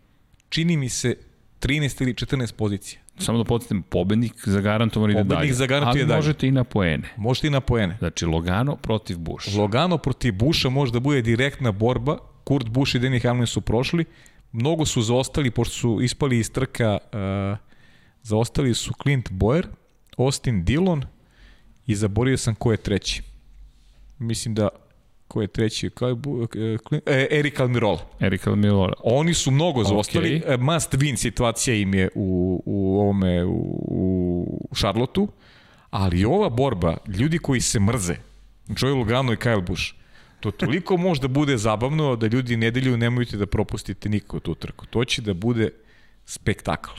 čini mi se, 13 ili 14 pozicija. samo da podsjetim, pobednik zagarantovan ide dalje. Pobednik zagarantuje ali dalje. možete i na poene. Možete i na poene. Znači, Logano protiv Bush. Logano protiv Busha može da bude direktna borba. Kurt Busch i Danny Hamlin su prošli. Mnogo su zaostali, pošto su ispali iz trka, uh, zaostali su Clint Boyer, Austin Dillon i zaborio sam ko je treći. Mislim da ko je treći, ko je, e, Erik Almirola. Erik Almirola. Oni su mnogo zaostali. Okay. Must win situacija im je u, u ovome, u, u Šarlotu. Ali ova borba, ljudi koji se mrze, Joey Logano i Kyle Busch, to toliko može da bude zabavno da ljudi nedelju nemojte da propustite nikako tu trku. To će da bude spektakl.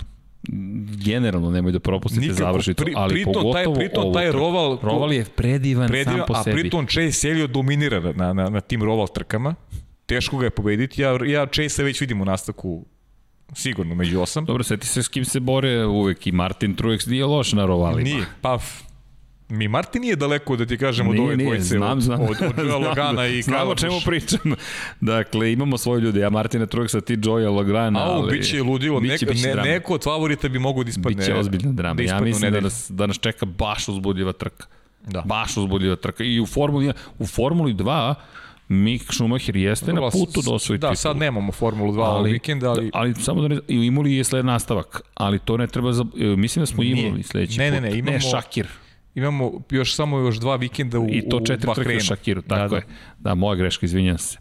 Generalno nemoj da propustite Nikako. završitu, Pri- ali pritom pogotovo taj- pritom ovu taj roval- Roval je predivan, Predivan, sam po a sebi. pritom Chase Elliot dominira na, na, na tim roval trkama. Teško ga je pobediti. Ja, ja Chase već vidim u nastavku sigurno među osam. Dobro, seti se s kim se bore uvek i Martin Truex nije loš na rovalima. Nije, pa mi Martin nije daleko da ti kažem od Nije, ove dvojice, znam, od, znam. od, od Znam, Logana i Znam o čemu pričam. Dakle, imamo svoje ljude. Ja Martina Truexa, ti Joja Lograna, A, ali... bit će ludilo, biće- Nek, biće ne, neko od favorita bi mogo da ispadne. Biće ozbiljna drama. Da ja mislim da nas, da nas čeka baš uzbudljiva trka. Da. Baš uzbudljiva trka. I u Formuli 1, u Formuli 2 Mick Schumacher jeste na Vrlo, putu da osvoji Da, sad nemamo Formulu 2 ali, ovog vikenda, ali... da, ali samo da ne, i u Imoli je sled nastavak, ali to ne treba za, mislim da smo imali sledeći Ne, ne, put. ne, imamo- Ne, Šakir. Imamo još samo još dva vikenda u I to četiri trke u Šakiru, tako da, da. je. Da, moja greška, izvinjam se.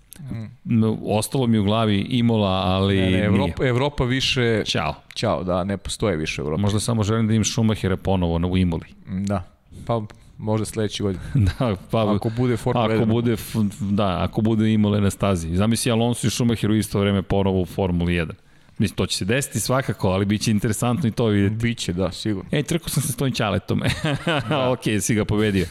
Mm. Ostalo mi u glavi Imola, ali ne, ne, Evropa, nije. Evropa više... Ćao. Ćao, da, ne postoje više Evropa. Možda samo želim da im Šumahira ponovo u Imoli. Da, pa možda sledeći godin. da, pa ako bude Formula ako 1. bude da, ako bude Imola na stazi. Zamisli Alonso i Schumacher u isto vreme ponovo u Formuli 1. Mislim, to će se desiti svakako, ali biće interesantno i to vidjeti. Biće, da, sigurno. Ej, trkao sam se s tvojim čaletom. da. ok, si ga pobedio.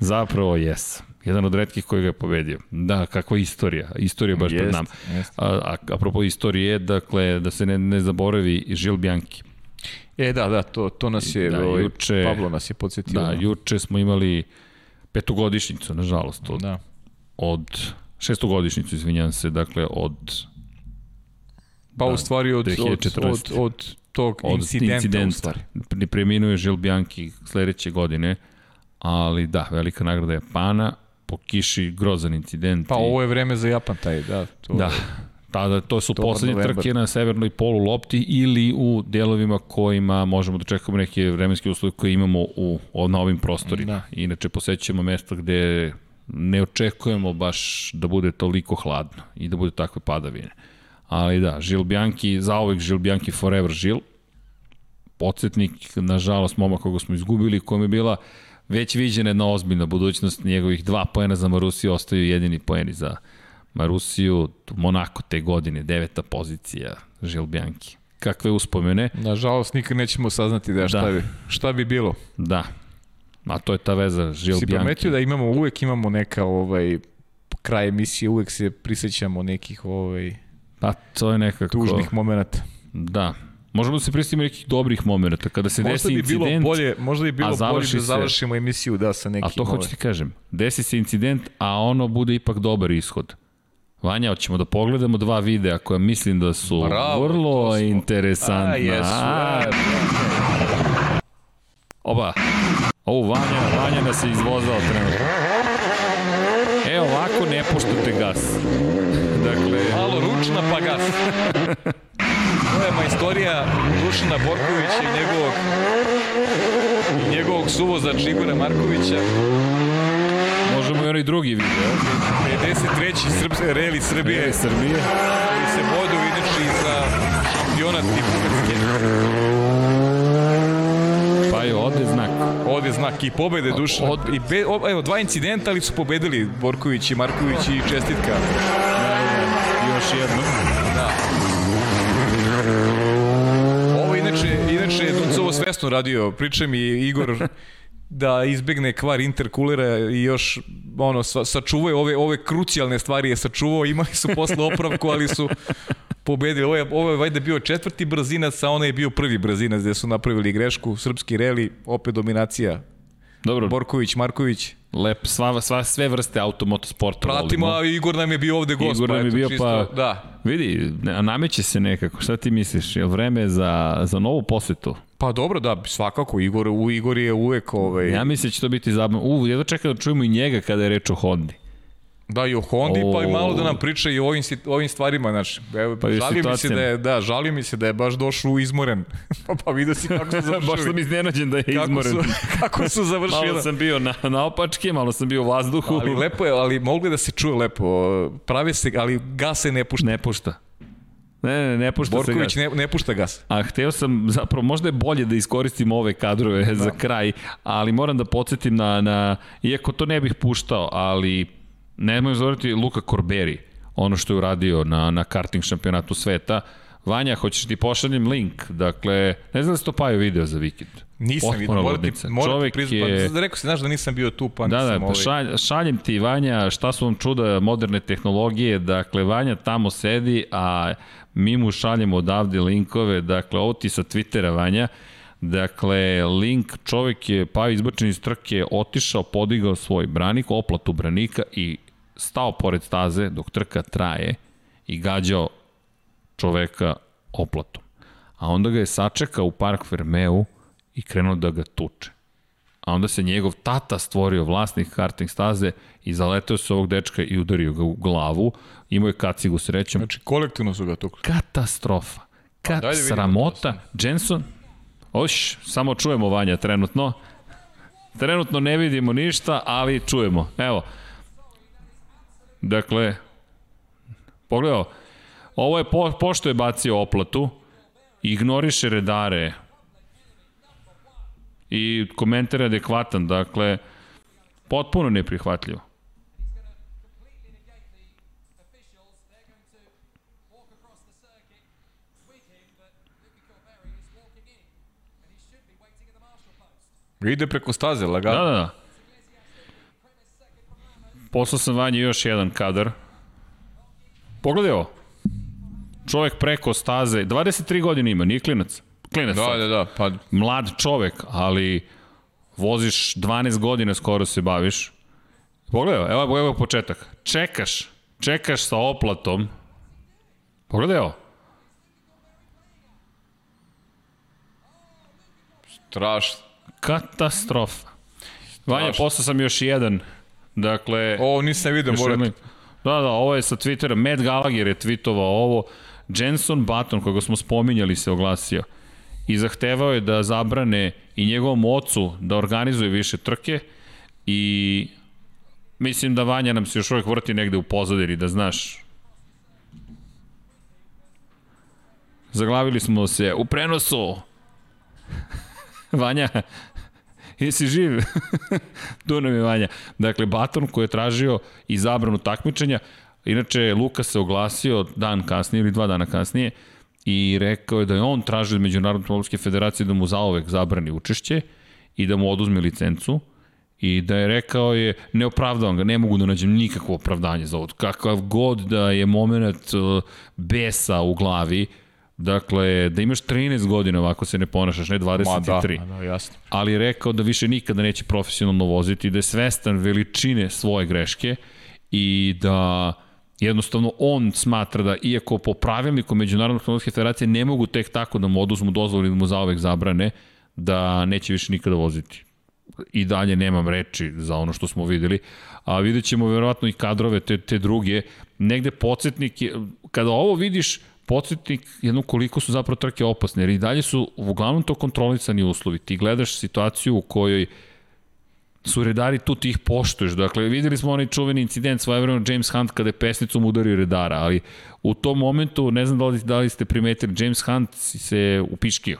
Zapravo, jes. Jedan od redkih koji ga je pobedio. Da, kakva istorija. Istorija baš jest, pred nama. A, a, apropo istorije, dakle, da se ne, ne zaboravi Žil Bianchi. E, da, da, to, to nas je, da, ovaj, juče, Pablo nas je podsjetio. Da, juče smo imali petogodišnjicu, nažalost, od, da. od šestogodišnjicu, izvinjam se, dakle, od Pa da, u stvari od, od, od, od tog od incidenta, incidenta. u stvari. Preminuje Žil Bianchi sledeće godine, ali da, velika nagrada Japana, po kiši grozan incident. Pa ovo je vreme za Japan taj, da. To da, tada to su poslednje trke na severnoj polu lopti ili u delovima kojima možemo da čekamo neke vremenske uslove koje imamo u, na ovim prostorima. Da. Inače, posećujemo mesta gde ne očekujemo baš da bude toliko hladno i da bude takve padavine. Ali da, Žil Bianchi, zaovek Žil Bianchi forever Žil. Podsjetnik, nažalost, momak koga smo izgubili, kojom je bila već viđena jedna ozbiljna budućnost, njegovih dva poena za Marusiju ostaju jedini poeni za Marusiju, Monako te godine, deveta pozicija, Žil Bianchi. Kakve uspomene. Nažalost, nikad nećemo saznati da, šta, da. Bi, šta bi bilo. Da, a to je ta veza Žil Bianchi. Si prometio da imamo, uvek imamo neka ovaj, kraj emisije, uvek se prisjećamo nekih ovaj, Pa to je nekako... Tužnih momenta. Da. Možemo da se pristimo nekih dobrih momenta. Kada se možda desi bi incident... Bilo bolje, možda bi bilo bolje da završimo se, emisiju da sa nekim... A to hoću ti kažem. Desi se incident, a ono bude ipak dobar ishod. Vanja, hoćemo da pogledamo dva videa koja mislim da su Bravo, vrlo smo... interesantna. A, jesu. A, Oba. Ovo Vanja, Vanja nas je izvozao trenutno. Ovako ne puštate gas. Dakle... Malo ručna pa gas. to je majstorija Dušana Borkovića i njegovog, i njegovog suvoza Igora Markovića. Možemo i onaj drugi video. 53. Srbs, Reli Srbije. Reli Srbije. Koji se bodu inače i za šampionat i Bugarske. Pa je ovde. Ovde znak i pobede Dušana. Od... I be, o, evo, dva incidenta, ali su pobedili Borković i Marković i čestitka još jednu. Da. Ovo inače, inače Duncovo svesno radio, priča mi Igor da izbegne kvar interkulera i još ono sačuvaju ove ove krucijalne stvari je sačuvao, imali su posle opravku, ali su pobedili. Ovo je, ovo je vajde bio četvrti brzinac, a ono je bio prvi brzinac gde su napravili grešku. Srpski reli, opet dominacija. Dobro. Borković, Marković. Lep, sva, sva, sve vrste automotosporta Pratimo, a Igor nam je bio ovde gost. Igor nam je bio, čisto, pa, da. vidi, nameće se nekako. Šta ti misliš? Je vreme za, za novu posetu? Pa dobro, da, svakako. Igor, u Igor je uvek... Ovaj... Ja mislim da će to biti zabavno. U, jedva čekam da čujemo i njega kada je reč o Hondi. Da, i o Hondi, o... pa i malo da nam priča i o ovim, ovim stvarima, znači. Evo, pa žali mi se da je, da, žali mi se da je baš došao izmoren. pa, pa vidio si kako su završili. baš sam iznenađen da je izmoren. Kako su, kako su završili. malo sam bio na, na opačke, malo sam bio u vazduhu. Ali lepo je, ali mogli da se čuje lepo. Pravi se, ali gas se ne pušta. Ne pušta. Ne, ne, ne pušta Borković se gas. ne, ne pušta gas. A hteo sam, zapravo, možda je bolje da iskoristim ove kadrove da. za kraj, ali moram da podsjetim na, na, iako to ne bih puštao, ali Nemoj zavoriti Luka Korberi, ono što je uradio na, na karting šampionatu sveta. Vanja, hoćeš ti pošaljem link, dakle, ne znam da se to paju video za vikend. Nisam vidio, morate, morate priznati, je... pa, rekao si, znaš da nisam bio tu, pa da, nisam da, pa ovaj... šalj, šaljem ti, Vanja, šta su vam čuda moderne tehnologije, dakle, Vanja tamo sedi, a mi mu šaljemo odavde linkove, dakle, ovo ti sa Twittera, Vanja, Dakle, link, čovek je pa izbačen iz trke, otišao, podigao svoj branik, oplatu branika i stao pored staze dok trka traje i gađao čoveka oplatom. A onda ga je sačekao u park Fermeu i krenuo da ga tuče. A onda se njegov tata stvorio vlasnik karting staze i zaletao se ovog dečka i udario ga u glavu. Imao je kacigu srećom. Znači, kolektivno su ga tukli. Katastrofa. Kat, sramota. Jenson, oš, samo čujemo Vanja trenutno. Trenutno ne vidimo ništa, ali čujemo. Evo. Dakle, pogledao, ovo je po, pošto je bacio oplatu, ignoriše redare i komentar je adekvatan, dakle, potpuno neprihvatljivo. Ide preko staze, lagano. Da, da, da. Poslao sam vanje još jedan kadar. Pogledaj ovo. Čovek preko staze, 23 godine ima, nije klinac. Klinac Da, sad. da, da, pa Mlad čovek, ali voziš 12 godina skoro se baviš. Pogledaj, ovo, evo, evo početak. Čekaš, čekaš sa oplatom. Pogledaj ovo. strašno. Katastrofa. Vanja, poslao sam još jedan. Dakle, Ovo nisam vidio, moram. Da, da, ovo je sa Twittera. Matt Gallagher je tweetovao ovo. Jenson Button, koga smo spominjali, se oglasio. I zahtevao je da zabrane i njegovom ocu da organizuje više trke i mislim da Vanja nam se još uvijek vrti negde u pozadini, da znaš. Zaglavili smo se u prenosu. Vanja, jesi živ? tu nam je Vanja. Dakle, Baton koji je tražio i zabranu takmičenja, inače Luka se oglasio dan kasnije ili dva dana kasnije i rekao je da je on tražio od Međunarodne automobilske federacije da mu zaovek zabrani učešće i da mu oduzme licencu i da je rekao je, ne opravdavam ga, ne mogu da nađem nikakvo opravdanje za ovo. Kakav god da je moment uh, besa u glavi, Dakle, da imaš 13 godina ovako se ne ponašaš, ne 23 Ma da, ma da, jasno. ali je rekao da više nikada neće profesionalno voziti, da je svestan veličine svoje greške i da jednostavno on smatra da iako po pravilniku Međunarodne automobilske federacije ne mogu tek tako da mu oduzmu dozvolu ili da mu zaovek zabrane, da neće više nikada voziti. I dalje nemam reči za ono što smo videli, a vidjet ćemo verovatno i kadrove te, te druge. Negde podsjetnik je, kada ovo vidiš, podsjetnik jedno koliko su zapravo trke opasne, jer i dalje su uglavnom to kontrolisani uslovi. Ti gledaš situaciju u kojoj su redari tu ti ih poštuješ. Dakle, videli smo onaj čuveni incident svojevremeno James Hunt kada je pesnicom udario redara, ali u tom momentu, ne znam da li, da li ste primetili, James Hunt se upiškio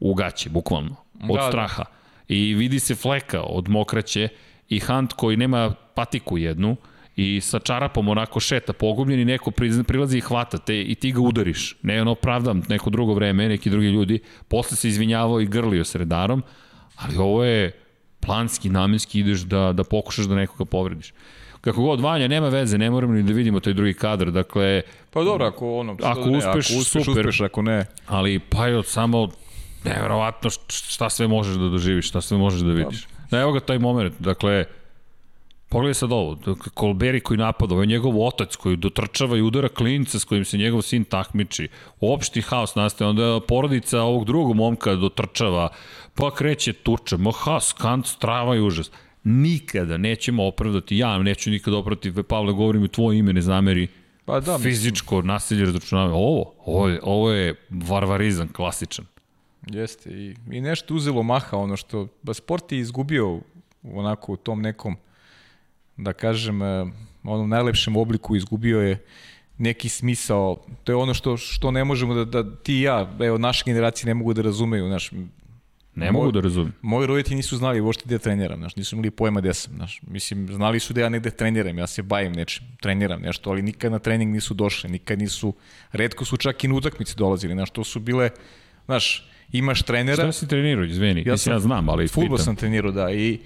u gaće, bukvalno, od Da, da. straha. I vidi se fleka od mokraće i Hunt koji nema patiku jednu, i sa čarapom onako šeta pogubljen i neko prilazi i hvata te i ti ga udariš. Ne ono opravdam neko drugo vreme, neki drugi ljudi. Posle se izvinjavao i grlio s redarom, ali ovo je planski, namenski ideš da, da pokušaš da nekoga povrediš. Kako god, Vanja, nema veze, ne moramo ni da vidimo taj drugi kadar, dakle, Pa dobro, ako ono, Ako da ne, uspeš, ako uspeš, super. uspeš, ako ne. ali pa je samo neverovatno šta sve možeš da doživiš, šta sve možeš da vidiš. Da, evo ga taj moment, dakle, Pogledaj sad ovo, Kolberi koji napada, ovo je njegov otac koji dotrčava i udara klinca s kojim se njegov sin takmiči. Opšti haos nastaje, onda porodica ovog drugog momka dotrčava, pa kreće tuča, ma ha, skant, strava i užas. Nikada nećemo opravdati, ja neću nikada opravdati, Pavle, govorim u tvoje ime, ne zameri, Pa da, mislim, fizičko nasilje razračunavanje. Ovo, ovo je, ovo je varvarizam klasičan. jeste. I, I nešto uzelo maha, ono što, ba sport je izgubio onako u tom nekom, da kažem, eh, onom najlepšem obliku izgubio je neki smisao. To je ono što, što ne možemo da, da ti i ja, evo, naše generacije ne mogu da razumeju, znaš, Ne Moj- mogu da razumem. Moji roditelji nisu znali uopšte gde treniram, znaš, nisu imali pojma gde sam, znaš. Mislim, znali su da ja negde treniram, ja se bavim nečim, treniram nešto, ali nikad na trening nisu došli, nikad nisu, redko su čak i na utakmice dolazili, znaš, to su bile, znaš, imaš trenera, Šta si trenirao, izveni? Ja, sam- ja znam, ali Futbol sam trenirao, da, i,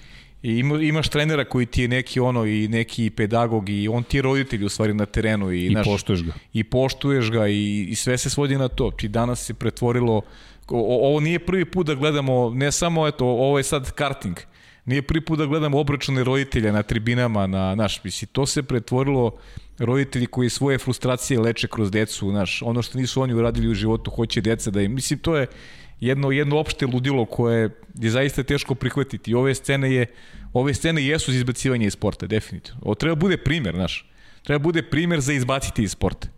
i ima, imaš trenera koji ti je neki ono i neki pedagog i on ti je roditelj u stvari na terenu i, I znaš, poštuješ ga. i poštuješ ga i, i sve se svodi na to. Ti danas se pretvorilo, o, ovo nije prvi put da gledamo, ne samo eto, ovo je sad karting, nije prvi put da gledamo obračune roditelja na tribinama, na, naš, misli, to se pretvorilo roditelji koji svoje frustracije leče kroz decu, znaš, ono što nisu oni uradili u životu, hoće deca da im, mislim, to je jedno, jedno opšte ludilo koje je zaista teško prihvatiti. I ove scene je, ove scene jesu za izbacivanje iz sporta, definitivno. Ovo treba bude primer, znaš. Treba bude primer za izbaciti iz sporta.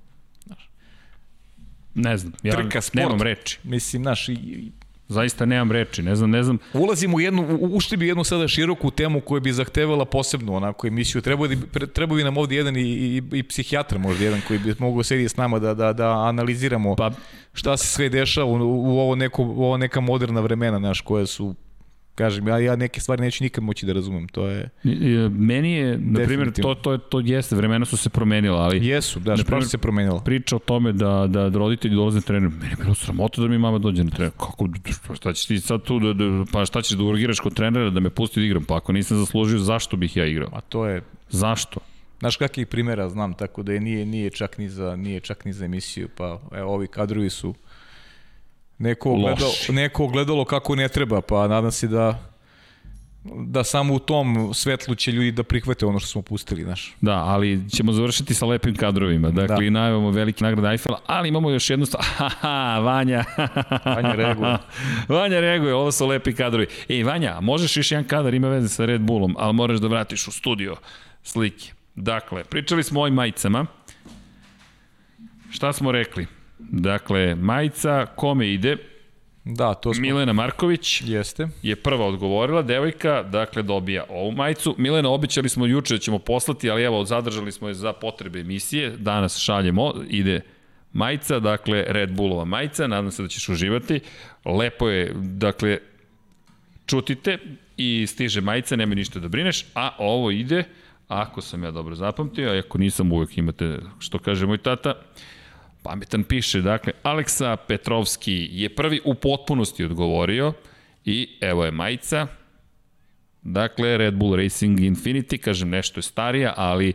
Ne znam, ja Trka, sport. nemam reči. Mislim, znaš, i Zaista nemam reči, ne znam, ne znam. Ulazimo u jednu, ušli bi jednu sada široku temu koja bi zahtevala posebnu onako emisiju. Treba, bi, treba bi nam ovdje jedan i, i, i psihijatar možda jedan koji bi mogao sediti s nama da, da, da analiziramo pa, šta se sve dešava u, u ovo, neko, u ovo neka moderna vremena, naš, koje su kažem, ja, ja neke stvari neću nikad moći da razumem, to je... Meni je, na primjer, to, to, to jeste, vremena su se promenila, ali... Jesu, da, što se promenila. Priča o tome da, da, da roditelji dolaze na trener, meni je bilo sramota da mi mama dođe na trener. Kako, šta ćeš ti sad tu, da, da, pa šta ćeš da urgiraš kod trenera da me pusti da igram? Pa ako nisam zaslužio, zašto bih ja igrao? A to je... Zašto? Znaš kakvih primjera znam, tako da je nije, nije, čak ni za, nije čak ni za emisiju, pa evo, ovi kadrovi su neko ogledalo, neko ogledalo kako ne treba, pa nadam se da da samo u tom svetlu će ljudi da prihvate ono što smo pustili, znaš. Da, ali ćemo završiti sa lepim kadrovima. Dakle, da. i najavamo veliki nagrada Eiffela, ali imamo još jednu stvar. Vanja. Vanja reaguje. Vanja reaguje, ovo su lepi kadrovi. Ej, Vanja, možeš još jedan kadar, ima veze sa Red Bullom, ali moraš da vratiš u studio slike. Dakle, pričali smo o ovim majicama. Šta smo rekli? Dakle, majica kome ide? Da, to smo... Milena Marković Jeste. je prva odgovorila, devojka, dakle dobija ovu majicu. Milena, običali smo juče da ćemo poslati, ali evo, zadržali smo je za potrebe emisije. Danas šaljemo, ide majica, dakle Red Bullova majica, nadam se da ćeš uživati. Lepo je, dakle, čutite i stiže majica, nema ništa da brineš, a ovo ide, ako sam ja dobro zapamtio, a ako nisam uvek imate, što kaže moj tata, Pametan piše, dakle, Aleksa Petrovski je prvi u potpunosti odgovorio i evo je majica. Dakle, Red Bull Racing Infinity, kažem, nešto je starija, ali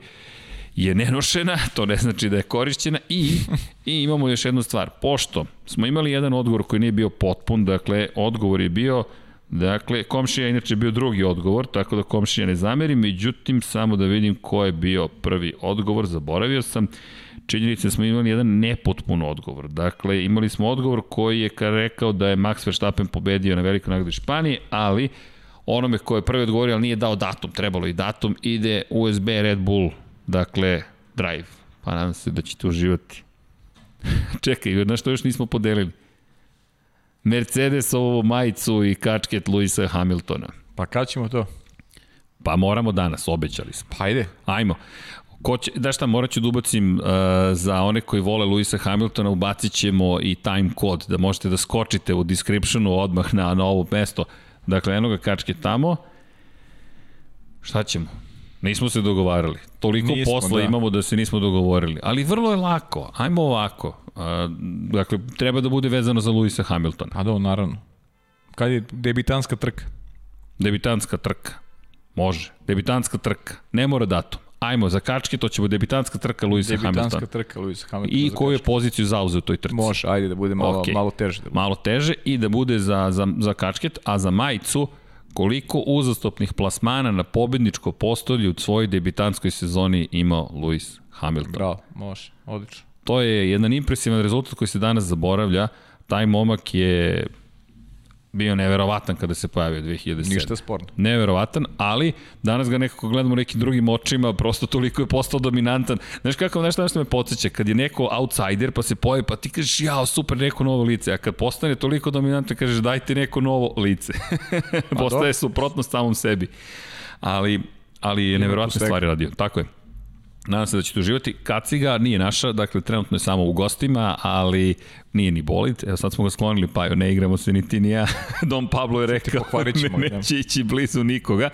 je nenošena, to ne znači da je korišćena i, i imamo još jednu stvar. Pošto smo imali jedan odgovor koji nije bio potpun, dakle, odgovor je bio Dakle, komšija je inače bio drugi odgovor, tako da komšija ne zameri, međutim, samo da vidim ko je bio prvi odgovor, zaboravio sam činjenica da smo imali jedan nepotpun odgovor. Dakle, imali smo odgovor koji je rekao da je Max Verstappen pobedio na velikoj nagradi Španije, ali onome ko je prvi odgovorio, ali nije dao datum, trebalo i datum, ide USB Red Bull, dakle, drive. Pa nadam se da ćete uživati. Čekaj, na što još nismo podelili? Mercedesovu majicu i kačket Luisa Hamiltona. Pa kad ćemo to? Pa moramo danas, obećali smo. Pa ajde. Ajmo. Ko će, da šta, morat ću da ubacim uh, za one koji vole Luisa Hamiltona, ubacit ćemo i time kod, da možete da skočite u descriptionu odmah na, na ovo mesto. Dakle, eno ga kačke tamo. Šta ćemo? Nismo se dogovarali. Toliko nismo, posla da. imamo da se nismo dogovorili. Ali vrlo je lako. Ajmo ovako. Uh, dakle, treba da bude vezano za Luisa Hamiltona. A da, naravno. Kad je debitanska trka? Debitanska trka. Može. Debitanska trka. Ne mora datum. Ajmo, za kačke, to će biti debitanska trka Luisa Hamiltona. Debitanska trka Luisa Hamiltona. I koju je poziciju zauzeo u toj trci? Može, ajde da bude malo, okay. malo teže. Da bude. Malo teže i da bude za, za, za kačket, a za majicu koliko uzastopnih plasmana na pobedničko postolje u svojoj debitanskoj sezoni imao Luis Hamilton. Bravo, može, odlično. To je jedan impresivan rezultat koji se danas zaboravlja. Taj momak je bio neverovatan kada se pojavio 2007. Ništa sporno. Neverovatan, ali danas ga nekako gledamo nekim drugim očima, prosto toliko je postao dominantan. Znaš kako, nešto nešto me podsjeća, kad je neko outsider pa se pojavi, pa ti kažeš, jao, super, neko novo lice, a kad postane toliko dominantan, kažeš, dajte neko novo lice. Pa Postaje suprotno samom sebi. Ali, ali je neverovatne stvari radio. Tako je. Nadam se da ćete uživati. Kaciga nije naša, dakle trenutno je samo u gostima, ali nije ni bolid. Evo sad smo ga sklonili, pa jo, ne igramo se ni ti ni ja. Don Pablo je rekao, ne, neće ići blizu nikoga.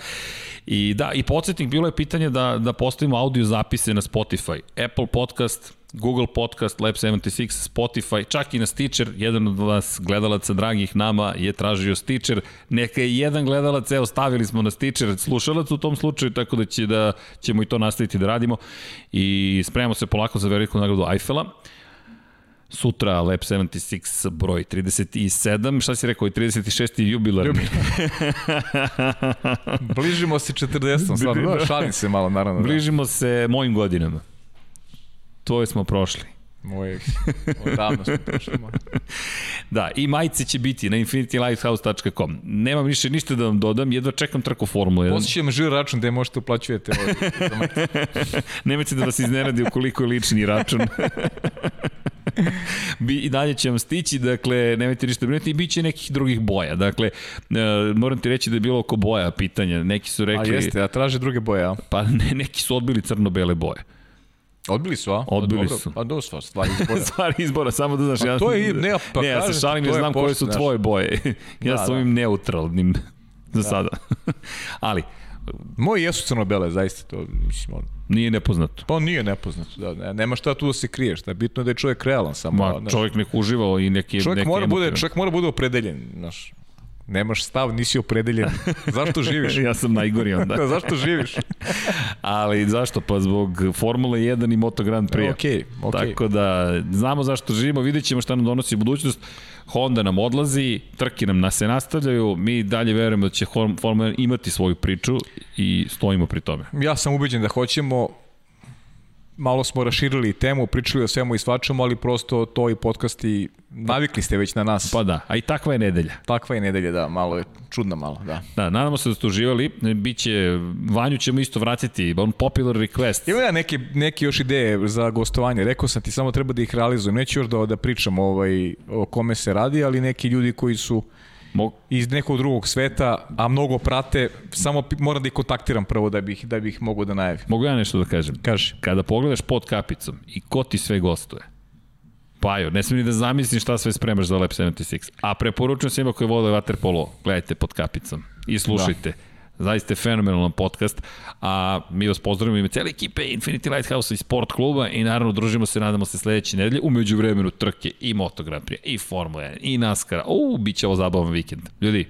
I da, i podsjetnik, bilo je pitanje da, da postavimo audio zapise na Spotify. Apple Podcast, Google Podcast, Lab 76, Spotify, čak i na Stitcher, jedan od vas gledalaca dragih nama je tražio Stitcher, neka je jedan gledalac, evo stavili smo na Stitcher slušalac u tom slučaju, tako da, će da ćemo i to nastaviti da radimo i spremamo se polako za veliku nagradu Eiffela. Sutra Lab 76 broj 37, šta si rekao, i 36. jubilarni. Bližimo se 40. stvarno, šalim se malo, naravno. Da. Bližimo se mojim godinama. Tvoje smo prošli. Moje, odavno smo prošli. da, i majice će biti na infinitylighthouse.com. Nemam više ništa da vam dodam, jedva čekam trku Formula 1. Posjećam žir račun gde možete uplaćujete. Nemojte da vas iznenadi ukoliko je lični račun. Bi, I dalje će vam stići, dakle, nemojte ništa brinuti i bit će nekih drugih boja. Dakle, e, moram ti reći da je bilo oko boja pitanja. Neki su rekli... A jeste, a traže druge boje, a? Pa ne, neki su odbili crno-bele boje. Odbili su, a? Odbili su. Pa do stvar, stvari izbora. stvari izbora, samo da znaš. Pa ja, to je, ne, pa ne, ja se šalim, ja znam koje su tvoje boje. ja da, sam ovim da. neutralnim za da. sada. Ali, Moji jesu crno-bele, zaista to, mislim, ono. Nije nepoznato. Pa nije nepoznato, da, ne, nema šta tu da se kriješ, da bitno je da je čovjek realan samo. Ma, čovjek nek uživao i neki čovjek neki mora bude, čovjek mora bude opredeljen, znaš. Nemaš stav, nisi opredeljen. Zašto živiš? ja sam najgori onda. zašto živiš? Ali zašto? Pa zbog Formule 1 i Moto Grand Prix. Okay, okay. Tako da znamo zašto živimo, vidjet ćemo šta nam donosi budućnost. Honda nam odlazi, trke nam se nastavljaju, mi dalje verujemo da će Formula 1 imati svoju priču i stojimo pri tome. Ja sam ubeđen da hoćemo, malo smo raširili temu, pričali o svemu i svačemu, ali prosto to i podcasti, navikli ste već na nas. Pa da, a i takva je nedelja. Takva je nedelja, da, malo je čudna malo, da. Da, nadamo se da ste uživali, biće, Vanju ćemo isto vratiti, on popular request. Ima ja neke, neke još ideje za gostovanje, rekao sam ti, samo treba da ih realizujem, neću još da, da pričam ovaj, o kome se radi, ali neki ljudi koji su Mog... iz nekog drugog sveta, a mnogo prate, samo moram da ih kontaktiram prvo da bih, da bih mogu da najavim. Mogu ja nešto da kažem? Kaži. Kada pogledaš pod kapicom i ko ti sve gostuje, Pajo, ne smijem ni da zamislim šta sve spremaš za Lab 76. A preporučujem svima koji vole Waterpolo, gledajte pod kapicom i slušajte. Da. Zaista je fenomenalan podcast, a mi vas pozdravimo ime cele ekipe Infinity Lighthouse i Sport kluba i naravno družimo se, nadamo se sledeće nedelje, umeđu vremenu trke i Moto Grand Prix, i Formula 1, i NASCAR, u, bit će ovo zabavan vikend. Ljudi,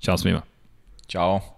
čao svima. Ćao.